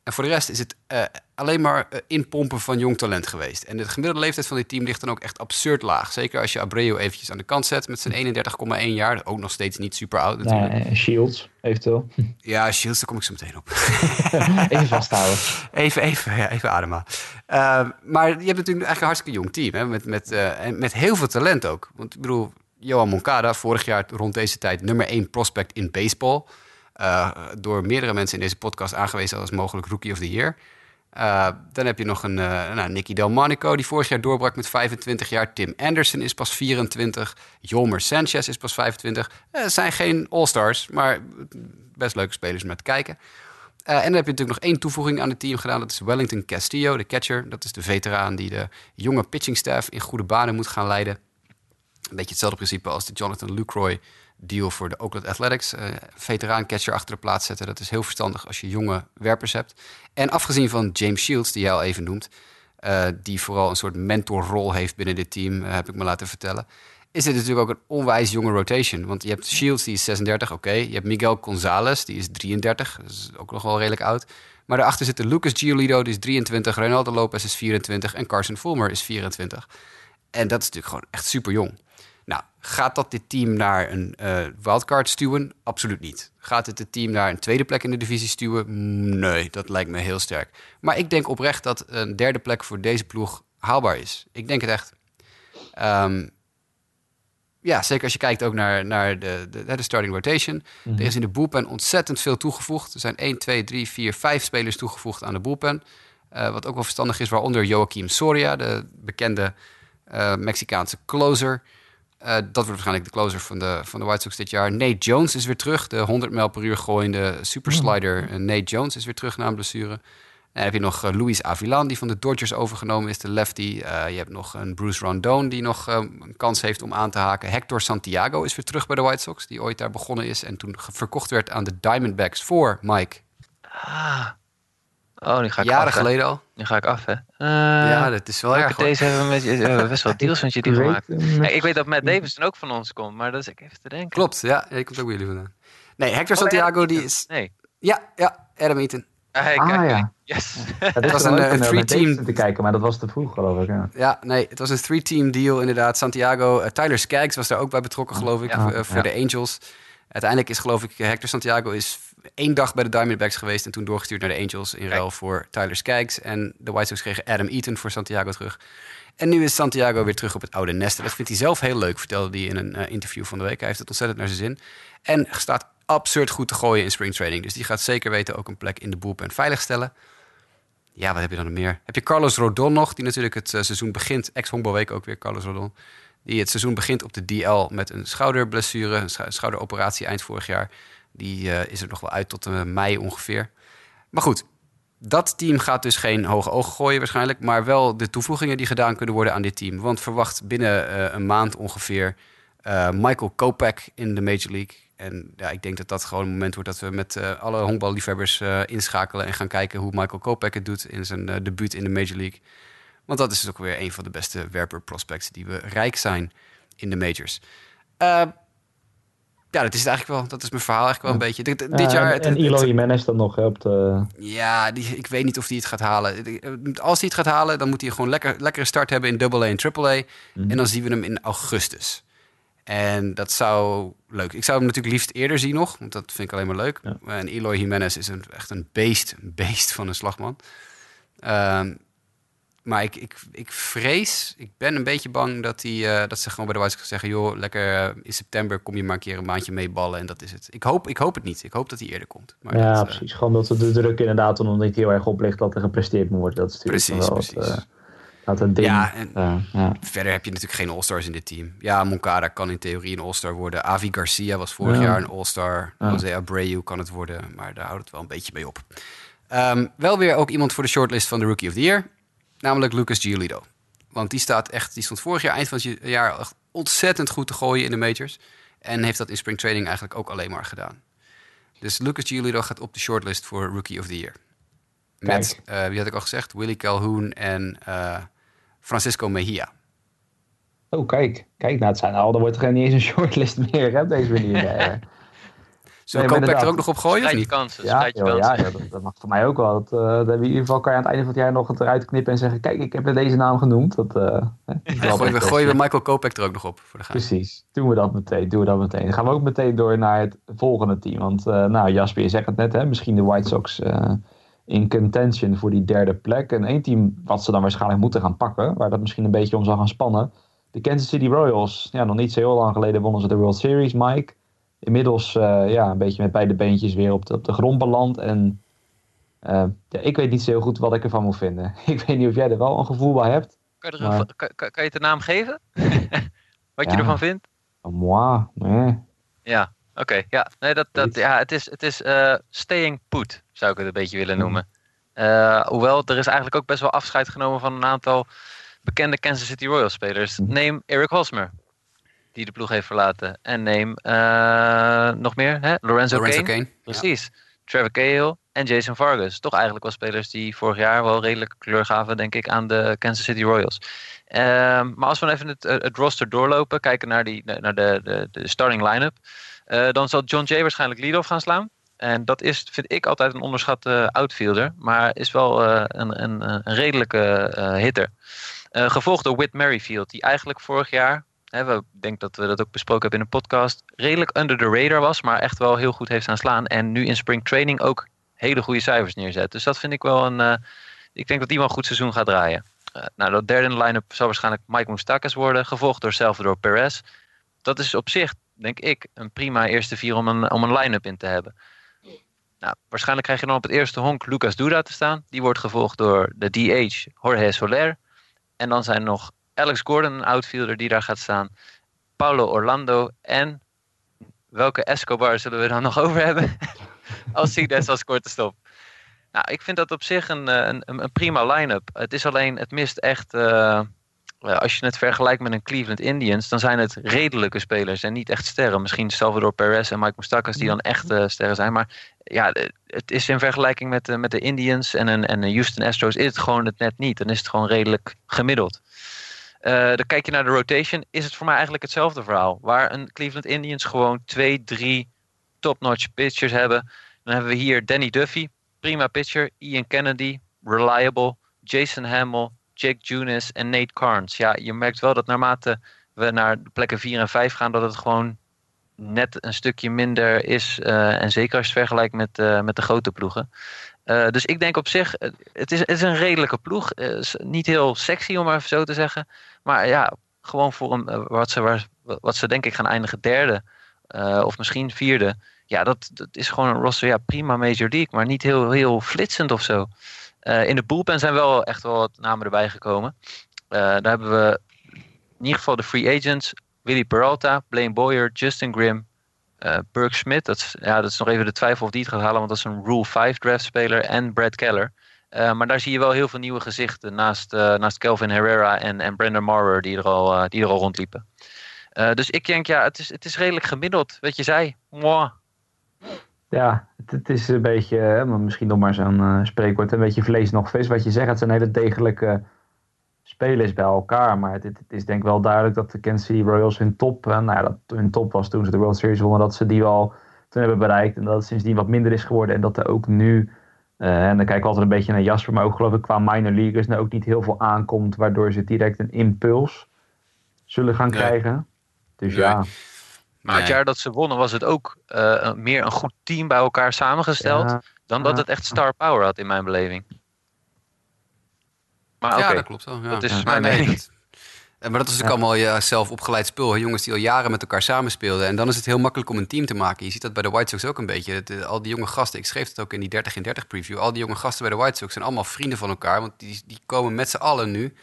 En voor de rest is het eh, alleen maar eh, inpompen van jong talent geweest. En de gemiddelde leeftijd van dit team ligt dan ook echt absurd laag. Zeker als je Abreu eventjes aan de kant zet met zijn 31,1 jaar. Ook nog steeds niet super oud natuurlijk. Nee, Shields, eventueel. Ja, Shields, daar kom ik zo meteen op. Even vasthouden. Even, even, ja, even ademen. Uh, maar je hebt natuurlijk eigenlijk een hartstikke jong team. Hè? Met, met, uh, en met heel veel talent ook. Want ik bedoel, Johan Moncada, vorig jaar rond deze tijd nummer 1 prospect in baseball. Uh, door meerdere mensen in deze podcast aangewezen als mogelijk Rookie of the Year. Uh, dan heb je nog een uh, nou, Nicky Delmonico, die vorig jaar doorbrak met 25 jaar. Tim Anderson is pas 24. Jolmer Sanchez is pas 25. Het zijn geen all-stars, maar best leuke spelers om te kijken. En dan heb je natuurlijk nog één toevoeging aan het team gedaan. Dat is Wellington Castillo, de catcher. Dat is de veteraan die de jonge pitchingstaff in goede banen moet gaan leiden. Een beetje hetzelfde principe als de Jonathan Lucroy deal voor de Oakland Athletics. Uh, veteraan catcher achter de plaats zetten. Dat is heel verstandig als je jonge werpers hebt. En afgezien van James Shields, die jij al even noemt... Uh, die vooral een soort mentorrol heeft binnen dit team, uh, heb ik me laten vertellen... is dit natuurlijk ook een onwijs jonge rotation. Want je hebt Shields, die is 36, oké. Je hebt Miguel Gonzalez, die is 33. Dat is ook nog wel redelijk oud. Maar daarachter zitten Lucas Giolito, die is 23. Ronaldo Lopez is 24. En Carson Fulmer is 24. En dat is natuurlijk gewoon echt super jong. Nou, gaat dat dit team naar een uh, wildcard stuwen? Absoluut niet. Gaat het het team naar een tweede plek in de divisie stuwen? Nee, dat lijkt me heel sterk. Maar ik denk oprecht dat een derde plek voor deze ploeg haalbaar is. Ik denk het echt. Um, ja, zeker als je kijkt ook naar, naar de, de, de starting rotation. Mm -hmm. Er is in de bullpen ontzettend veel toegevoegd. Er zijn 1, 2, 3, 4, 5 spelers toegevoegd aan de bullpen. Uh, wat ook wel verstandig is, waaronder Joaquim Soria, de bekende uh, Mexicaanse closer. Uh, dat wordt waarschijnlijk de closer van de, van de White Sox dit jaar. Nate Jones is weer terug. De 100 mijl per uur gooiende superslider mm. Nate Jones is weer terug na een blessure. En dan heb je nog uh, Luis Avilan, die van de Dodgers overgenomen is, de lefty. Uh, je hebt nog een Bruce Rondon, die nog een kans heeft om aan te haken. Hector Santiago is weer terug bij de White Sox, die ooit daar begonnen is... en toen verkocht werd aan de Diamondbacks voor Mike. Ah. Oh, nu ga ik Jaren af, geleden al. Nu ga ik af, hè? ja, dat is wel erg. Deze hebben we, met, we hebben best wel deals met jullie gemaakt. Hey, ik weet dat Matt Davidson ook van ons komt, maar dat is ik even te denken. Klopt, ja. Ik komt ook bij jullie vandaan. Nee, Hector oh, Santiago, die is... Nee. Ja, ja, Adam Eaton. Ah, hey, ah, ja. Yes. Het was een, een three-team... te kijken, maar dat was te vroeg, geloof ik. Ja, ja nee, het was een three-team deal inderdaad. Santiago, uh, Tyler Skaggs was daar ook bij betrokken, geloof ik, ja. uh, voor de Angels. Uiteindelijk is, geloof ik, Hector Santiago is één dag bij de Diamondbacks geweest... en toen doorgestuurd naar de Angels in ruil voor Tyler Skaggs. En de White Sox kregen Adam Eaton voor Santiago terug. En nu is Santiago weer terug op het oude nest. En dat vindt hij zelf heel leuk, vertelde hij in een uh, interview van de week. Hij heeft het ontzettend naar zijn zin. En staat absurd goed te gooien in springtraining. Dus die gaat zeker weten ook een plek in de bullpen veiligstellen. Ja, wat heb je dan nog meer? Heb je Carlos Rodon nog, die natuurlijk het uh, seizoen begint. Ex-Honkbalweek ook weer, Carlos Rodon. Die het seizoen begint op de DL met een schouderblessure. Een schou schouderoperatie eind vorig jaar. Die uh, is er nog wel uit tot uh, mei ongeveer. Maar goed, dat team gaat dus geen hoge ogen gooien waarschijnlijk. Maar wel de toevoegingen die gedaan kunnen worden aan dit team. Want verwacht binnen uh, een maand ongeveer Michael Kopech in de Major League. En ja, ik denk dat dat gewoon een moment wordt dat we met alle honkballiefhebbers inschakelen en gaan kijken hoe Michael Kopech het doet in zijn debuut in de Major League. Want dat is dus ook weer een van de beste werper prospects die we rijk zijn in de majors. Uh, ja, dat is het eigenlijk wel. Dat is mijn verhaal eigenlijk wel een beetje. Dit, dit jaar. En, en Elo Jimenez dan nog op de... Ja, die, ik weet niet of hij het gaat halen. Als hij het gaat halen, dan moet hij gewoon lekker, lekkere start hebben in AA en AAA. Mm En dan zien we hem in augustus. En dat zou leuk. Ik zou hem natuurlijk liefst eerder zien nog, want dat vind ik alleen maar leuk. En Eloy Jimenez is een, echt een beest, een beest van een slagman. Um, maar ik, ik, ik vrees, ik ben een beetje bang dat, die, uh, dat ze gewoon bij de White Sox zeggen... joh, lekker uh, in september kom je maar een keer een maandje meeballen en dat is het. Ik hoop, ik hoop het niet. Ik hoop dat hij eerder komt. Maar ja, dat, uh, precies. Gewoon dat de druk inderdaad omdat niet heel erg op ligt dat er gepresteerd moet worden. Dat is precies, wel precies. Ja, en ja. verder heb je natuurlijk geen All-Stars in dit team. Ja, Moncada kan in theorie een All-Star worden. Avi Garcia was vorig ja. jaar een All-Star. Jose Abreu kan het worden, maar daar houdt het wel een beetje mee op. Um, wel weer ook iemand voor de shortlist van de Rookie of the Year. Namelijk Lucas Giolito. Want die staat echt, die stond vorig jaar, eind van het jaar, echt ontzettend goed te gooien in de majors. En heeft dat in spring training eigenlijk ook alleen maar gedaan. Dus Lucas Giolito gaat op de shortlist voor Rookie of the Year. Met, uh, wie had ik al gezegd, Willy Calhoun en uh, Francisco Mejia. Oh, kijk. Kijk, nou, het zijn al, dan wordt er niet eens een shortlist meer hè, op deze manier. Zullen we nee, er ook nog op gooien? Je niet? kansen. Ja, je joh, kansen. ja, ja dat, dat, mag voor mij ook wel. Dat, uh, dat hebben we in ieder geval kan je aan het einde van het jaar nog het eruit knippen en zeggen: Kijk, ik heb deze naam genoemd. Dat, uh, ja, gooien, we, gooien we Michael Kopek er ook nog op voor de. Precies, doen we dat meteen. Doen we dat meteen. Dan gaan we ook meteen door naar het volgende team. Want, uh, nou, Jasper, je zegt het net, hè, misschien de White Sox in contention voor die derde plek. En één team wat ze dan waarschijnlijk moeten gaan pakken, waar dat misschien een beetje om zal gaan spannen. De Kansas City Royals. Ja, nog niet zo heel lang geleden wonnen ze de World Series, Mike inmiddels uh, ja, een beetje met beide beentjes weer op de, op de grond beland. En uh, ja, ik weet niet zo heel goed wat ik ervan moet vinden. ik weet niet of jij er wel een gevoel bij hebt. Kan je, er maar... een, kan, kan, je het een naam geven? wat ja. je ervan vindt? Moi, nee. Ja, oké. Okay, ja, nee, dat, dat, ja, het is, het is uh, staying put, zou ik het een beetje willen noemen. hoewel, er is eigenlijk ook best wel afscheid genomen van een aantal bekende Kansas City Royals spelers. Neem Eric Hosmer die de ploeg heeft verlaten. En neem uh, nog meer, hè? Lorenzo, Lorenzo Kane. Kane. Precies. Ja. Trevor Cahill en Jason Vargas. Toch eigenlijk wel spelers die vorig jaar wel redelijk kleur gaven, denk ik, aan de Kansas City Royals. Uh, maar als we even het, het, roster doorlopen, kijken naar, die, naar de, de, de starting line-up, uh, dan zal John Jay waarschijnlijk lead-off gaan slaan. En dat is, vind ik, altijd een onderschatte outfielder, maar is wel een, een, een, redelijke hitter. gevolgd door Whit Merrifield, die eigenlijk vorig jaar ik denk dat we dat ook besproken hebben in een podcast, redelijk under the radar was, maar echt wel heel goed heeft staan slaan. En nu in spring training ook hele goede cijfers neerzet. Dus dat vind ik wel een. Uh, ik denk dat wel een goed seizoen gaat draaien. Uh, nou, dat derde in de line-up zal waarschijnlijk Mike Moustakas worden, gevolgd door Salvador Perez. Dat is op zich, denk ik, een prima eerste vier om een, om een line-up in te hebben. Nou, waarschijnlijk krijg je dan op het eerste honk Lucas Duda te staan. Die wordt gevolgd door de DH Jorge Soler. En dan zijn nog Alex Gordon, een outfielder die daar gaat staan. Paulo Orlando en welke Escobar zullen we dan nog over hebben? Alcides als korte stop. Nou, ik vind dat op zich een, een, een prima line-up. Het is alleen, het mist echt... Uh, als je het vergelijkt met een Cleveland Indians, dan zijn het redelijke spelers en niet echt sterren. Misschien Salvador Perez en Mike Moustakas die dan echt uh, sterren zijn. Maar ja, het is in vergelijking met, uh, met de Indians en een, en een Houston Astros is het gewoon het net niet. Dan is het gewoon redelijk gemiddeld. Uh, dan kijk je naar de rotation, is het voor mij eigenlijk hetzelfde verhaal. Waar een Cleveland Indians gewoon twee, drie top-notch pitchers hebben. Dan hebben we hier Danny Duffy, prima pitcher. Ian Kennedy, reliable. Jason Hamill, Jake Junis en Nate Carnes. Ja, je merkt wel dat naarmate we naar de plekken 4 en 5 gaan, dat het gewoon net een stukje minder is. Uh, en zeker als je het vergelijkt met, uh, met de grote ploegen. Uh, dus ik denk op zich, het is, het is een redelijke ploeg. niet heel sexy om maar even zo te zeggen. Maar ja, gewoon voor een, wat, ze, wat ze denk ik gaan eindigen derde. of misschien vierde. Ja, dat, dat is gewoon een roster. Ja, prima Major League. Maar niet heel, heel flitsend of zo. in de bullpen zijn wel echt wel wat namen erbij gekomen. daar hebben we in ieder geval de free agents. Willy Peralta, Blaine Boyer, Justin Grimm, uh, Burke Smith. Dat is, ja, dat is nog even de twijfel of die het gaat halen, want dat is een Rule 5 draftspeler. En Brad Keller. Uh, maar daar zie je wel heel veel nieuwe gezichten naast, uh, naast Kelvin Herrera en, en Brandon Maurer die er al, die er al rondliepen. dus ik denk, ja, het is, het is redelijk gemiddeld, wat je zei. Ja, het, het, is een beetje, misschien nog maar zo'n spreekwoord, een beetje vlees nog vis. Wat je zegt, het zijn hele degelijke spelers bij elkaar. Maar het, het is denk ik wel duidelijk dat de Kansas City Royals hun top, eh, nou ja, dat hun top was toen ze de World Series wonnen, dat ze die wel toen hebben bereikt. En dat het sindsdien wat minder is geworden. En dat er ook nu, eh, en dan kijk ik altijd een beetje naar Jasper, maar ook geloof ik qua minor leaguers, nou ook niet heel veel aankomt, waardoor ze direct een impuls zullen gaan Nee. krijgen. Dus Nee. ja, Maar het Nee. jaar dat ze wonnen was het ook eh, meer een goed team bij elkaar samengesteld. ja, Dan dat het echt star power had in mijn beleving. Maar Ja, dat klopt wel. Ja. dat is Ja. mijn mening. maar dat is natuurlijk allemaal je zelf opgeleid spul. Jongens die al jaren met elkaar samenspeelden. En dan is het heel makkelijk om een team te maken. Je ziet dat bij de White Sox ook een beetje. Eh, al die jonge gasten, ik schreef het ook in die 30 in 30 preview. Al die jonge gasten bij de White Sox zijn allemaal vrienden van elkaar. Want die, die komen met z'n allen nu,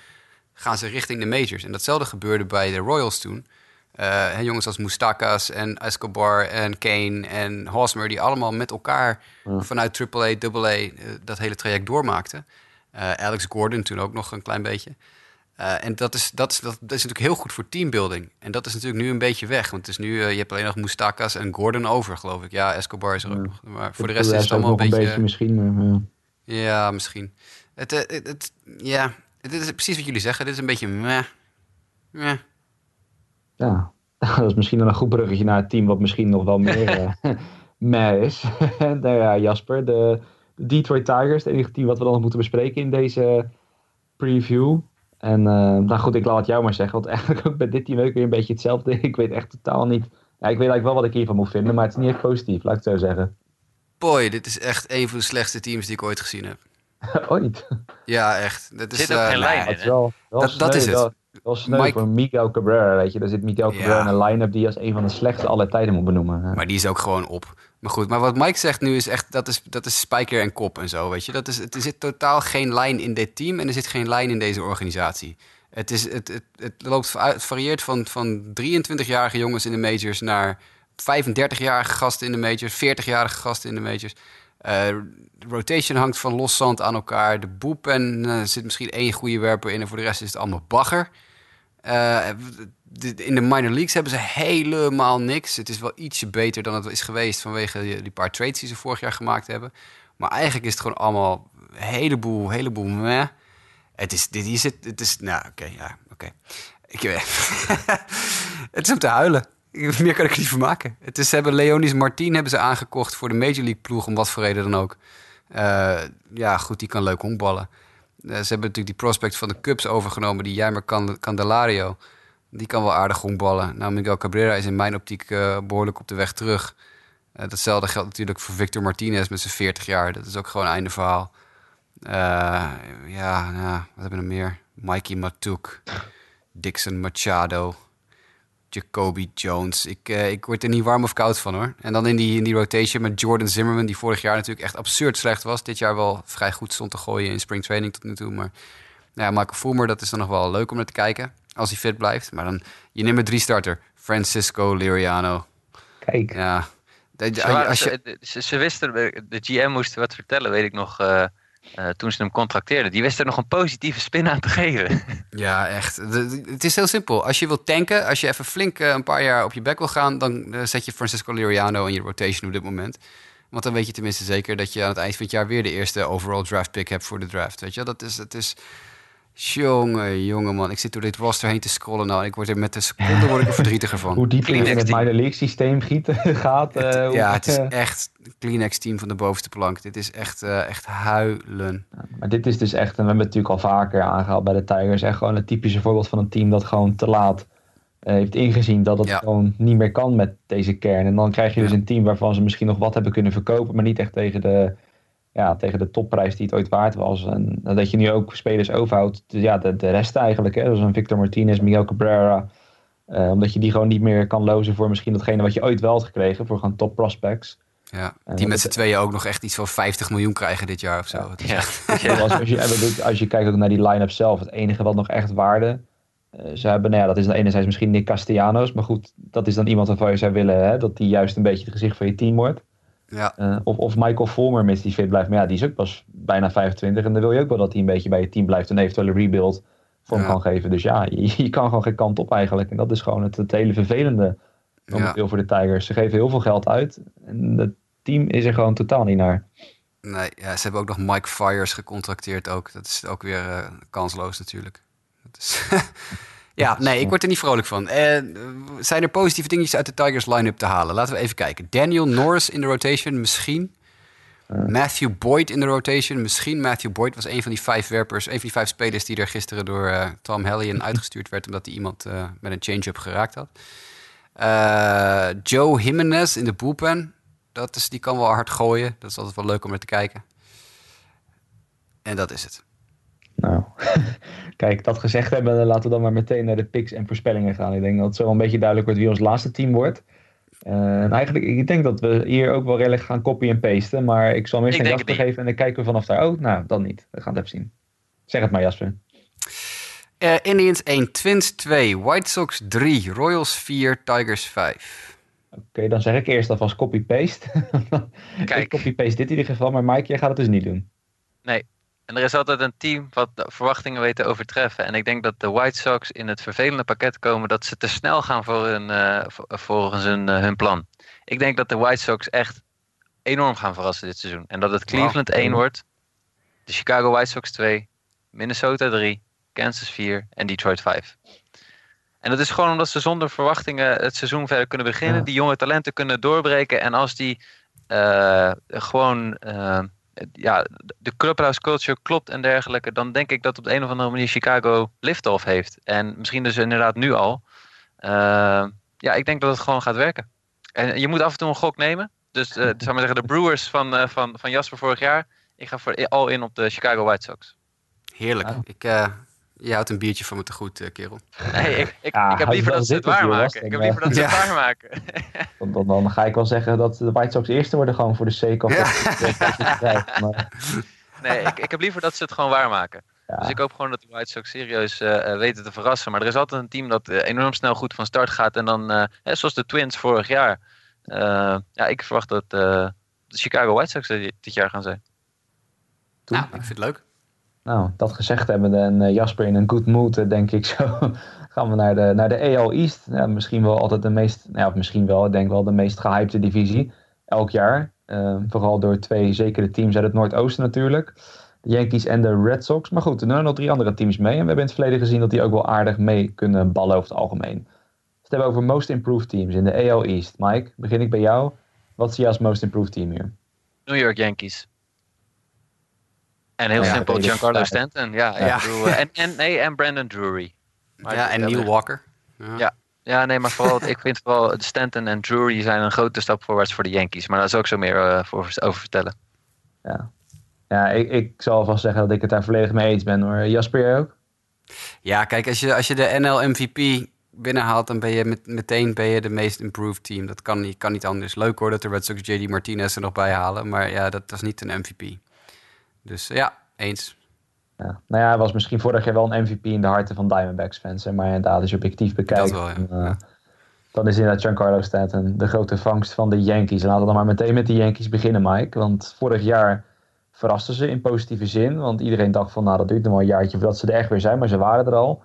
gaan ze richting de majors. En datzelfde gebeurde bij de Royals toen. Eh, jongens als Mustakas en Escobar en Kane en Hosmer... die allemaal met elkaar vanuit AAA, AA eh, dat hele traject doormaakten. Eh, Alex Gordon toen ook nog een klein beetje. Eh, en dat is, dat, is, dat, is natuurlijk heel goed voor teambuilding. En dat is natuurlijk nu een beetje weg. Want het is nu, eh, je hebt alleen nog Mustakas en Gordon over, geloof ik. Ja, Escobar is er ook nog. Maar voor de rest is het allemaal een nog beetje... misschien. ja. Ja, misschien. Het, het, het- ja, het is precies wat jullie zeggen. Dit is een beetje meh. Meh. Ja, dat is misschien dan een goed bruggetje naar het team wat misschien nog wel meer eh meh is. nou ja, Jasper, de Detroit Tigers, het enige team wat we dan nog moeten bespreken in deze preview. En eh, nou goed, ik laat het jou maar zeggen, want eigenlijk ook bij dit team ook weer een beetje hetzelfde. Ik weet echt totaal niet, ja, ik weet eigenlijk wel wat ik hiervan moet vinden, maar het is niet echt positief, laat ik het zo zeggen. Boy, dit is echt een van de slechtste teams die ik ooit gezien heb. Ooit. Ja, echt. Dat is, Zit ook eh, geen nou, lijn Het in, is wel, wel Dat- dat is het. Wel, wel sneu Mike- voor Miguel Cabrera, weet je. Daar zit Miguel Cabrera Ja. in een line-up die je als een van de slechtste aller tijden moet benoemen. Ja. Maar die is ook gewoon op. Maar goed, maar wat Mike zegt nu is echt, dat is, dat is spijker en kop en zo, weet je. Dat is, er zit totaal geen lijn in dit team en er zit geen lijn in deze organisatie. Het, is, het, het, het, loopt, varieert van, van 23-jarige jongens in de majors naar 35-jarige gasten in de majors, 40-jarige gasten in de majors. Eh, de rotation hangt van los zand aan elkaar. De boep en eh, er zit misschien één goede werper in en voor de rest is het allemaal bagger. Eh, in de minor leagues hebben ze helemaal niks. Het is wel ietsje beter dan het is geweest vanwege die, paar trades die ze vorig jaar gemaakt hebben. Maar eigenlijk is het gewoon allemaal een heleboel, heleboel. Het is, dit hier zit, het is, nou oké, ja, oké. Ik, het is om te huilen. Meer kan ik er niet van maken. Het is, ze hebben Leonis Martin hebben ze aangekocht voor de Major League ploeg, om wat voor reden dan ook. Eh, ja, goed, die kan leuk honkballen. Eh, ze hebben natuurlijk die prospect van de Cubs overgenomen, die Jaimer Can- Candelario. Die kan wel aardig honkballen. Nou, Miguel Cabrera is in mijn optiek eh, behoorlijk op de weg terug. Eh, datzelfde geldt natuurlijk voor Victor Martinez met zijn 40 jaar. Dat is ook gewoon einde verhaal. Eh, ja, nou, wat hebben we meer? Mikey Matuk, Dixon Machado, Jacoby Jones. Ik, ik word er niet warm of koud van hoor. En dan in die, in die rotation met Jordan Zimmerman, die vorig jaar natuurlijk echt absurd slecht was. Dit jaar wel vrij goed stond te gooien in spring training tot nu toe. Maar nou ja, Michael Fulmer, dat is dan nog wel leuk om naar te kijken. Als hij fit blijft. Maar dan je nummer drie starter, Francisco Liriano. Kijk, Ja, dat- Ze, waren- als je, ze, ze, ze wisten, de GM moest wat vertellen, weet ik nog, eh, eh, toen ze hem contracteerden. Die wist er nog een positieve spin aan te geven. Ja, echt. De- de- Het is heel simpel. Als je wilt tanken, als je even flink eh, een paar jaar op je bek wil gaan, dan eh, zet je Francisco Liriano in je rotation op dit moment. Want dan weet je tenminste zeker dat je aan het eind van het jaar weer de eerste overall draft pick hebt voor de draft. Weet je, dat is, het is. Jongen, jongen man. Ik zit door dit roster heen te scrollen nou en ik word er met de seconde word ik er verdrietiger van. hoe diep in Kleenex het minor league systeem gieten gaat. eh, hoe- ja, het is echt het Kleenex team van de bovenste plank. Dit is echt, eh, echt huilen. Maar dit is dus echt, en we hebben het natuurlijk al vaker aangehaald bij de Tigers, echt gewoon het typische voorbeeld van een team dat gewoon te laat eh, heeft ingezien dat het Ja. gewoon niet meer kan met deze kern. En dan krijg je dus Ja. een team waarvan ze misschien nog wat hebben kunnen verkopen, maar niet echt tegen de, ja, tegen de topprijs die het ooit waard was. En dat je nu ook spelers overhoudt, dus ja, de, de rest eigenlijk, hè, zoals een Victor Martinez, Miguel Cabrera. eh, omdat je die gewoon niet meer kan lozen voor misschien datgene wat je ooit wel had gekregen, voor gewoon top prospects. Ja, En die met z'n tweeën ook nog echt iets van 50 miljoen krijgen dit jaar of zo. Ja. Ja, als, als, je, als je kijkt ook naar die line-up zelf, het enige wat nog echt waarde eh, ze hebben, nou ja, dat is dan enerzijds misschien Nick Castellanos, maar goed, dat is dan iemand waarvan je zou willen hè, dat die juist een beetje het gezicht van je team wordt. Ja, Eh, of, of Michael Fulmer, mits die fit blijft, maar ja, die is ook pas bijna 25 en dan wil je ook wel dat hij een beetje bij je team blijft en eventueel een rebuild vorm Ja. kan geven. Dus ja, je, je kan gewoon geen kant op eigenlijk en dat is gewoon het, het hele vervelende momenteel voor de Tigers. Ze geven heel veel geld uit en het team is er gewoon totaal niet naar. Nee, ja, ze hebben ook nog Mike Fires gecontracteerd ook. Dat is ook weer eh, kansloos natuurlijk. Dus, ja, nee, ik word er niet vrolijk van. Eh, zijn er positieve dingetjes uit de Tigers line-up te halen? Laten we even kijken. Daniel Norris in de rotation, misschien. Matthew Boyd in de rotation, misschien. Matthew Boyd was een van die vijf werpers, een van die vijf spelers die er gisteren door eh, Tom Hallion uitgestuurd werd, omdat hij iemand eh, met een change-up geraakt had. Eh, Joe Jimenez in de bullpen. Dat is, die kan wel hard gooien. Dat is altijd wel leuk om naar te kijken. En dat is het. Nou, kijk, dat gezegd hebben, laten we dan maar meteen naar de picks en voorspellingen gaan. Ik denk dat het zo een beetje duidelijk wordt wie ons laatste team wordt. En eigenlijk, ik denk dat we hier ook wel redelijk gaan copy en pasten. Maar ik zal hem eerst Ik aan Jasper geven en dan kijken we vanaf daar. Oh, nou, dan niet. We gaan het even zien. Zeg het maar, Jasper. Eh, Indians 1, Twins 2, White Sox 3, Royals 4, Tigers 5. Oké, dan zeg ik eerst alvast copy-paste. ik Kijk. copy-paste dit in ieder geval, maar Mike, jij gaat het dus niet doen. En er is altijd een team wat de verwachtingen weet te overtreffen. En ik denk dat de White Sox in het vervelende pakket komen dat ze te snel gaan voor hun, vo- volgens hun, eh, hun plan. Ik denk dat de White Sox echt enorm gaan verrassen dit seizoen. En dat het Cleveland 1 wordt, de Chicago White Sox 2, Minnesota 3, Kansas 4 en Detroit 5. En dat is gewoon omdat ze zonder verwachtingen het seizoen verder kunnen beginnen. Ja. Die jonge talenten kunnen doorbreken. En als die eh, gewoon ja, de clubhouse culture klopt en dergelijke, dan denk ik dat op de een of andere manier Chicago liftoff heeft. En misschien dus inderdaad nu al. Eh, ja, ik denk dat het gewoon gaat werken. En je moet af en toe een gok nemen. Dus eh zou ik maar zeggen, de Brewers van, eh, van, van Jasper vorig jaar. Ik ga voor al in op de Chicago White Sox. Heerlijk. Ja. Ik, eh, je houdt een biertje van me te goed, eh, kerel. Nee, ik, ik, Ja, ik heb liever dat ze het waarmaken. Ik heb liever dat ze eh, het waarmaken. Dan, dan, dan ga ik wel zeggen dat de White Sox eerste worden gewoon voor de. Maar, Nee, ik, ik heb liever dat ze het gewoon waarmaken. ja. Dus ik hoop gewoon dat de White Sox serieus eh, weten te verrassen. Maar er is altijd een team dat enorm snel goed van start gaat. En dan, eh, hè, zoals de Twins vorig jaar. Eh, ja, ik verwacht dat eh, de Chicago White Sox dit dit jaar gaan zijn. Nou, ik vind het leuk. Nou, dat gezegd hebben en eh, Jasper in een good mood, eh, denk ik zo. gaan we naar de, naar de AL East. Misschien wel altijd de meest, nou ja, misschien wel, ik denk wel de meest gehypte divisie. Elk jaar. Eh, vooral door twee zekere teams uit het Noordoosten natuurlijk. De Yankees en de Red Sox. Maar goed, er doen nog drie andere teams mee. En we hebben in het verleden gezien dat die ook wel aardig mee kunnen ballen over het algemeen. Dus het hebben over Most Improved Teams in de AL East. Mike, begin ik bij jou. Wat zie je als Most Improved Team hier? New York Yankees. En heel Ja, simpel, Giancarlo daar- Stanton. Ja, Ja. ik bedoel, eh, en, en, nee, en Brandon Drury. Maar ja, en Neil Walker. Ja. Ja, nee, maar vooral, ik vind vooral Stanton en Drury zijn een grote stap voorwaarts voor de Yankees. Maar daar zal ik zo meer eh, voor, over vertellen. Ja, ja ik, ik zal alvast zeggen dat ik het daar volledig mee eens ben hoor. Jasper, jij ook? Ja, kijk, als je, als je de NL MVP binnenhaalt, dan ben je met, meteen ben je de meest improved team. Dat kan niet, kan niet anders. Leuk hoor dat de Red Sox JD Martinez er nog bij halen, maar ja, dat was niet een MVP. Dus eh, ja, eens. Ja. Nou ja, hij was misschien vorig jaar wel een MVP in de harten van Diamondbacks fans. Hè? Maar inderdaad, als je objectief bekijkt, Dat wel, ja. dan, eh, Ja. dan is inderdaad Giancarlo Stanton de grote vangst van de Yankees. Laten we dan maar meteen met de Yankees beginnen, Mike. Want vorig jaar verrasten ze in positieve zin. Want iedereen dacht van, nou dat duurt nog wel een jaartje voordat ze er echt weer zijn. Maar ze waren er al.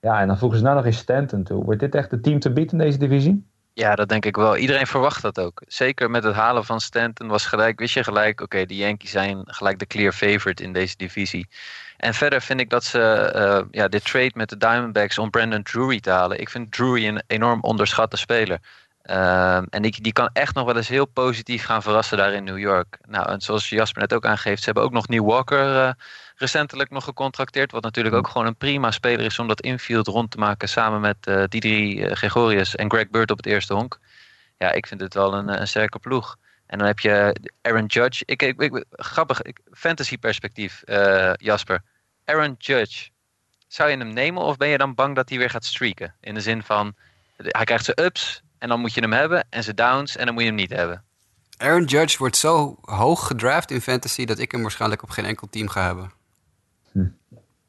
Ja, en dan voegen ze nou nog eens Stanton toe. Wordt dit echt het team te beat in deze divisie? Ja, dat denk ik wel. Iedereen verwacht dat ook. Zeker met het halen van Stanton was gelijk, wist je gelijk, oké, de Yankees zijn gelijk de clear favorite in deze divisie. En verder vind ik dat ze eh, ja, dit trade met de Diamondbacks om Brandon Drury te halen. Ik vind Drury een enorm onderschatte speler. Ehm, en die, die kan echt nog wel eens heel positief gaan verrassen daar in New York. Nou, en zoals Jasper net ook aangeeft, ze hebben ook nog New Walker eh, recentelijk nog gecontracteerd. Wat natuurlijk ook gewoon een prima speler is om dat infield rond te maken samen met eh Didri eh, Gregorius en Greg Bird op het eerste honk. Ja, ik vind het wel een, eh, een sterke ploeg. En dan heb je Aaron Judge. Ik, ik, ik- grappig, ik, fantasy perspectief, Jasper. Aaron Judge. Zou je hem nemen of ben je dan bang dat hij weer gaat streaken? In de zin van, hij krijgt zijn ups en dan moet je hem hebben. En zijn downs en dan moet je hem niet hebben. Aaron Judge wordt zo hoog gedraft in fantasy dat ik hem waarschijnlijk op geen enkel team ga hebben.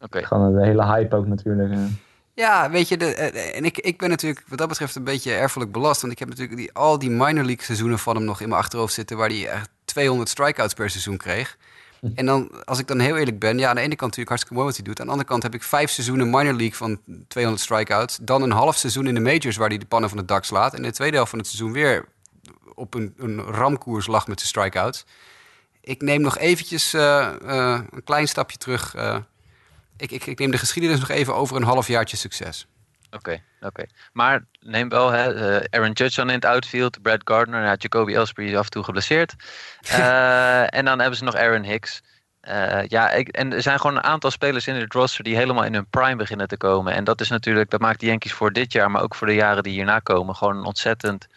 Oké. Gewoon de hele hype ook natuurlijk. Ja, weet je, de, eh, en ik, ik ben natuurlijk wat dat betreft een beetje erfelijk belast. Want ik heb natuurlijk die, al die minor league seizoenen van hem nog in mijn achterhoofd zitten... waar hij echt 200 strikeouts per seizoen kreeg. En dan, als ik dan heel eerlijk ben, ja, aan de ene kant natuurlijk hartstikke mooi wat hij doet. Aan de andere kant heb ik vijf seizoenen minor league van 200 strikeouts. Dan een half seizoen in de majors waar hij de pannen van het dak slaat. En in de tweede helft van het seizoen weer op een, een ramkoers lag met zijn strikeouts. Ik neem nog eventjes eh, eh, een klein stapje terug... eh, ik, ik, ik neem de geschiedenis nog even over een halfjaartje succes. Oké, oké. Maar neem wel hè, eh, Aaron Judge dan in het outfield, Brad Gardner, ja, Jacoby Ellsbury is af en toe geblesseerd. Eh, en dan hebben ze nog Aaron Hicks. Eh, ja, ik, en er zijn gewoon een aantal spelers in het roster die helemaal in hun prime beginnen te komen. En dat is natuurlijk, dat maakt de Yankees voor dit jaar, maar ook voor de jaren die hierna komen, gewoon een ontzettend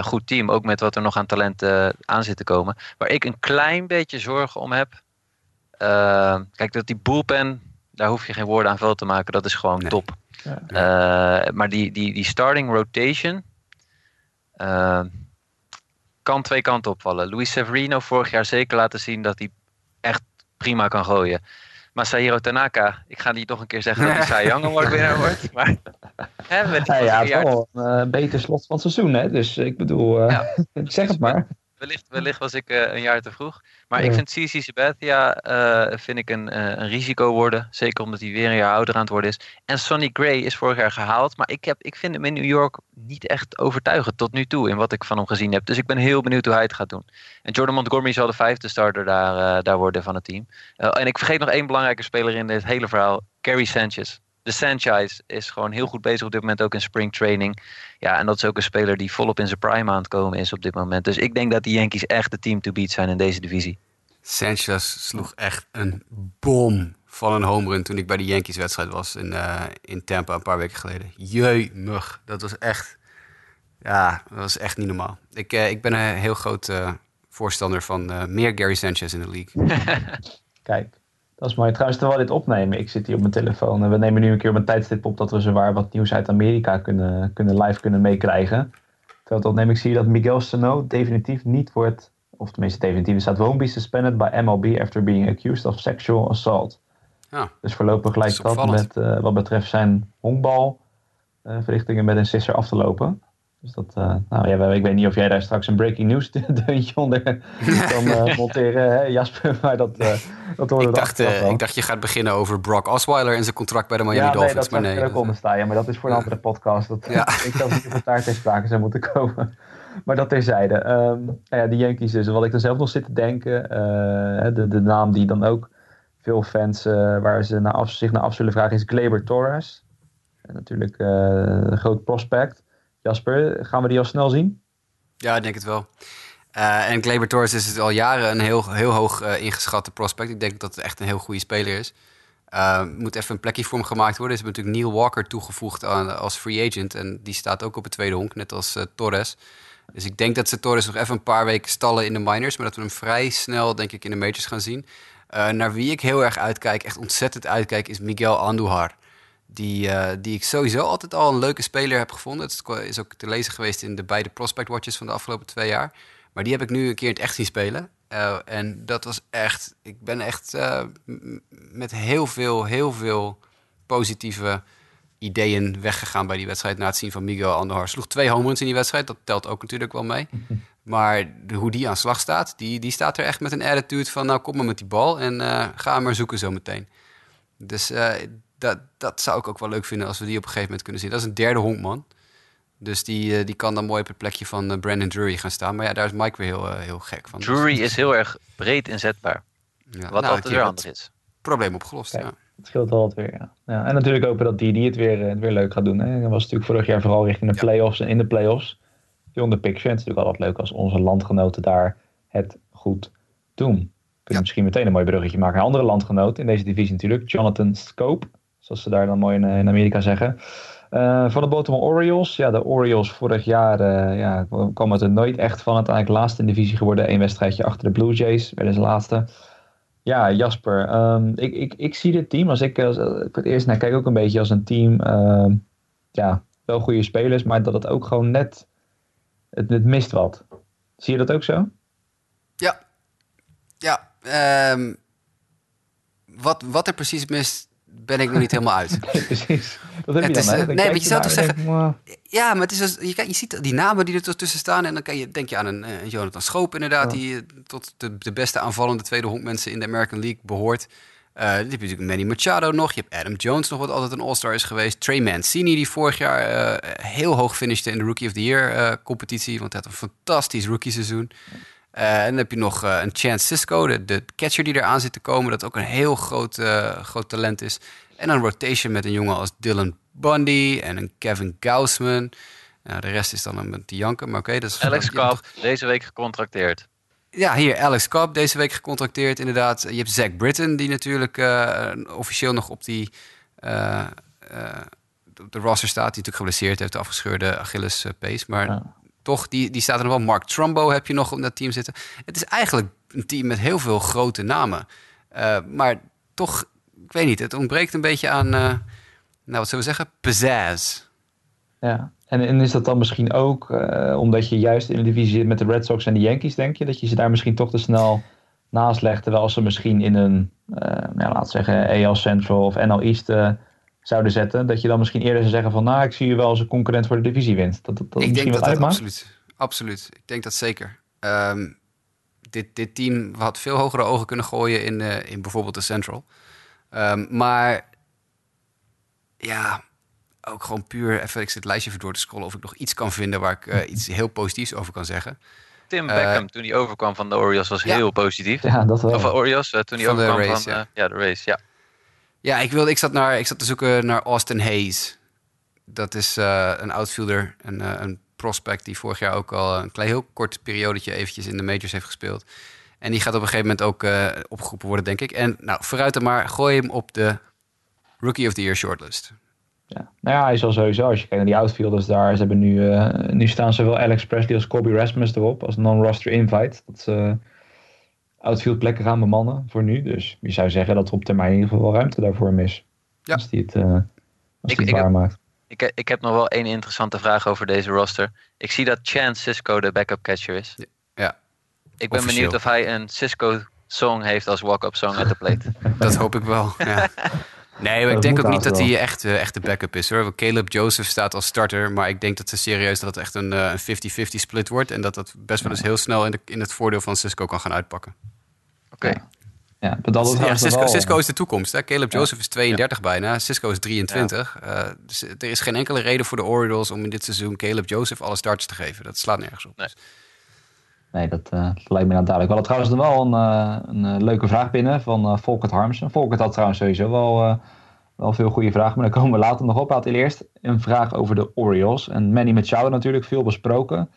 goed team. Ook met wat er nog aan talent eh, aan zit te komen. Waar ik een klein beetje zorgen om heb. kijk, dat die bullpen, daar hoef je geen woorden aan vuil te maken. Dat is gewoon Nee. top. Ja. Eh, maar die, die, die starting rotation eh, kan twee kanten opvallen. Luis Severino vorig jaar zeker laten zien dat hij echt prima kan gooien. Masahiro Tanaka, ik ga niet nog een keer zeggen dat hij Young Award winnaar wordt. Maar hè, met die Ja, jaar, wel een eh, beter slot van het seizoen, hè? Dus ik bedoel, Ja. zeg het maar. Wellicht, wellicht was ik eh, een jaar te vroeg. Maar ik vind CC Sabathia eh, vind ik een, eh, een risico worden. Zeker omdat hij weer een jaar ouder aan het worden is. En Sonny Gray is vorig jaar gehaald. Maar ik, heb, ik vind hem in New York niet echt overtuigend tot nu toe. In wat ik van hem gezien heb. Dus ik ben heel benieuwd hoe hij het gaat doen. En Jordan Montgomery zal de vijfde starter daar, daar worden van het team. En ik vergeet nog één belangrijke speler in dit hele verhaal. Gary Sanchez. De Sanchez is gewoon heel goed bezig op dit moment ook in spring training. Ja, en dat is ook een speler die volop in zijn prime aan het komen is op dit moment. Dus ik denk dat de Yankees echt de team to beat zijn in deze divisie. Sanchez sloeg echt een bom van een home run toen ik bij de Yankees wedstrijd was in, eh, in Tampa een paar weken geleden. Jeumig, dat was echt, ja, dat was echt niet normaal. Ik, eh, ik ben een heel groot eh, voorstander van eh, meer Gary Sanchez in de league. Kijk, dat is mooi. Trouwens, terwijl we dit opnemen, ik zit hier op mijn telefoon en we nemen nu een keer op een tijdstip op dat we zowaar wat nieuws uit Amerika kunnen, kunnen live kunnen meekrijgen. Terwijl dat opneem ik zie dat Miguel Sano definitief niet wordt, of tenminste definitief, er staat won't be suspended by MLB after being accused of sexual assault. Ja. Dus voorlopig lijkt Dat met, eh, wat betreft zijn honkbalverrichtingen met een sisser af te lopen. Dus dat, eh, nou ja, ik weet niet of jij daar straks een breaking news deuntje onder kan eh, monteren, hè, Jasper, maar dat, eh dat we Ik dacht, wel. ik dacht je gaat beginnen over Brock Osweiler en zijn contract bij de Miami ja, nee, Dolphins. dat maar nee, er ook dat- onder staan. Ja, maar dat is voor een andere podcast. Dat, Ja. ik dacht niet of het daar ter sprake zou moeten komen. Maar dat terzijde. Nou ja, de Yankees dus. Wat ik dan zelf nog zit te denken. de, de naam die dan ook veel fans waar ze naar af, zich naar af zullen vragen is Gleyber Torres. En natuurlijk een groot prospect. Jasper, gaan we die al snel zien? Ja, ik denk het wel. Eh, en Gleyber Torres is het al jaren een heel, heel hoog eh, ingeschatte prospect. Ik denk dat het echt een heel goede speler is. Eh, moet even een plekje voor hem gemaakt worden. Ze hebben natuurlijk Neil Walker toegevoegd als free agent. En die staat ook op het tweede honk, net als Torres. Dus ik denk dat ze Torres nog even een paar weken stallen in de minors. Maar dat we hem vrij snel, denk ik, in de majors gaan zien. Naar wie ik heel erg uitkijk, echt ontzettend uitkijk, is Miguel Andujar. Die, eh, die ik sowieso altijd al een leuke speler heb gevonden. Het is ook te lezen geweest in de beide prospect watches van de afgelopen twee jaar. Maar die heb ik nu een keer in het echt zien spelen. Eh, en dat was echt... Ik ben echt eh, met heel veel, heel veel positieve ideeën weggegaan bij die wedstrijd... na het zien van Miguel Andujar. Sloeg twee home runs in die wedstrijd. Dat telt ook natuurlijk wel mee. Maar de, hoe die aan slag staat, die, die staat er echt met een attitude van... nou, kom maar met die bal en ga maar zoeken zo meteen. Dus dat, dat zou ik ook wel leuk vinden als we die op een gegeven moment kunnen zien. Dat is een derde honkman. Dus die, eh, die kan dan mooi op het plekje van eh, Brandon Drury gaan staan. Maar ja, daar is Mike weer heel, eh, heel gek van. Dus, Drury is heel erg breed inzetbaar. ja, Wat nou, altijd weer anders is. Probleem opgelost, Kijk. ja. Het scheelt wat weer, ja. ja. En natuurlijk hopen dat die, die het, weer, het weer leuk gaat doen. Hè. Dat was natuurlijk vorig jaar vooral richting de Ja. play-offs en in de play-offs. Beyond the picture. Het is natuurlijk altijd leuk als onze landgenoten daar het goed doen. Kunnen misschien meteen een mooi bruggetje maken naar een andere landgenoot in deze divisie natuurlijk. Jonathan Scope, zoals ze daar dan mooi in, eh, Amerika zeggen. Eh, van de Baltimore Orioles. Ja, de Orioles vorig jaar eh, ja, kwam het er nooit echt van. Uiteindelijk laatste in de divisie geworden. Eén wedstrijdje achter de Blue Jays. Werden ze laatste. Ja, Jasper. ehm, ik, ik, ik zie dit team als ik voor het eerst naar kijk ook een beetje als een team. ehm, ja, wel goede spelers, maar dat het ook gewoon net. Het, het mist wat. Zie je dat ook zo? Ja, ja ehm, wat, wat er precies mist, ben ik nog niet helemaal uit. Precies. Dat heb je Het dan, is, hè? eh, Dan nee, maar je zou toch en zeggen-. Ja, maar het is dus, je, je ziet die namen die er tussen staan. En dan kan je, denk je aan een eh, Jonathan Schoop inderdaad. Ja. Die eh, tot de, de beste aanvallende tweede honkmensen in de American League behoort. Eh, dan heb je natuurlijk Manny Machado nog. Je hebt Adam Jones nog, wat altijd een All-Star is geweest. Trey Mancini, die vorig jaar heel hoog finishte in de Rookie of the Year eh, competitie. Want hij had een fantastisch rookie seizoen. Eh, en dan heb je nog eh, een Chance Cisco, de, de catcher die eraan zit te komen. Dat ook een heel groot, eh, groot talent is. En een rotation met een jongen als Dylan Bundy en een Kevin Gausman. Nou, de rest is dan een met die janken, maar oké. dat is Alex Cobb, deze week gecontracteerd. ja, hier Alex Cobb deze week gecontracteerd, inderdaad. Je hebt Zach Britton, die natuurlijk eh, officieel nog op die eh, eh, de roster staat. Die natuurlijk geblesseerd heeft, de afgescheurde Achilles pees. Maar Ja. Toch, die, die staat er nog wel. Mark Trumbo heb je nog op dat team zitten. Het is eigenlijk een team met heel veel grote namen. Eh, maar toch, ik weet niet, het ontbreekt een beetje aan, eh, nou wat zullen we zeggen, pizzazz. Ja. En, en is dat dan misschien ook eh, omdat je juist in de divisie zit met de Red Sox en de Yankees, denk je? Dat je ze daar misschien toch te snel naast legt, terwijl ze misschien in een, nou, laten we zeggen, AL Central of NL East zouden zetten. Dat je dan misschien eerder zou zeggen van, nou, ik zie je wel als een concurrent voor de divisie wint. Dat, dat, dat ik denk dat absoluut, absoluut. Ik denk dat zeker. Ehm, dit, dit team had veel hogere ogen kunnen gooien in, eh, in bijvoorbeeld de Central. Ehm, maar ja, ook gewoon puur even, ik zit het lijstje even door te scrollen of ik nog iets kan vinden waar ik eh, iets heel positiefs over kan zeggen. Tim Eh, Beckham, toen hij overkwam van de Orioles, was ja. heel positief. Ja, dat wel. Of Orioles, toen hij Van de overkwam Rays, van ja. eh, ja, de race. Ja. Ja, ik, wilde, ik, zat naar, ik zat te zoeken naar Austin Hayes. Dat is eh, een outfielder, een, eh, een prospect die vorig jaar ook al een klein heel kort periodetje eventjes in de majors heeft gespeeld. En die gaat op een gegeven moment ook eh, opgeroepen worden, denk ik. En nou, vooruit dan maar, gooi hem op de Rookie of the Year shortlist. Ja. Nou ja, hij is al sowieso, als je kijkt naar die outfielders daar, ze hebben nu, nu staan zowel Alex Presley als Kobe Rasmus erop, als non-roster invite. Dat ze outfield plekken gaan bemannen voor nu. Dus je zou zeggen dat er op termijn in ieder geval wel ruimte daarvoor hem is. Ja. Als die het, eh als Ik- die het ik heb- waarmaakt. Ik, eh, ik heb nog wel één interessante vraag over deze roster. Ik zie dat Chance Cisco de backup catcher is. Ja, Ik ben officieel. benieuwd of hij een Cisco song heeft als walk-up song at the plate. dat hoop ik wel. Ja. Nee, maar ik denk ook niet dat hij echt, eh, echt de backup is hoor. Caleb Joseph staat als starter, maar ik denk dat ze serieus dat het echt een eh, een 50-50 split wordt. En dat dat best wel eens heel snel in, de, in het voordeel van Cisco kan gaan uitpakken. Oké. Ja, dat is Ja, Cisco, wel- Cisco is de toekomst. Hè? Caleb Joseph is 32 bijna. Cisco is 23. Eh, dus er is geen enkele reden voor de Orioles om in dit seizoen Caleb Joseph alle starts te geven. Dat slaat nergens op. Nee. Nee, dat, eh, dat lijkt me nou duidelijk. We hadden trouwens nog wel een, eh, een eh, leuke vraag binnen van eh Volkert Harmsen. Volkert had trouwens sowieso wel, wel veel goede vragen, maar daar komen we later nog op. Hij had eerst een vraag over de Orioles. En Manny Machado natuurlijk, veel besproken.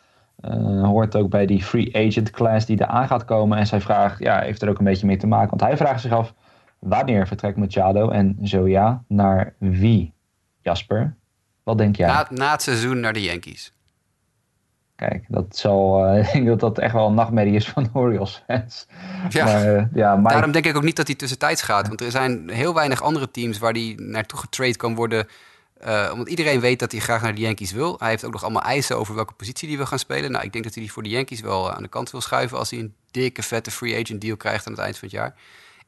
Hoort ook bij die free agent class die eraan gaat komen. En zijn vraag ja, heeft er ook een beetje mee te maken. Want hij vraagt zich af, wanneer vertrekt Machado? En zo ja, naar wie? Jasper, wat denk jij? Na het seizoen naar de Yankees. Kijk, dat zal, eh, ik denk dat dat echt wel een nachtmerrie is van de Orioles fans. Ja. Maar, eh, ja, Mike, Daarom denk ik ook niet dat hij tussentijds gaat. Want er zijn heel weinig andere teams waar hij naartoe getrade kan worden. Eh, omdat iedereen weet dat hij graag naar de Yankees wil. Hij heeft ook nog allemaal eisen over welke positie hij wil gaan spelen. Nou, ik denk dat hij die voor de Yankees wel aan de kant wil schuiven... als hij een dikke, vette free agent deal krijgt aan het eind van het jaar.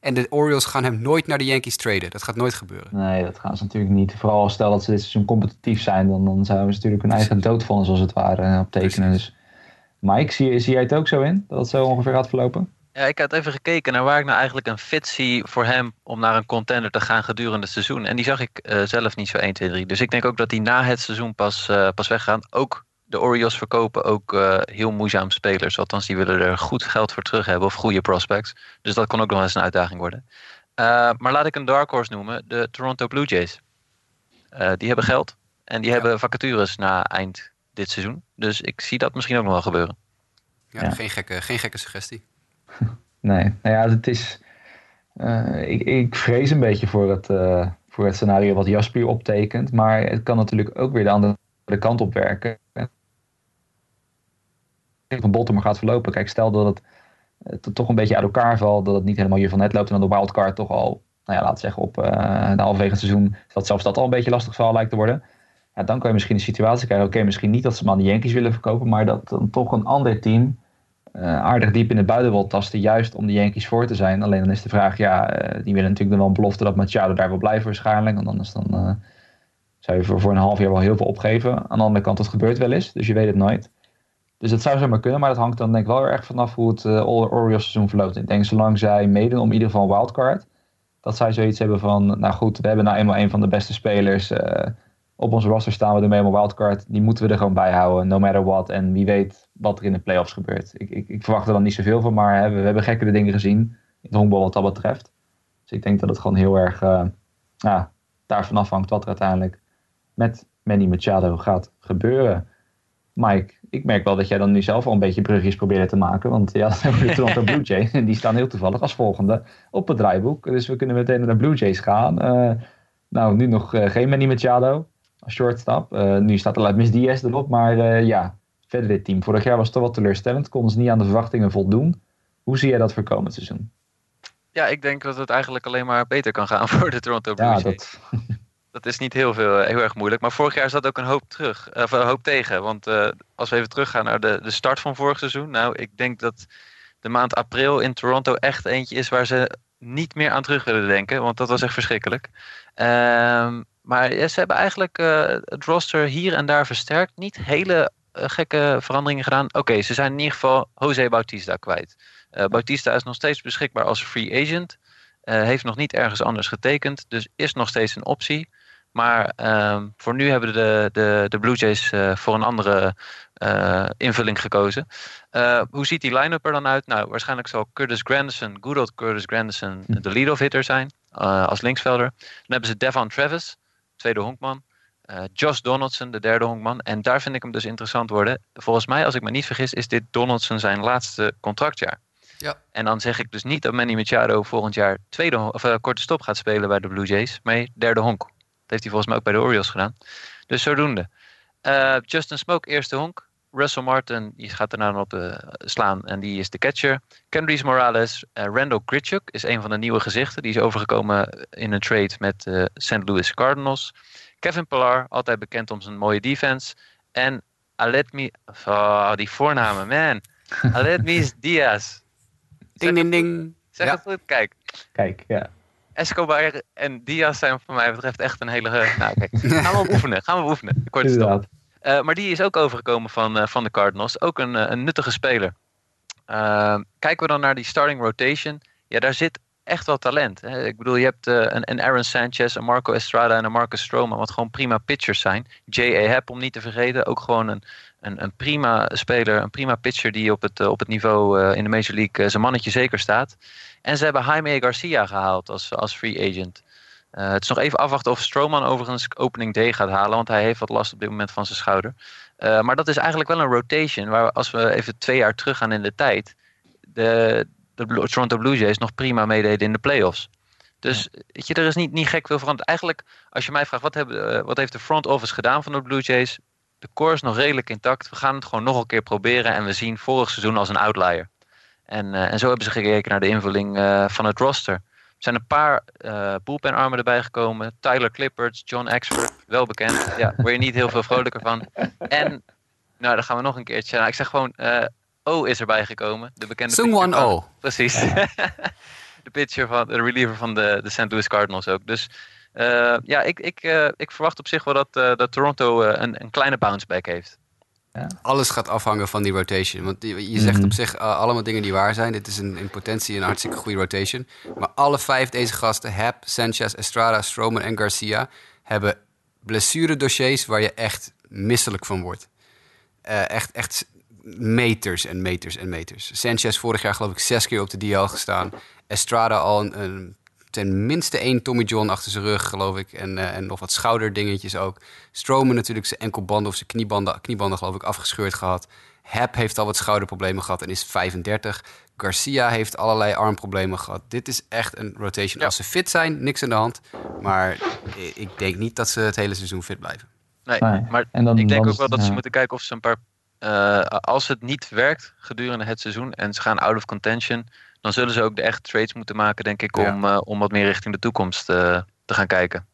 En de Orioles gaan hem nooit naar de Yankees traden. Dat gaat nooit gebeuren. Nee, dat gaan ze natuurlijk niet. Vooral stel dat ze dit seizoen competitief zijn, dan, dan zouden ze natuurlijk hun eigen doodvonnis als het ware eh, optekenen. Dus, Mike, zie, zie jij het ook zo in? Dat het zo ongeveer gaat verlopen? Ja, ik had even gekeken naar waar ik nou eigenlijk een fit zie voor hem om naar een contender te gaan gedurende het seizoen. En die zag ik eh, zelf niet zo 1, 2, 3. Dus ik denk ook dat die na het seizoen pas, eh, pas weggaan. Ook de Orioles verkopen ook eh, heel moeizaam spelers. Althans, die willen er goed geld voor terug hebben of goede prospects. Dus dat kan ook nog eens een uitdaging worden. Eh, maar laat ik een dark horse noemen, de Toronto Blue Jays. Eh, die hebben geld en die hebben vacatures na eind dit seizoen. Dus ik zie dat misschien ook nog wel gebeuren. Ja, Ja. Geen, gekke, geen gekke suggestie. Nee, nou ja, het is. eh, ik, ik vrees een beetje voor het, eh, voor het scenario wat Jasper optekent. Maar het kan natuurlijk ook weer de andere kant op werken. Van Baltimore gaat verlopen. Kijk, stel dat het, eh, to- toch een beetje uit elkaar valt. Dat het niet helemaal hiervan net loopt. En dan de wildcard toch al, nou ja, laten we zeggen, op eh, de halverwege seizoen. Dat zelfs dat al een beetje lastig verhaal lijkt te worden. Ja, dan kan je misschien de situatie krijgen. Oké, misschien niet dat ze hem aan de Yankees willen verkopen. Maar dat dan toch een ander team eh, aardig diep in het buiten wil tasten, juist om de Yankees voor te zijn. Alleen dan is de vraag, ja, die willen natuurlijk dan wel een belofte dat Machado daar wil blijven waarschijnlijk. Want anders dan zou je voor, voor een half jaar wel heel veel opgeven. Aan de andere kant, dat gebeurt wel eens, dus je weet het nooit. Dus dat zou zomaar kunnen, maar dat hangt dan denk ik wel erg vanaf hoe het uh, Orioles seizoen verloopt. Ik denk zolang zij meedoen om in ieder geval wildcard, dat zij zoiets hebben van, nou goed, we hebben nou eenmaal een van de beste spelers. eh, op ons roster staan we ermee om een wildcard. Die moeten we er gewoon bij houden, no matter what. En wie weet wat er in de playoffs gebeurt. Ik, ik, ik verwacht er dan niet zoveel van, maar hè, we, we hebben gekkere dingen gezien in het honkbal wat dat betreft. Dus ik denk dat het gewoon heel erg uh, ja, daarvan afhangt wat er uiteindelijk met Manny Machado gaat gebeuren. Mike, ik merk wel dat jij dan nu zelf al een beetje brugjes probeert te maken. Want ja, dan hebben we de Toronto Blue Jays. En die staan heel toevallig als volgende op het draaiboek. Dus we kunnen meteen naar de Blue Jays gaan. Uh, nou, nu nog uh, geen Manny Machado als shortstop. Uh, nu staat er Miss Diaz erop. Maar ja, verder dit team. Vorig jaar was het toch wel teleurstellend. Konden ze niet aan de verwachtingen voldoen. Hoe zie jij dat voor komend seizoen? Ja, ik denk dat het eigenlijk alleen maar beter kan gaan voor de Toronto Blue Jays. Ja, dat... dat is niet heel, veel, heel erg moeilijk. Maar vorig jaar zat ook een hoop, terug, of een hoop tegen. Want uh, als we even teruggaan naar de, de start van vorig seizoen. Nou, ik denk dat de maand april in Toronto echt eentje is waar ze niet meer aan terug willen denken. Want dat was echt verschrikkelijk. Um, maar ze hebben eigenlijk het roster hier en daar versterkt. Niet hele gekke veranderingen gedaan. Oké, ze zijn in ieder geval Jose Bautista kwijt. Bautista is nog steeds beschikbaar als free agent. heeft nog niet ergens anders getekend. Dus is nog steeds een optie. Maar uh, voor nu hebben de, de, de Blue Jays uh, voor een andere uh, invulling gekozen. Uh, hoe ziet die line-up er dan uit? Nou, waarschijnlijk zal Curtis Grandison, good old Curtis Grandison, hm. de lead-off hitter zijn als linksvelder. Dan hebben ze Devon Travis, tweede honkman. Josh Donaldson, de derde honkman. En daar vind ik hem dus interessant worden. Volgens mij, als ik me niet vergis, is dit Donaldson zijn laatste contractjaar. Ja. En dan zeg ik dus niet dat Manny Machado volgend jaar tweede, of, korte stop gaat spelen bij de Blue Jays. Maar derde honk heeft hij volgens mij ook bij de Orioles gedaan. Dus zodoende. Uh, Justin Smoke, eerste honk. Russell Martin, die gaat er nou op uh, slaan en die is de catcher. Kendrys Morales, uh, Randall Gritchuk is een van de nieuwe gezichten. Die is overgekomen in een trade met de St. Louis Cardinals. Kevin Pillar, altijd bekend om zijn mooie defense. En Aletmi, oh, die voornamen, man. Aletmis Diaz. Ding, ding, ding. Zeg ja. het goed, kijk. Kijk, ja. Escobar en Diaz zijn voor mij betreft echt een hele... Nou, okay. Gaan we oefenen, gaan we oefenen. Korte. Uh, maar die is ook overgekomen van, uh, van de Cardinals. Ook een, uh, een nuttige speler. kijken we dan naar die starting rotation. Ja, daar zit echt wel talent. Hè? Ik bedoel, je hebt een, een, Aaron Sanchez, een Marco Estrada en een Marcus Stroman, wat gewoon prima pitchers zijn. J.A. Happ, om niet te vergeten, ook gewoon een, een, een prima speler, een prima pitcher die op het, op het niveau in de Major League zijn mannetje zeker staat. En ze hebben Jaime Garcia gehaald als, als free agent. Uh, het is nog even afwachten of Stroman overigens opening day gaat halen, want hij heeft wat last op dit moment van zijn schouder. Maar dat is eigenlijk wel een rotation, waar als we even twee jaar terug gaan in de tijd, de, de Toronto Blue Jays nog prima meededen in de playoffs. Dus weet je, er is niet, niet gek veel veranderd. Eigenlijk, als je mij vraagt, wat, hebben, wat heeft de front office gedaan van de Blue Jays? De core is nog redelijk intact. We gaan het gewoon nog een keer proberen en we zien vorig seizoen als een outlier. En, uh, en zo hebben ze gekeken naar de invulling uh, van het roster. Er zijn een paar uh, bullpenarmen erbij gekomen. Tyler Clippert, John Axford, wel bekend. Ja, word je niet heel veel vrolijker van. En, nou, dan gaan we nog een keertje. Nou, ik zeg gewoon, O is erbij gekomen. De bekende Sungwon O. Precies. de pitcher van, de reliever van de, de St. Louis Cardinals ook. Dus ja, ik, ik, ik verwacht op zich wel dat, dat Toronto een, een kleine bounce back heeft. Ja. Alles gaat afhangen van die rotation. Want je zegt mhm. op zich uh, allemaal dingen die waar zijn. Dit is een, in potentie een hartstikke goede rotation. Maar alle vijf deze gasten, Hap, Sanchez, Estrada, Stroman en Garcia... hebben blessuredossiers waar je echt misselijk van wordt. Uh, echt, echt meters en meters en meters. Sanchez vorig jaar geloof ik zes keer op de DL gestaan. Estrada al een, een ten minste één Tommy John achter zijn rug, geloof ik. En, uh, en nog wat schouderdingetjes ook. Stromen natuurlijk zijn enkelbanden of zijn kniebanden, kniebanden, geloof ik, afgescheurd gehad. Hap heeft al wat schouderproblemen gehad en is 35. Garcia heeft allerlei armproblemen gehad. Dit is echt een rotation. Als ze fit zijn, niks aan de hand. Maar ik denk niet dat ze het hele seizoen fit blijven. Nee, maar en dan, ik denk ook wel dat ze moeten kijken of ze een paar... Uh, als het niet werkt gedurende het seizoen en ze gaan out of contention dan zullen ze ook de echt trades moeten maken, denk ik, om, uh, om wat meer richting de toekomst uh, te gaan kijken.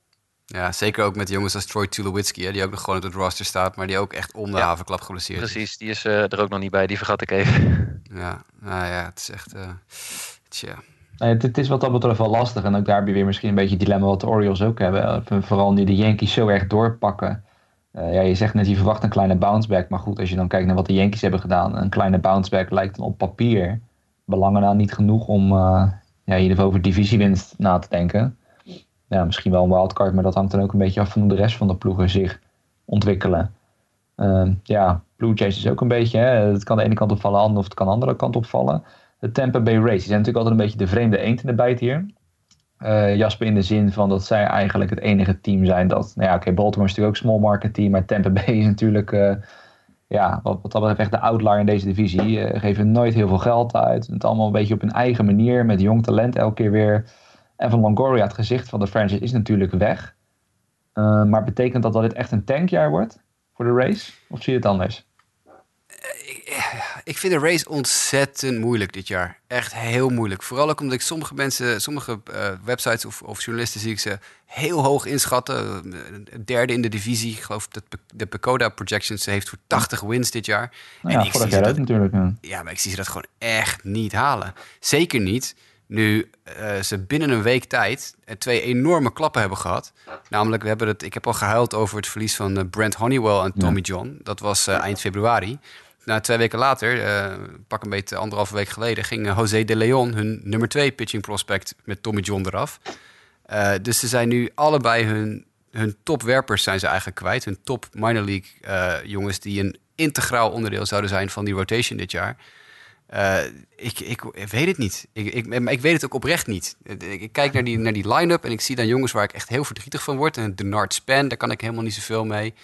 Ja, zeker ook met jongens als Troy Tulowitzki, die ook nog gewoon op het roster staat, maar die ook echt om de ja, havenklap geblesseerd is. Precies, die is uh, er ook nog niet bij, die vergat ik even. Ja, nou ja, het is echt, tja. Nee, het, het, is wat dat betreft wel lastig. En ook daar heb je weer misschien een beetje het dilemma wat de Orioles ook hebben. Vooral nu de Yankees zo erg doorpakken. Uh, ja, je zegt net, je verwacht een kleine bounceback. Maar goed, als je dan kijkt naar wat de Yankees hebben gedaan. Een kleine bounceback lijkt dan op papier belangen nou niet genoeg om uh, ja, in ieder geval over divisiewinst na te denken. ja, misschien wel een wildcard, maar dat hangt dan ook een beetje af van hoe de rest van de ploegen zich ontwikkelen. Ehm, ja, Blue Jays is ook een beetje, hè, het kan de ene kant opvallen of het kan de andere kant opvallen. De Tampa Bay Rays, zijn natuurlijk altijd een beetje de vreemde eend in de bijt hier. Uh, Jasper in de zin van dat zij eigenlijk het enige team zijn dat, nou ja, oké, Baltimore is natuurlijk ook small market team, maar Tampa Bay is natuurlijk, uh, ja, wat, wat dat betreft echt de outlier in deze divisie. Uh, geven nooit heel veel geld uit. Het allemaal een beetje op hun eigen manier, met jong talent elke keer weer. Evan Longoria, het gezicht van de franchise, is natuurlijk weg. maar betekent dat dat dit echt een tankjaar wordt voor de race? Of zie je het anders? Ik vind de race ontzettend moeilijk dit jaar. Echt heel moeilijk. Vooral ook omdat ik sommige mensen, sommige uh, websites of, of, journalisten zie ik ze heel hoog inschatten. Derde in de divisie. Ik geloof dat de Pacoda Projections heeft voor 80 wins dit jaar. Nou ja, en ik zie jaar dat, natuurlijk. Ja. ja, maar ik zie ze dat gewoon echt niet halen. Zeker niet nu uh, ze binnen een week tijd twee enorme klappen hebben gehad. Namelijk, we hebben het, ik heb al gehuild over het verlies van uh, Brent Honeywell en Tommy John. Dat was uh, eind februari. Nou, twee weken later, uh, pak een beetje anderhalve week geleden, ging José de Leon, hun nummer twee pitching prospect, met Tommy John eraf. Uh, dus ze zijn nu allebei hun, hun topwerpers zijn ze eigenlijk kwijt. Hun top minor league jongens die een integraal onderdeel zouden zijn van die rotation dit jaar. ik, ik, weet het niet. Ik, ik, ik weet het ook oprecht niet. Ik kijk naar die, naar die line-up en ik zie dan jongens waar ik echt heel verdrietig van word. En Denard Span, daar kan ik helemaal niet zoveel mee.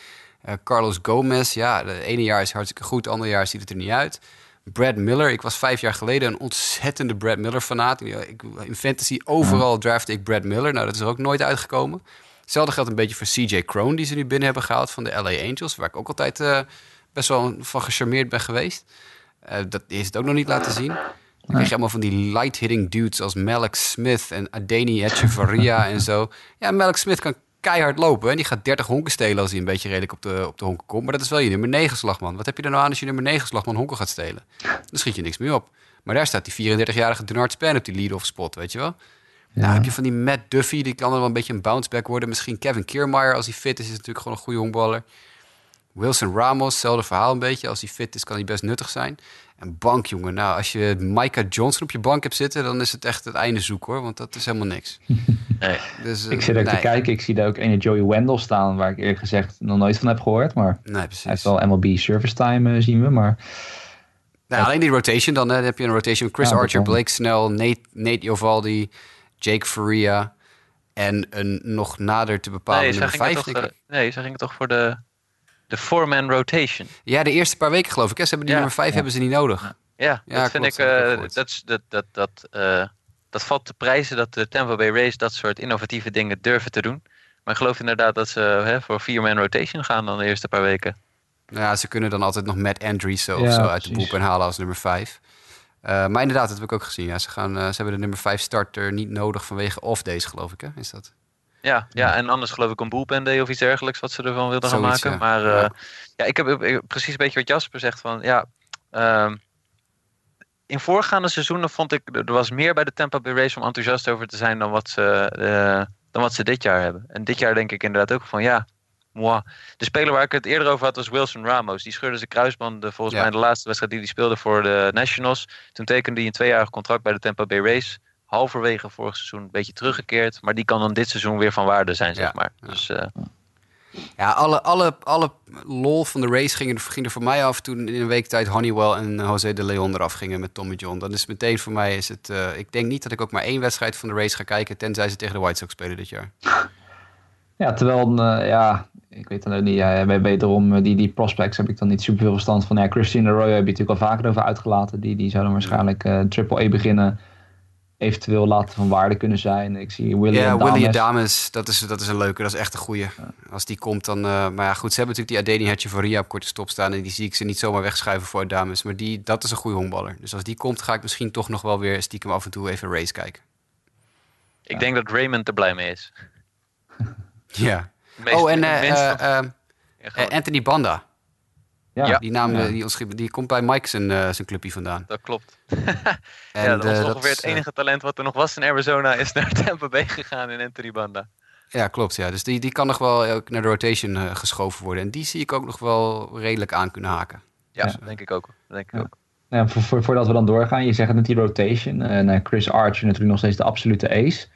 Uh, Carlos Gomez, ja, de ene jaar is hartstikke goed, het andere jaar ziet het er niet uit. Brad Miller, ik was vijf jaar geleden een ontzettende Brad Miller-fanaat. In fantasy overal drafte ik Brad Miller. Nou, dat is er ook nooit uitgekomen. Hetzelfde geldt een beetje voor CJ Crone, die ze nu binnen hebben gehaald van de LA Angels. Waar ik ook altijd uh, best wel van gecharmeerd ben geweest. Uh, dat is het ook nog niet laten zien. Dan krijg je allemaal van die light-hitting dudes als Malik Smith en Adeni Echeverria en zo. Ja, Malik Smith kan keihard lopen. En die gaat 30 honken stelen als hij een beetje redelijk op de, op de honken komt. Maar dat is wel je nummer 9 slagman. Wat heb je er nou aan als je nummer 9 slagman honken gaat stelen? Dan schiet je niks meer op. Maar daar staat die 34-jarige Denard Span op die lead-off spot, weet je wel? Ja. Nou, heb je van die Matt Duffy, die kan er wel een beetje een bounceback worden. Misschien Kevin Kiermaier, als hij fit is, is natuurlijk gewoon een goede honkballer. Wilson Ramos, hetzelfde verhaal een beetje. Als hij fit is, kan hij best nuttig zijn. En bank, jongen. Nou, als je Micah Johnson op je bank hebt zitten, dan is het echt het einde zoek hoor. Want dat is helemaal niks. Nee. Dus, ik zit ook te kijken. Ik zie daar ook een Joey Wendell staan, waar ik eerlijk gezegd nog nooit van heb gehoord. Maar nee, precies. hij heeft wel MLB service time, uh, zien we. Maar nou, alleen die rotation dan. Hè. Dan heb je een rotation met Chris ja, Archer, Blake Snell, Nate, Nate Jovaldi, Jake Faria. En een nog nader te bepalen nee, nummer vijf. Toch, nee, ze gingen toch voor de de four-man rotation. Ja, de eerste paar weken geloof ik. Hè? Ze hebben die nummer 5 hebben ze niet nodig. Ja, ja dat vind ik. Uh, dat, dat, dat, dat, uh, dat valt te prijzen dat de Tampa Bay Rays dat soort innovatieve dingen durven te doen. Maar ik geloof inderdaad dat ze hè, voor vier-man rotation gaan dan de eerste paar weken. Ja, ze kunnen dan altijd nog Matt Andrews zo, ja, zo uit de boek en halen als nummer 5. Uh, maar inderdaad, dat heb ik ook gezien. Ja, ze, gaan, ze hebben de nummer 5 starter niet nodig vanwege off-days, geloof ik. Hè? Is dat? Ja, ja, en anders geloof ik een bullpen day of iets dergelijks wat ze ervan wilden gaan maken. Maar uh, ja. ik heb precies een beetje wat Jasper zegt van ja. Uh, in voorgaande seizoenen vond ik er was meer bij de Tampa Bay Rays om enthousiast over te zijn dan wat ze, uh, dan wat ze dit jaar hebben. En dit jaar denk ik inderdaad ook van ja. Moi. De speler waar ik het eerder over had was Wilson Ramos. Die scheurde zijn kruisbanden volgens mij in de laatste wedstrijd die hij speelde voor de Nationals. Toen tekende hij een tweejarig contract bij de Tampa Bay Rays halverwege vorig seizoen een beetje teruggekeerd. Maar die kan dan dit seizoen weer van waarde zijn, zeg maar. Dus, uh... ja, alle, alle, alle lol van de race ging er, ging er voor mij af toen in een week tijd Honeywell en José de Leon eraf gingen met Tommy John. Dan is meteen voor mij is het. Uh, ik denk niet dat ik ook maar één wedstrijd van de race ga kijken, tenzij ze tegen de White Sox spelen dit jaar. Ja, terwijl, uh, ja, ik weet dan ook niet. Ja, wederom, die, die prospects heb ik dan niet super veel verstand van. Ja, Christine Roy heb je natuurlijk al vaker over uitgelaten. Die, die zouden waarschijnlijk uh, Triple A beginnen eventueel laten van waarde kunnen zijn. Ik zie William ja, William Dames, dat is, dat is een leuke, dat is echt een goeie. Als die komt dan... Uh, maar ja, goed, ze hebben natuurlijk die Adeni Ria op korte stop staan... en die zie ik ze niet zomaar wegschuiven voor Dames. Maar die, dat is een goede honkballer. Dus als die komt, ga ik misschien toch nog wel weer stiekem af en toe even een race kijken. Ik denk dat Raymond er blij mee is. ja. oh, en uh, Anthony Banda. Ja, die naam ja. die, die komt bij Mike zijn, uh, zijn clubje vandaan. Dat klopt. en, ja, dat was uh, ongeveer het enige talent wat er nog was in Arizona, is naar Tampa Bay gegaan in Anthony Banda. Ja, klopt. Ja. Dus die, die kan nog wel ook naar de rotation uh, geschoven worden. En die zie ik ook nog wel redelijk aan kunnen haken. Ja, dus, denk ik ook. Denk ik ook. Ja, voor, voor, voordat we dan doorgaan, je zegt net die rotation. Uh, Chris Archer natuurlijk nog steeds de absolute ace.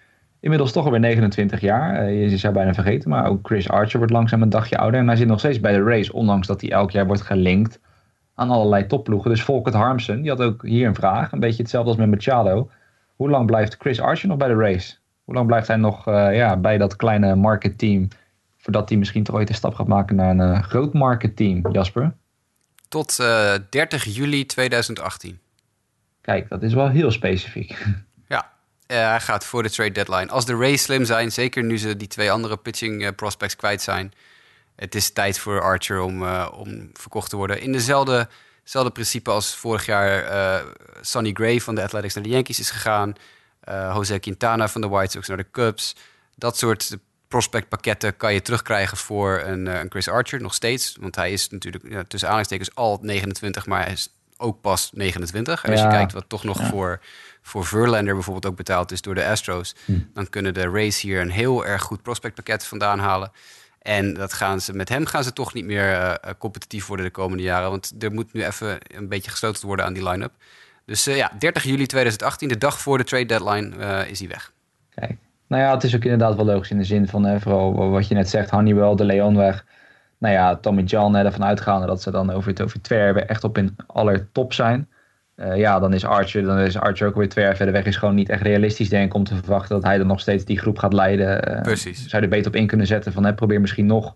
Inmiddels toch alweer 29 jaar. Uh, je zou bijna vergeten, maar ook Chris Archer wordt langzaam een dagje ouder. En hij zit nog steeds bij de race, ondanks dat hij elk jaar wordt gelinkt aan allerlei topploegen. Dus Volkert Harmsen, die had ook hier een vraag. Een beetje hetzelfde als met Machado. Hoe lang blijft Chris Archer nog bij de race? Hoe lang blijft hij nog uh, ja, bij dat kleine marketteam? Voordat hij misschien toch ooit een stap gaat maken naar een uh, groot marketteam, Jasper? Tot uh, 30 juli 2018. Kijk, dat is wel heel specifiek. Ja, hij gaat voor de trade deadline. Als de race slim zijn, zeker nu ze die twee andere pitching prospects kwijt zijn het is tijd voor Archer om, uh, om verkocht te worden. In dezelfde, dezelfde principe als vorig jaar uh, Sonny Gray van de Athletics naar de Yankees is gegaan. Uh, Jose Quintana van de White Sox naar de Cubs. Dat soort prospectpakketten kan je terugkrijgen voor een, een, Chris Archer nog steeds. Want hij is natuurlijk ja, tussen aanhalingstekens al 29, maar hij is ook pas 29. En als je kijkt wat toch nog ja. voor, voor Verlander bijvoorbeeld ook betaald is door de Astros... Hm. dan kunnen de Rays hier een heel erg goed prospectpakket vandaan halen. En dat gaan ze, met hem gaan ze toch niet meer uh, competitief worden de komende jaren. Want er moet nu even een beetje gesloten worden aan die line-up. Dus uh, ja, 30 juli 2018, de dag voor de trade deadline, uh, is hij weg. Kijk, nou ja, het is ook inderdaad wel logisch in de zin van, vooral wat je net zegt, Honeywell, de Leon weg. Nou ja, Tommy John ervan uitgaande dat ze dan over, het, over twee jaar echt op in aller top zijn. Uh, ja, dan is Archer, dan is Archer ook weer twee jaar verder weg. Is gewoon niet echt realistisch, denk ik, om te verwachten dat hij dan nog steeds die groep gaat leiden. Uh, Precies. Zou je er beter op in kunnen zetten van hè, probeer misschien nog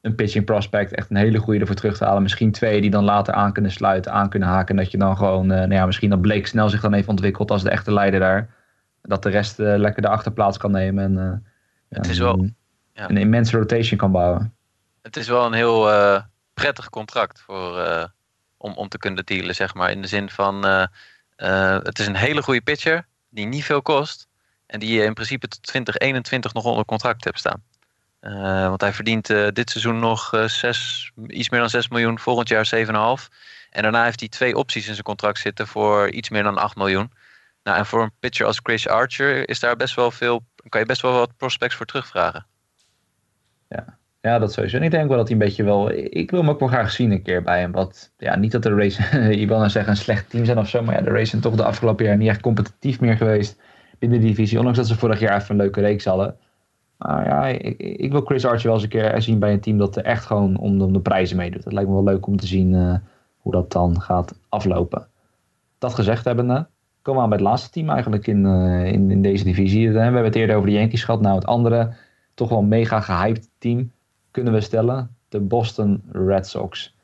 een pitching prospect, echt een hele goede ervoor terug te halen. Misschien twee die dan later aan kunnen sluiten, aan kunnen haken. En dat je dan gewoon, uh, nou ja, misschien dat Blake snel zich dan even ontwikkelt als de echte leider daar. Dat de rest lekker de achterplaats kan nemen en het is wel, ja. een immense rotation kan bouwen. Het is wel een heel prettig contract voor om, om te kunnen dealen, zeg maar. In de zin van, uh, uh, het is een hele goede pitcher die niet veel kost. En die je in principe tot 2021 nog onder contract hebt staan. Uh, want hij verdient dit seizoen nog zes, iets meer dan 6 miljoen, volgend jaar 7,5. En daarna heeft hij twee opties in zijn contract zitten voor iets meer dan 8 miljoen. Nou, en voor een pitcher als Chris Archer is daar best wel veel, kan je best wel wat prospects voor terugvragen. Ja, ja, dat sowieso. En ik denk wel dat hij een beetje wel... Ik wil hem ook wel graag zien een keer bij hem. Wat, ja, niet dat de race... je wil nou zeggen een slecht team zijn of zo. Maar ja, de race zijn toch de afgelopen jaar niet echt competitief meer geweest binnen de divisie. Ondanks dat ze vorig jaar even een leuke reeks hadden. Maar ja, ik, ik wil Chris Archer wel eens een keer zien bij een team dat er echt gewoon om de, prijzen meedoet. Dat lijkt me wel leuk om te zien uh, hoe dat dan gaat aflopen. Dat gezegd hebbende, komen we aan bij het laatste team eigenlijk in, uh, in, in deze divisie. We hebben het eerder over de Yankees gehad. Nou, het andere, toch wel mega gehyped team kunnen we stellen. De Boston Red Sox.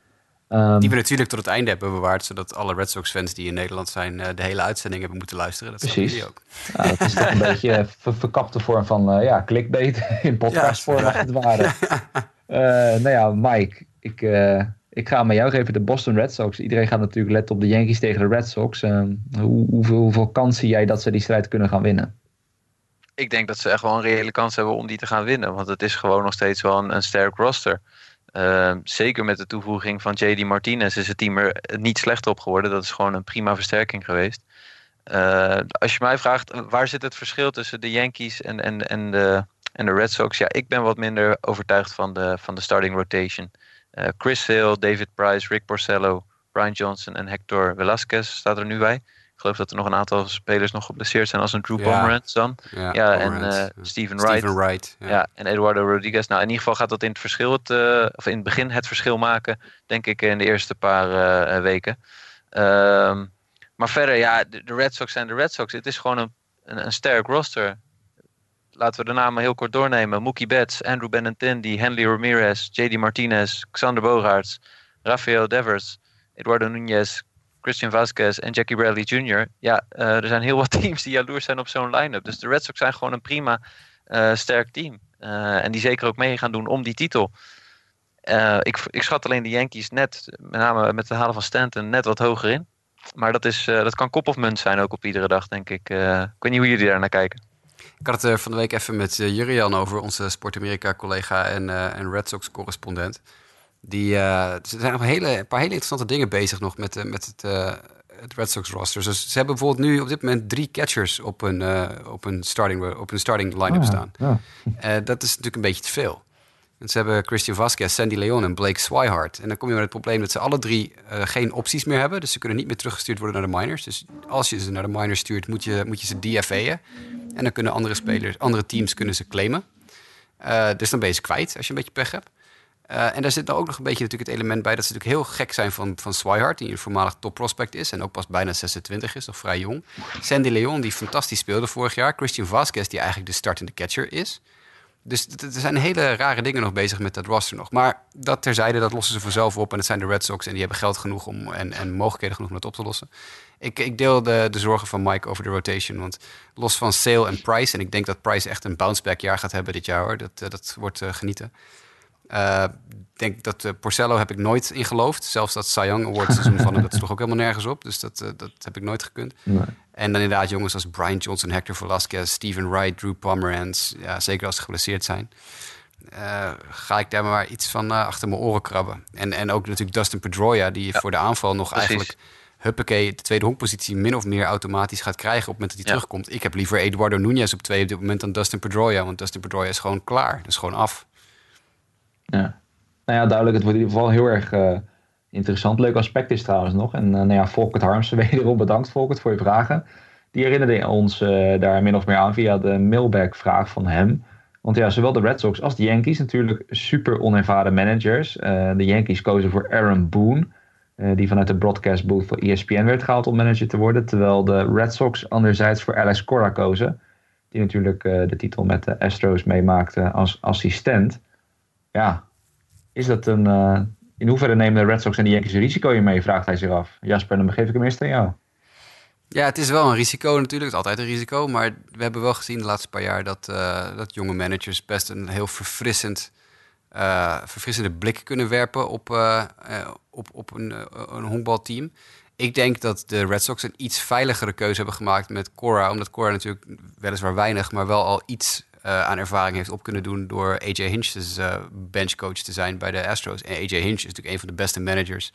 Um, die we natuurlijk tot het einde hebben bewaard, zodat alle Red Sox fans die in Nederland zijn uh, de hele uitzending hebben moeten luisteren. Dat precies. ook. Ja, dat is toch een beetje ver verkapte vorm van uh, ja, clickbait in podcastvorm ja. het ware. uh, nou ja, Mike, ik, ik ga met jou geven de Boston Red Sox. Iedereen gaat natuurlijk letten op de Yankees tegen de Red Sox. Hoe, hoeveel, hoeveel kans zie jij dat ze die strijd kunnen gaan winnen? Ik denk dat ze echt wel een reële kans hebben om die te gaan winnen. Want het is gewoon nog steeds wel een, een sterk roster. Uh, zeker met de toevoeging van JD Martinez is het team er niet slechter op geworden. Dat is gewoon een prima versterking geweest. Uh, als je mij vraagt, waar zit het verschil tussen de Yankees en, en, en, de, en de Red Sox? Ja, ik ben wat minder overtuigd van de, van de starting rotation. Uh, Chris Sale, David Price, Rick Porcello, Brian Johnson en Hector Velasquez staat er nu bij. Ik geloof dat er nog een aantal spelers nog geblesseerd zijn, als een Drew Pomeranz dan. Ja, ja en uh, Steven Wright. Steven Wright ja. ja. en Eduardo Rodriguez. Nou, in ieder geval gaat dat in het verschil, het, uh, of in het begin het verschil maken, denk ik, in de eerste paar uh, weken. Um, maar verder, ja, de, de, Red Sox zijn de Red Sox. Het is gewoon een, een, een sterk roster. Laten we de namen heel kort doornemen. Mookie Betts, Andrew Benintendi, Henley Ramirez, JD Martinez, Xander Bogaerts, Rafael Devers, Eduardo Nunez, Christian Vasquez en Jackie Bradley Jr. Ja, uh, er zijn heel wat teams die jaloers zijn op zo'n line-up. Dus de Red Sox zijn gewoon een prima uh, sterk team. Uh, en die zeker ook mee gaan doen om die titel. ik, ik schat alleen de Yankees net, met name met het halen van Stanton, net wat hoger in. Maar dat, is, dat kan kop of munt zijn ook op iedere dag, denk ik. ik weet niet hoe jullie daar naar kijken. Ik had het van de week even met Jurian over, onze Sport Amerika collega en, en Red Sox correspondent. Die, uh, er zijn nog een, hele, een paar hele interessante dingen bezig nog met, uh, met het, uh, het Red Sox roster. Dus ze hebben bijvoorbeeld nu op dit moment drie catchers op een, op een starting, op een starting line-up Oh, staan. ja. dat is natuurlijk een beetje te veel. En ze hebben Christian Vasquez, Sandy Leon en Blake Swihart. En dan kom je met het probleem dat ze alle drie geen opties meer hebben. Dus ze kunnen niet meer teruggestuurd worden naar de minors. Dus als je ze naar de minors stuurt, moet je, moet je ze DFA'en. En dan kunnen andere spelers, andere teams kunnen ze claimen. Dus dan ben je ze kwijt als je een beetje pech hebt. Uh, en daar zit dan ook nog een beetje natuurlijk het element bij dat ze natuurlijk heel gek zijn van, van Swihart, die een voormalig top prospect is en ook pas bijna 26 is, nog vrij jong. Sandy Leon, die fantastisch speelde vorig jaar. Christian Vasquez, die eigenlijk de startende catcher is. Dus er zijn hele rare dingen nog bezig met dat roster nog. Maar dat terzijde, dat lossen ze vanzelf op. En het zijn de Red Sox en die hebben geld genoeg om, en, en mogelijkheden genoeg om dat op te lossen. Ik, ik deel de, de zorgen van Mike over de rotation. Want los van Sale en Price, en ik denk dat Price echt een bounce-back jaar gaat hebben dit jaar hoor. Dat, eh, dat wordt uh, genieten. Uh, denk dat uh, Porcello heb ik nooit in geloofd. Zelfs dat Cy Young Award seizoen van hem, dat toch ook helemaal nergens op. Dus dat, uh, dat heb ik nooit gekund. Nee. En dan inderdaad jongens als Brian Johnson, Hector Velasquez, Steven Wright, Drew Pomeranz. Ja, zeker als ze geblesseerd zijn. ga ik daar maar iets van achter mijn oren krabben. En, en ook natuurlijk Dustin Pedroia, die ja, voor de aanval nog precies. eigenlijk... Huppakee, de tweede honkpositie min of meer automatisch gaat krijgen op het moment dat hij ja. terugkomt. Ik heb liever Eduardo Nunez op twee op dit moment dan Dustin Pedroia. Want Dustin Pedroia is gewoon klaar. Dat is gewoon af. Ja. Nou ja, duidelijk. Het wordt in ieder geval heel erg uh, interessant. Leuk aspect is trouwens nog. En uh, nou ja, Volkert Harmsen, wederom bedankt Volkert voor je vragen. Die herinnerde ons uh, daar min of meer aan via de mailback-vraag van hem. Want ja, zowel de Red Sox als de Yankees natuurlijk super onervaren managers. de Yankees kozen voor Aaron Boone, die vanuit de broadcast booth van ESPN werd gehaald om manager te worden. Terwijl de Red Sox anderzijds voor Alex Cora kozen, die natuurlijk de titel met de Astros meemaakte als assistent ja, is dat een. Uh, in hoeverre nemen de Red Sox en de Yankees een risico in mee? Vraagt hij zich af. Jasper, dan begeef ik hem eerst aan jou. Ja, het is wel een risico natuurlijk. Het altijd een risico. Maar we hebben wel gezien de laatste paar jaar dat, uh, dat jonge managers best een heel verfrissend, uh, verfrissende blik kunnen werpen op, op, op een, een honkbalteam. Ik denk dat de Red Sox een iets veiligere keuze hebben gemaakt met Cora. Omdat Cora natuurlijk weliswaar weinig, maar wel al iets uh, aan ervaring heeft op kunnen doen door AJ Hinch dus, uh, benchcoach te zijn bij de Astros. En AJ Hinch is natuurlijk een van de beste managers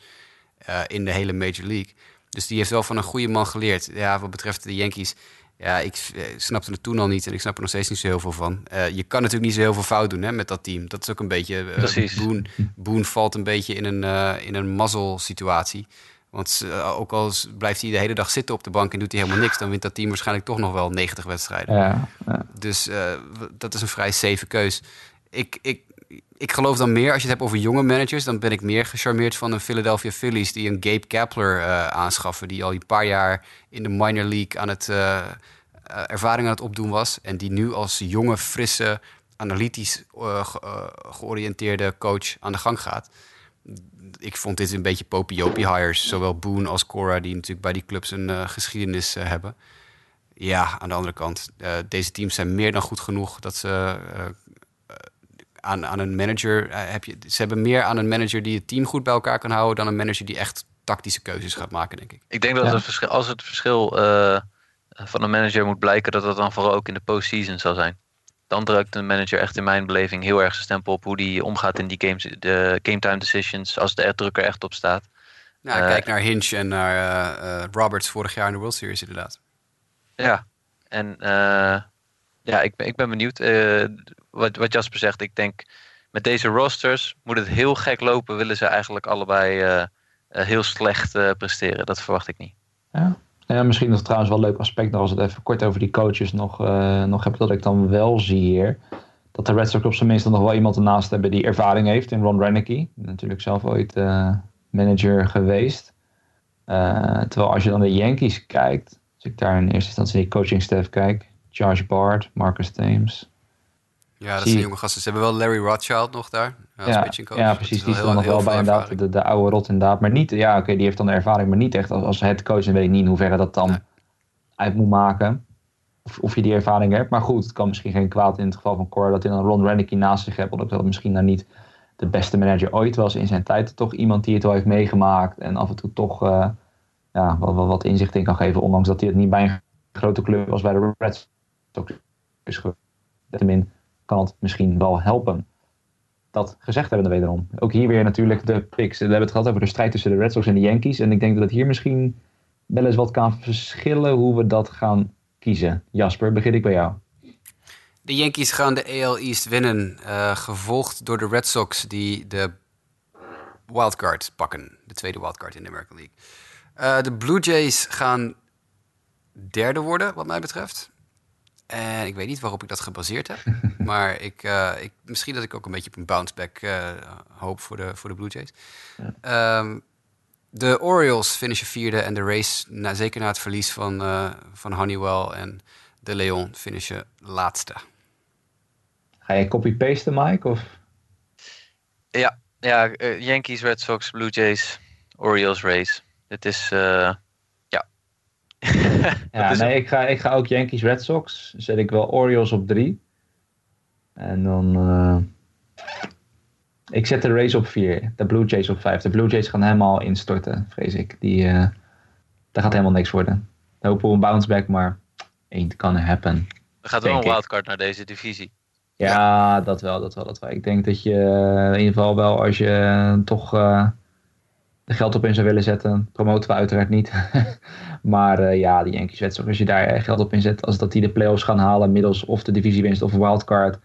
uh, in de hele Major League. Dus die heeft wel van een goede man geleerd. Ja, wat betreft de Yankees, ja, ik snapte het toen al niet en ik snap er nog steeds niet zo heel veel van. je kan natuurlijk niet zo heel veel fout doen hè, met dat team. Dat is ook een beetje. Boone, Boone valt een beetje in een, in een mazzel situatie. Want uh, ook al blijft hij de hele dag zitten op de bank en doet hij helemaal niks, dan wint dat team waarschijnlijk toch nog wel 90 wedstrijden. Ja, ja. Dus uh, dat is een vrij safe keus. Ik, ik, ik geloof dan meer, als je het hebt over jonge managers, dan ben ik meer gecharmeerd van een Philadelphia Phillies die een Gabe Kapler uh, aanschaffen, die al een paar jaar in de minor league aan het ervaring aan het opdoen was en die nu als jonge, frisse, analytisch georiënteerde coach aan de gang gaat ik vond dit een beetje popiopie hires. Zowel Boone als Cora, die natuurlijk bij die clubs een uh, geschiedenis uh, hebben. Ja, aan de andere kant, uh, deze teams zijn meer dan goed genoeg dat ze aan, aan een manager heb je. Ze hebben meer aan een manager die het team goed bij elkaar kan houden dan een manager die echt tactische keuzes gaat maken, denk ik. Ik denk dat ja. het verschil, als het verschil van een manager moet blijken, dat dat dan vooral ook in de postseason zal zijn dan drukt een manager echt in mijn beleving heel erg zijn stempel op hoe die omgaat in die games, de game time decisions, als de druk er echt op staat. Nou, uh, kijk naar Hinch en naar uh, uh, Roberts vorig jaar in de World Series inderdaad. Ja, en ja, ik, ik ben benieuwd wat, wat Jasper zegt. Ik denk met deze rosters moet het heel gek lopen, willen ze eigenlijk allebei heel slecht presteren. Dat verwacht ik niet. Ja. Ja, misschien nog trouwens wel een leuk aspect nog als het even kort over die coaches nog, uh, nog heb, dat ik dan wel zie hier. Dat de Red Sox op zijn minst nog wel iemand ernaast hebben die ervaring heeft in Ron Renneke. Natuurlijk zelf ooit uh, manager geweest. Uh, terwijl als je dan de Yankees kijkt, als ik daar in eerste instantie die coaching staff kijk. Josh Bart, Marcus Thames, ja, dat zijn jonge gasten. Ze hebben wel Larry Rothschild nog daar. Ja, ja, precies. Die is dan nog wel bij inderdaad de, de oude rot inderdaad. Maar niet, ja, oké, die heeft dan de ervaring, maar niet echt als, als head coach. En weet ik niet in hoeverre dat dan uit moet maken. Of, of je die ervaring hebt. Maar goed, het kan misschien geen kwaad in het geval van Cor dat hij dan Ron Renneke naast zich hebt. Omdat dat misschien dan niet de beste manager ooit was in zijn tijd. Toch iemand die het wel heeft meegemaakt. En af en toe toch uh, ja, wat, wat, wat inzicht in kan geven. Ondanks dat hij het niet bij een grote club als bij de Reds is geweest kan het misschien wel helpen. Dat gezegd hebben we wederom. Ook hier weer natuurlijk de picks. We hebben het gehad over de strijd tussen de Red Sox en de Yankees. En ik denk dat het hier misschien wel eens wat kan verschillen hoe we dat gaan kiezen. Jasper, begin ik bij jou. De Yankees gaan de AL East winnen, uh, gevolgd door de Red Sox die de wildcard pakken. De tweede wildcard in de American League. Uh, de Blue Jays gaan derde worden, wat mij betreft. En ik weet niet waarop ik dat gebaseerd heb. maar ik, eh, ik, misschien dat ik ook een beetje op een bounceback uh, hoop voor de, voor de Blue Jays. Ja. Um, de Orioles finishen vierde en de race, na, zeker na het verlies van, uh, van Honeywell en de Leon, finishen laatste. Ga je copy-pasten, Mike? Of? Ja, ja Yankees, Red Sox, Blue Jays, Orioles race. Het is, ja. ja, nee, ik ga, ik ga ook Yankees, Red Sox. Zet ik wel Orioles op drie. En dan... Ik zet de Rays op 4, de Blue Jays op 5. De Blue Jays gaan helemaal instorten, vrees ik. Die, uh, daar gaat helemaal niks worden. We hopen op een bounce back, maar ain't gonna happen. Er gaat wel een wildcard naar deze divisie. Ja, ja, dat wel, dat wel, dat wel. Ik denk dat je in ieder geval wel, als je toch uh, geld op in zou willen zetten, promoten we uiteraard niet. maar uh, ja, die Yankees wedstrijd, als je daar geld op inzet, als dat die de playoffs gaan halen middels of de divisiewinst of een wildcard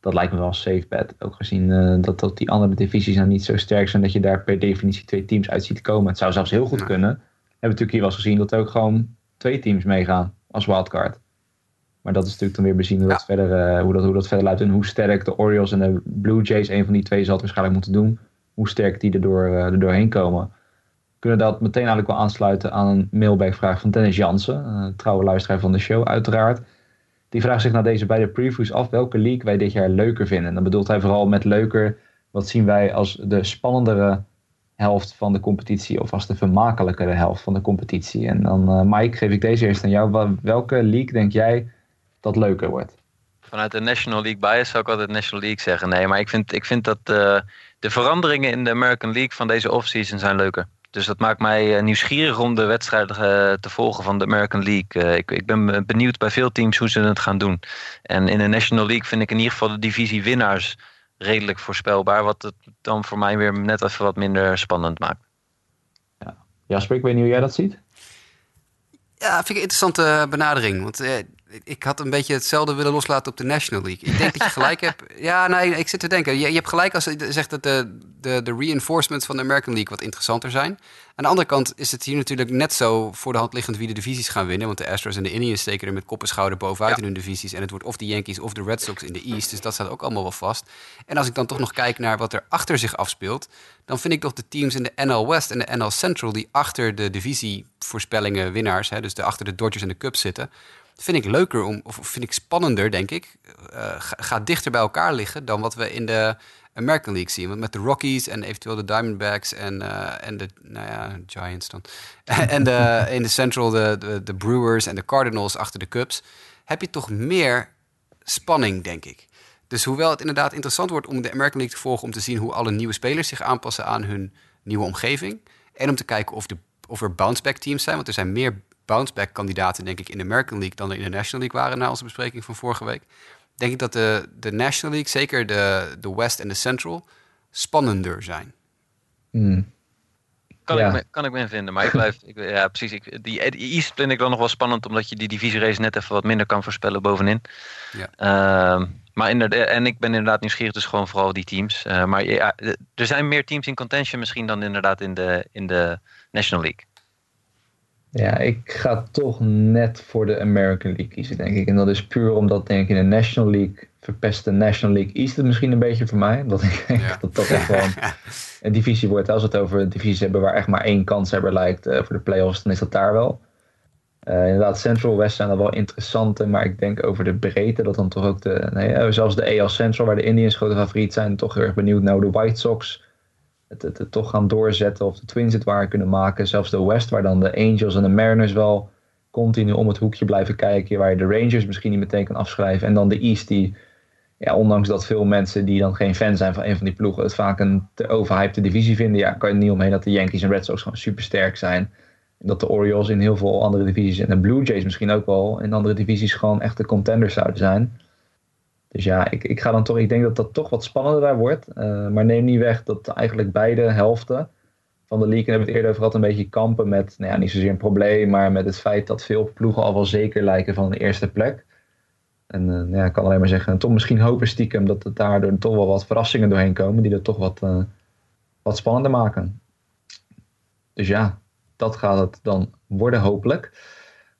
dat lijkt me wel een safe bet. Ook gezien uh, dat, dat die andere divisies nou niet zo sterk zijn dat je daar per definitie twee teams uit ziet komen. Het zou zelfs heel goed kunnen. We hebben natuurlijk hier wel eens gezien dat er ook gewoon twee teams meegaan als wildcard. Maar dat is natuurlijk dan weer bezien hoe, dat, verder, uh, hoe, dat, hoe dat verder luidt en hoe sterk de Orioles en de Blue Jays, een van die twee zal het waarschijnlijk moeten doen, hoe sterk die er, door, uh, er doorheen komen. Kunnen dat meteen eigenlijk wel aansluiten aan een mailbackvraag van Dennis Jansen, trouwe luisteraar van de show uiteraard. Die vraagt zich na deze beide previews af welke league wij dit jaar leuker vinden. En dan bedoelt hij vooral met leuker, wat zien wij als de spannendere helft van de competitie of als de vermakelijkere helft van de competitie. En dan, uh, Mike, geef ik deze eerst aan jou. Welke league denk jij dat leuker wordt? Vanuit de National League bias zou ik altijd National League zeggen. Nee, maar ik vind, ik vind dat de veranderingen in de American League van deze offseason zijn leuker. Dus dat maakt mij eh, nieuwsgierig om de wedstrijden eh, te volgen van de American League. Eh, ik, ik ben benieuwd bij veel teams hoe ze het gaan doen. En in de National League vind ik in ieder geval de divisie winnaars redelijk voorspelbaar. Wat het dan voor mij weer net even wat minder spannend maakt. Ja. Jasper, ik weet niet hoe jij dat ziet. Ja, vind ik een interessante benadering. Want ik had een beetje hetzelfde willen loslaten op de National League. Ik denk dat je gelijk hebt. Ja, nee, ik zit te denken. Je, je hebt gelijk als je zegt dat de, de, de reinforcements van de American League wat interessanter zijn. Aan de andere kant is het hier natuurlijk net zo voor de hand liggend wie de divisies gaan winnen. Want de Astros en de Indians steken er met kop en schouder bovenuit in hun divisies. En het wordt of de Yankees of de Red Sox in de East. Dus dat staat ook allemaal wel vast. En als ik dan toch nog kijk naar wat er achter zich afspeelt. Dan vind ik toch de teams in de NL West en de NL Central die achter de divisievoorspellingen winnaars. Hè, dus de, achter de Dodgers en de Cubs zitten vind ik leuker om, of vind ik spannender, denk ik. Uh, gaat dichter bij elkaar liggen dan wat we in de American League zien. Want met de Rockies en eventueel de Diamondbacks en, uh, en de nou ja, Giants dan. en in de Central de, de, de, Brewers en de Cardinals achter de Cubs. Heb je toch meer spanning, denk ik. Dus hoewel het inderdaad interessant wordt om de American League te volgen... om te zien hoe alle nieuwe spelers zich aanpassen aan hun nieuwe omgeving... en om te kijken of, de, of er bounceback teams zijn... want er zijn meer bounceback kandidaten, denk ik, in de American League dan er in de National League waren na onze bespreking van vorige week. Denk ik dat de, de National League, zeker de, de West en de Central, spannender zijn. Hmm. Kan, ik me, kan ik me vinden, maar ik blijf. Ik, ja, precies. Ik, die, die East vind ik dan nog wel spannend, omdat je die divisierace net even wat minder kan voorspellen bovenin. Ja. Uh, maar inderdaad, en ik ben inderdaad nieuwsgierig, dus gewoon vooral die teams. Uh, maar ja, er zijn meer teams in contention misschien dan inderdaad in de, in de National League. Ja, ik ga toch net voor de American League kiezen, denk ik. En dat is puur omdat, denk ik, in de National League verpest de National League East het misschien een beetje voor mij. Dat ik denk dat dat echt gewoon een divisie wordt. Als we het over een divisie hebben waar echt maar één kans hebben lijkt uh, voor de playoffs, dan is dat daar wel. Uh, inderdaad, Central West zijn er wel interessante, maar ik denk over de breedte dat dan toch ook de, nee, eh, zelfs de AL Central, waar de Indians grote favoriet zijn, toch heel erg benieuwd naar de White Sox het, het, toch gaan doorzetten of de Twins het waar kunnen maken. Zelfs de West, waar dan de Angels en de Mariners wel continu om het hoekje blijven kijken. Waar je de Rangers misschien niet meteen kan afschrijven. En dan de East, die, ja, ondanks dat veel mensen die dan geen fan zijn van een van die ploegen, het vaak een te overhypte divisie vinden. Ja, kan je er niet omheen dat de Yankees en Red Sox gewoon super sterk zijn. En dat de Orioles in heel veel andere divisies en de Blue Jays misschien ook wel in andere divisies gewoon echte contenders zouden zijn. Dus ja, ik, ik ga dan toch, ik denk dat dat toch wat spannender daar wordt. Uh, maar neem niet weg dat eigenlijk beide helften van de league, en hebben we het eerder over gehad, een beetje kampen met, nou ja, niet zozeer een probleem, maar met het feit dat veel ploegen al wel zeker lijken van de eerste plek. En uh, nou ja, ik kan alleen maar zeggen, toch misschien hopen stiekem dat er daardoor toch wel wat verrassingen doorheen komen, die er toch wat, uh, wat spannender maken. Dus ja, dat gaat het dan worden hopelijk.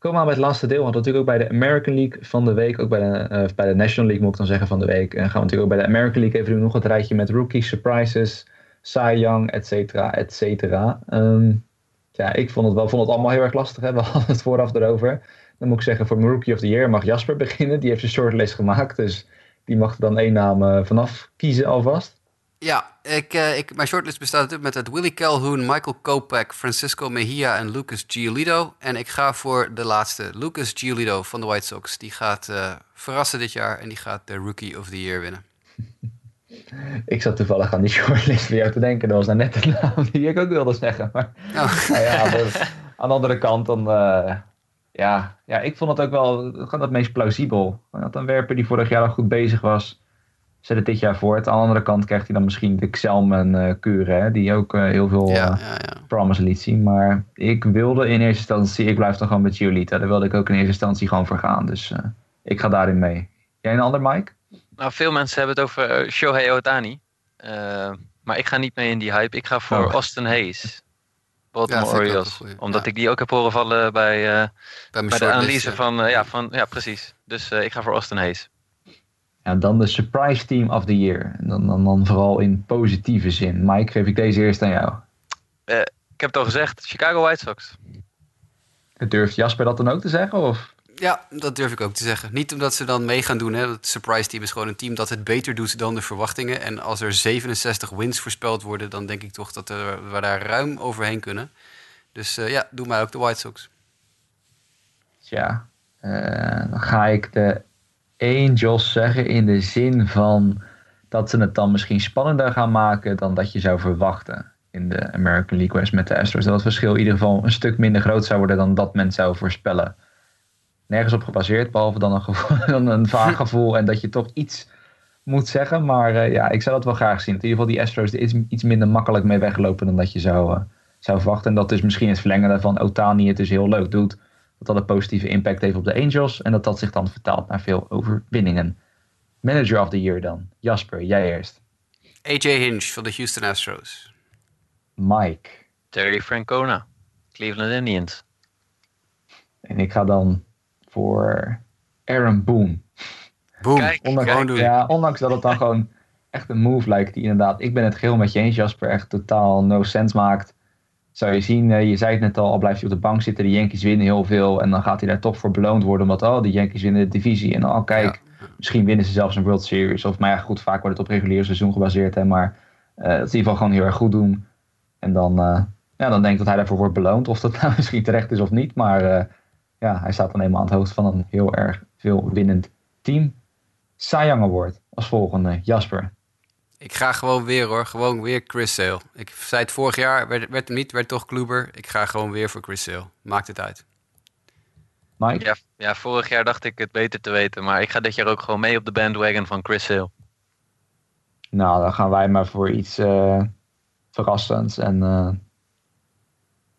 Komen we aan het laatste deel. Want natuurlijk ook bij de American League van de week, ook bij de, eh, bij de National League moet ik dan zeggen van de week. En gaan we natuurlijk ook bij de American League even doen. Nog het rijtje met rookie surprises, Cy Young, et cetera, et cetera. Ehm, ja, ik vond het wel vond het allemaal heel erg lastig. We hadden het vooraf erover. Dan moet ik zeggen, voor mijn Rookie of the Year mag Jasper beginnen. Die heeft zijn shortlist gemaakt. Dus die mag er dan één naam eh, vanaf kiezen alvast. Ja, ik, eh, ik, mijn shortlist bestaat natuurlijk met het Willie Calhoun, Michael Kopech, Francisco Mejia en Lucas Giolito. En ik ga voor de laatste, Lucas Giolito van de White Sox. Die gaat eh, verrassen dit jaar en die gaat de Rookie of the Year winnen. Ik zat toevallig aan die shortlist voor jou te denken. Dat was nou net de naam die ik ook wilde zeggen. Maar Oh. nou ja, aan de, aan de andere kant dan... eh, ja, ja, ik vond het ook wel gewoon het meest plausibel. Want een werper die vorig jaar al goed bezig was, zet het dit jaar voort. Aan de andere kant krijgt hij dan misschien de Xelman eh Kuren, hè, die ook eh, heel veel Ja, eh, ja, ja. promise liet zien. Maar ik wilde in eerste instantie, ik blijf dan gewoon met Giolita. Daar wilde ik ook in eerste instantie gewoon voor gaan. Dus eh, ik ga daarin mee. Jij een ander, Mike? Nou, veel mensen hebben het over eh, Shohei Ohtani. Eh, maar ik ga niet mee in die hype. Ik ga voor Oh. Austin Hayes. Baltimore Orioles. Omdat Ja. ik die ook heb horen vallen bij, eh, Bij mijn bij de analyse van, eh, ja, van... Ja, precies. Dus eh, ik ga voor Austin Hayes. Ja, dan de surprise team of the year. En dan, dan, dan vooral in positieve zin. Mike, geef ik deze eerst aan jou. Ik heb het al gezegd. Chicago White Sox. Durft Jasper dat dan ook te zeggen? Of? Ja, dat durf ik ook te zeggen. Niet omdat ze dan mee gaan doen. Hè. Het surprise team is gewoon een team dat het beter doet dan de verwachtingen. En als er 67 wins voorspeld worden, dan denk ik toch dat er, we daar ruim overheen kunnen. Dus eh, ja, doe mij ook de White Sox. Tja, eh, dan ga ik de Angels zeggen in de zin van dat ze het dan misschien spannender gaan maken dan dat je zou verwachten in de American League West met de Astros. Dat het verschil in ieder geval een stuk minder groot zou worden dan dat men zou voorspellen. Nergens op gebaseerd, behalve dan een, gevoel, een vaag gevoel en dat je toch iets moet zeggen. Maar eh, ja, ik zou dat wel graag zien. In ieder geval die Astros er iets, iets minder makkelijk mee weglopen dan dat je zou, eh, zou verwachten. En dat is misschien het verlengen daarvan Otani het dus heel leuk doet dat dat een positieve impact heeft op de Angels en dat dat zich dan vertaalt naar veel overwinningen. Manager of the Year dan. Jasper, jij eerst. AJ Hinch van de Houston Astros. Mike. Terry Francona. Cleveland Indians. En ik ga dan voor Aaron Boone. Boom. Kijk, Ondanks, Gewoon doen. ja, ondanks dat het dan gewoon echt een move lijkt die inderdaad, ik ben het geheel met je eens Jasper, echt totaal no sense maakt. Zou je zien, eh, je zei het net al, al blijft hij op de bank zitten, de Yankees winnen heel veel en dan gaat hij daar toch voor beloond worden omdat, oh, de Yankees winnen de divisie en oh, kijk, misschien winnen ze zelfs een World Series. Of, maar ja, goed, vaak wordt het op regulier seizoen gebaseerd, hè, maar eh, dat ze in ieder geval gewoon heel erg goed doen. En dan, eh, ja, dan denk ik dat hij daarvoor wordt beloond, of dat nou misschien terecht is of niet, maar ja, hij staat dan eenmaal aan het hoofd van een heel erg veel winnend team. Cy Young Award als volgende, Jasper. Ik ga gewoon weer hoor. Gewoon weer Chris Sale. Ik zei het vorig jaar, werd, werd hem niet, werd toch Kluber. Ik ga gewoon weer voor Chris Sale. Maakt het uit. Mike? Ja, ja, vorig jaar dacht ik het beter te weten. Maar ik ga dit jaar ook gewoon mee op de bandwagon van Chris Sale. Nou, dan gaan wij maar voor iets eh, verrassends. En eh,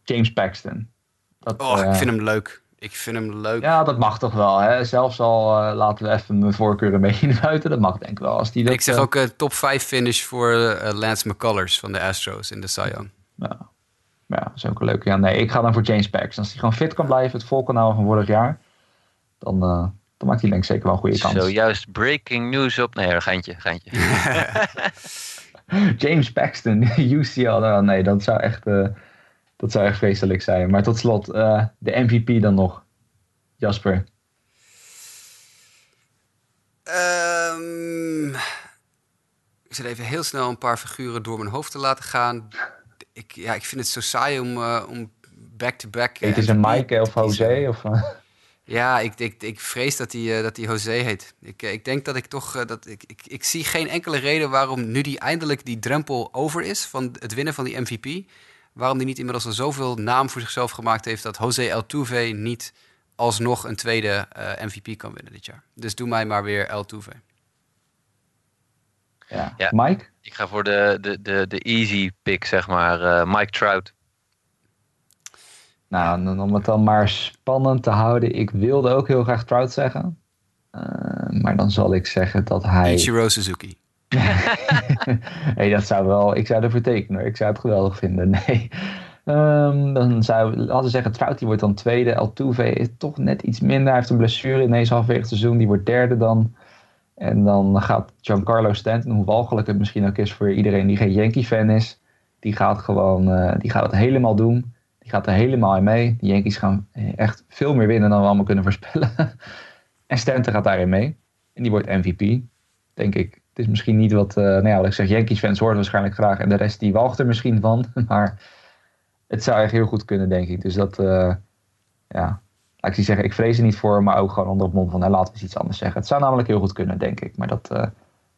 James Paxton. Dat, Oh, eh, ik vind hem leuk. Ik vind hem leuk. Ja, dat mag toch wel. Hè? Zelfs al eh, laten we even mijn voorkeur een beetje naar buiten. Dat mag denk ik wel. Als die dat, ik zeg eh, ook eh, top 5 finish voor Lance McCullers van de Astros in de Cy Young. Ja, ja, dat is ook een leuke. Ja, nee, ik ga dan voor James Paxton. Als hij gewoon fit kan blijven, het vol kan houden van vorig jaar. Dan, eh, dan maakt hij denk ik zeker wel een goede kans. Zojuist breaking news op. Nee, een geintje, geintje. James Paxton, UCL. Nou, nee, dat zou, echt, eh, dat zou echt vreselijk zijn. Maar tot slot, eh, de MVP dan nog. Jasper. Ehm, ik zit even heel snel een paar figuren door mijn hoofd te laten gaan. Ik, ja, ik vind het zo saai om, eh, om back-to-back... eh, Het is een Mike of. Jose? Of, eh, Ja, ik, ik, ik vrees dat hij eh, dat José heet. Ik, eh, ik denk dat ik toch... eh, dat ik, ik, ik zie geen enkele reden waarom nu die eindelijk die drempel over is... van het winnen van die MVP... waarom die niet inmiddels al zoveel naam voor zichzelf gemaakt heeft... dat José Altuve niet alsnog een tweede eh, MVP kan winnen dit jaar. Dus doe mij maar weer Altuve. ja. Ja. Mike? Ik ga voor de, de, de, de easy pick, zeg maar. eh, Mike Trout. Nou, dan om het dan maar spannend te houden. Ik wilde ook heel graag Trout zeggen. Eh, maar dan zal ik zeggen dat hij... Ichiro Suzuki. hey, dat zou wel... Ik zou ervoor tekenen. Ik zou het geweldig vinden. Nee. Ehm, dan zou laten we zeggen, Trout die wordt dan tweede. Altuve is toch net iets minder. Hij heeft een blessure in deze halfwege seizoen. Die wordt derde dan. En dan gaat Giancarlo Stanton, hoe walgelijk het misschien ook is voor iedereen die geen Yankee-fan is. Die gaat gewoon, eh, die gaat het helemaal doen. Die gaat er helemaal in mee. De Yankees gaan echt veel meer winnen dan we allemaal kunnen voorspellen. en Stanton gaat daarin mee. En die wordt MVP, denk ik. Het is misschien niet wat, uh, nou ja, wat ik zeg, Yankees-fans horen waarschijnlijk graag. En de rest die walgt er misschien van. Maar het zou echt heel goed kunnen, denk ik. Dus dat, uh, ja, laat ik niet zeggen, ik vrees er niet voor, maar ook gewoon onder het mond van, nou, laten we eens iets anders zeggen. Het zou namelijk heel goed kunnen, denk ik. Maar dat uh,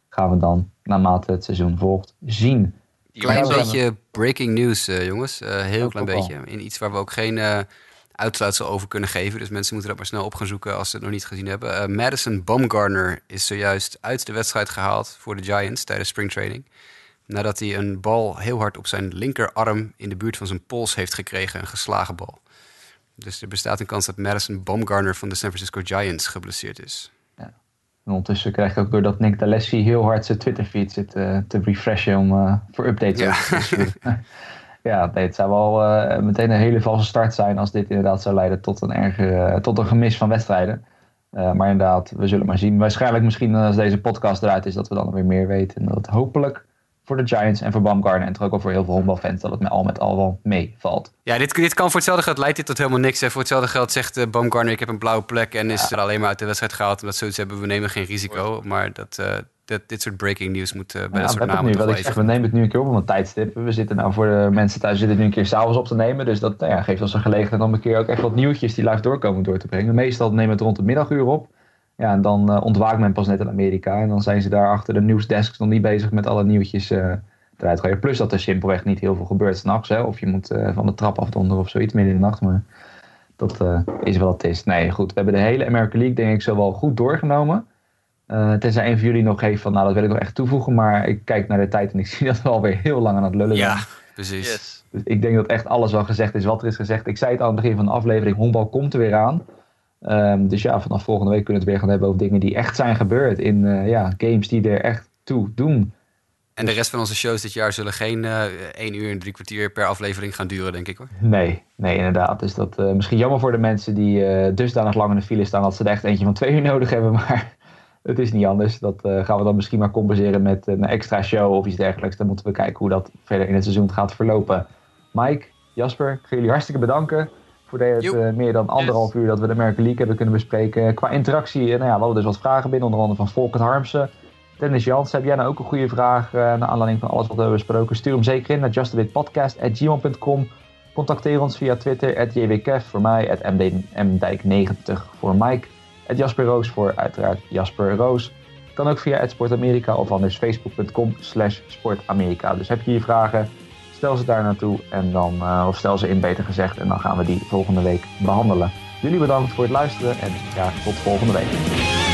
gaan we dan, naarmate het seizoen volgt, zien. Klein beetje breaking news, jongens. heel klein beetje. In iets waar we ook geen uitsluitsel over kunnen geven. Dus mensen moeten dat maar snel op gaan zoeken als ze het nog niet gezien hebben. Madison Bumgarner is zojuist uit de wedstrijd gehaald voor de Giants tijdens springtraining nadat hij een bal heel hard op zijn linkerarm in de buurt van zijn pols heeft gekregen, een geslagen bal. Dus er bestaat een kans dat Madison Baumgartner van de San Francisco Giants geblesseerd is. Ja. En ondertussen krijg ik ook door dat Nick D'Alessi heel hard zijn Twitter-feed zit uh, te refreshen om uh, voor updates ja. te sturen. ja, nee, het zou wel uh, meteen een hele valse start zijn als dit inderdaad zou leiden tot een, erger, tot een gemis van wedstrijden. maar inderdaad, we zullen maar zien. Waarschijnlijk misschien als deze podcast eruit is, dat we dan weer meer weten. En dat het hopelijk voor de Giants en voor Baumgartner. En toch ook wel voor heel veel honkbalfans dat het met al met al wel meevalt. Ja, dit, dit kan voor hetzelfde geld leidt dit tot helemaal niks. Hè. Voor hetzelfde geld zegt uh, Baumgartner, ik heb een blauwe plek en is er alleen maar uit de wedstrijd gehaald. Omdat zoiets hebben, we nemen geen risico. Maar dat, uh, dat, dit soort breaking news moet uh, bij ja, dat soort namen nu, wat ik zeg, We nemen het nu een keer op op een tijdstip. We zitten nou voor de mensen thuis zitten nu een keer s'avonds op te nemen. Dus dat nou ja, geeft ons een gelegenheid om een keer ook echt wat nieuwtjes die live doorkomen door te brengen. Meestal nemen we het rond het middaguur op. Ja, en dan uh, ontwaakt men pas net in Amerika. En dan zijn ze daar achter de nieuwsdesks nog niet bezig met alle nieuwtjes eruit gooien. Plus dat er simpelweg niet heel veel gebeurt s'nachts. Of je moet uh, van de trap afdonderen of zoiets midden in de nacht. Maar dat uh, is wel het is. Nee, goed. We hebben de hele American League denk ik zo wel goed doorgenomen. Uh, tenzij een van jullie nog heeft van, nou dat wil ik nog echt toevoegen. Maar ik kijk naar de tijd en ik zie dat we alweer heel lang aan het lullen zijn. Ja, precies. Yes. Dus ik denk dat echt alles wel gezegd is wat er is gezegd. Ik zei het aan het begin van de aflevering, honkbal komt er weer aan. Um, dus ja, vanaf volgende week kunnen we het weer gaan hebben over dingen die echt zijn gebeurd. In uh, ja, games die er echt toe doen. En de rest van onze shows dit jaar zullen geen uh, één uur en drie kwartier per aflevering gaan duren, denk ik hoor. Nee, nee inderdaad. Dus dat uh, misschien jammer voor de mensen die uh, dusdanig lang in de file staan dat ze er echt eentje van twee uur nodig hebben. Maar het is niet anders. Dat gaan we dan misschien maar compenseren met een extra show of iets dergelijks. Dan moeten we kijken hoe dat verder in het seizoen gaat verlopen. Mike, Jasper, ik ga jullie hartstikke bedanken voor het meer dan anderhalf uur dat we de American League hebben kunnen bespreken. Qua interactie, nou ja, we hadden dus wat vragen binnen, onder andere van Volkert Harmsen. Dennis Jans, heb jij nou ook een goede vraag uh, naar aanleiding van alles wat we hebben besproken? Stuur hem zeker in naar justabitpodcast.gmail.com. Contacteer ons via Twitter, at jwkef voor mij, at mdijk90 voor Mike, at Jasper Roos voor uiteraard Jasper Roos. Kan ook via Sportamerika of anders facebook.com slash sportamerika. Dus heb je hier vragen, stel ze daar naartoe en dan, uh, of stel ze in beter gezegd en dan gaan we die volgende week behandelen. Jullie bedankt voor het luisteren en graag tot volgende week.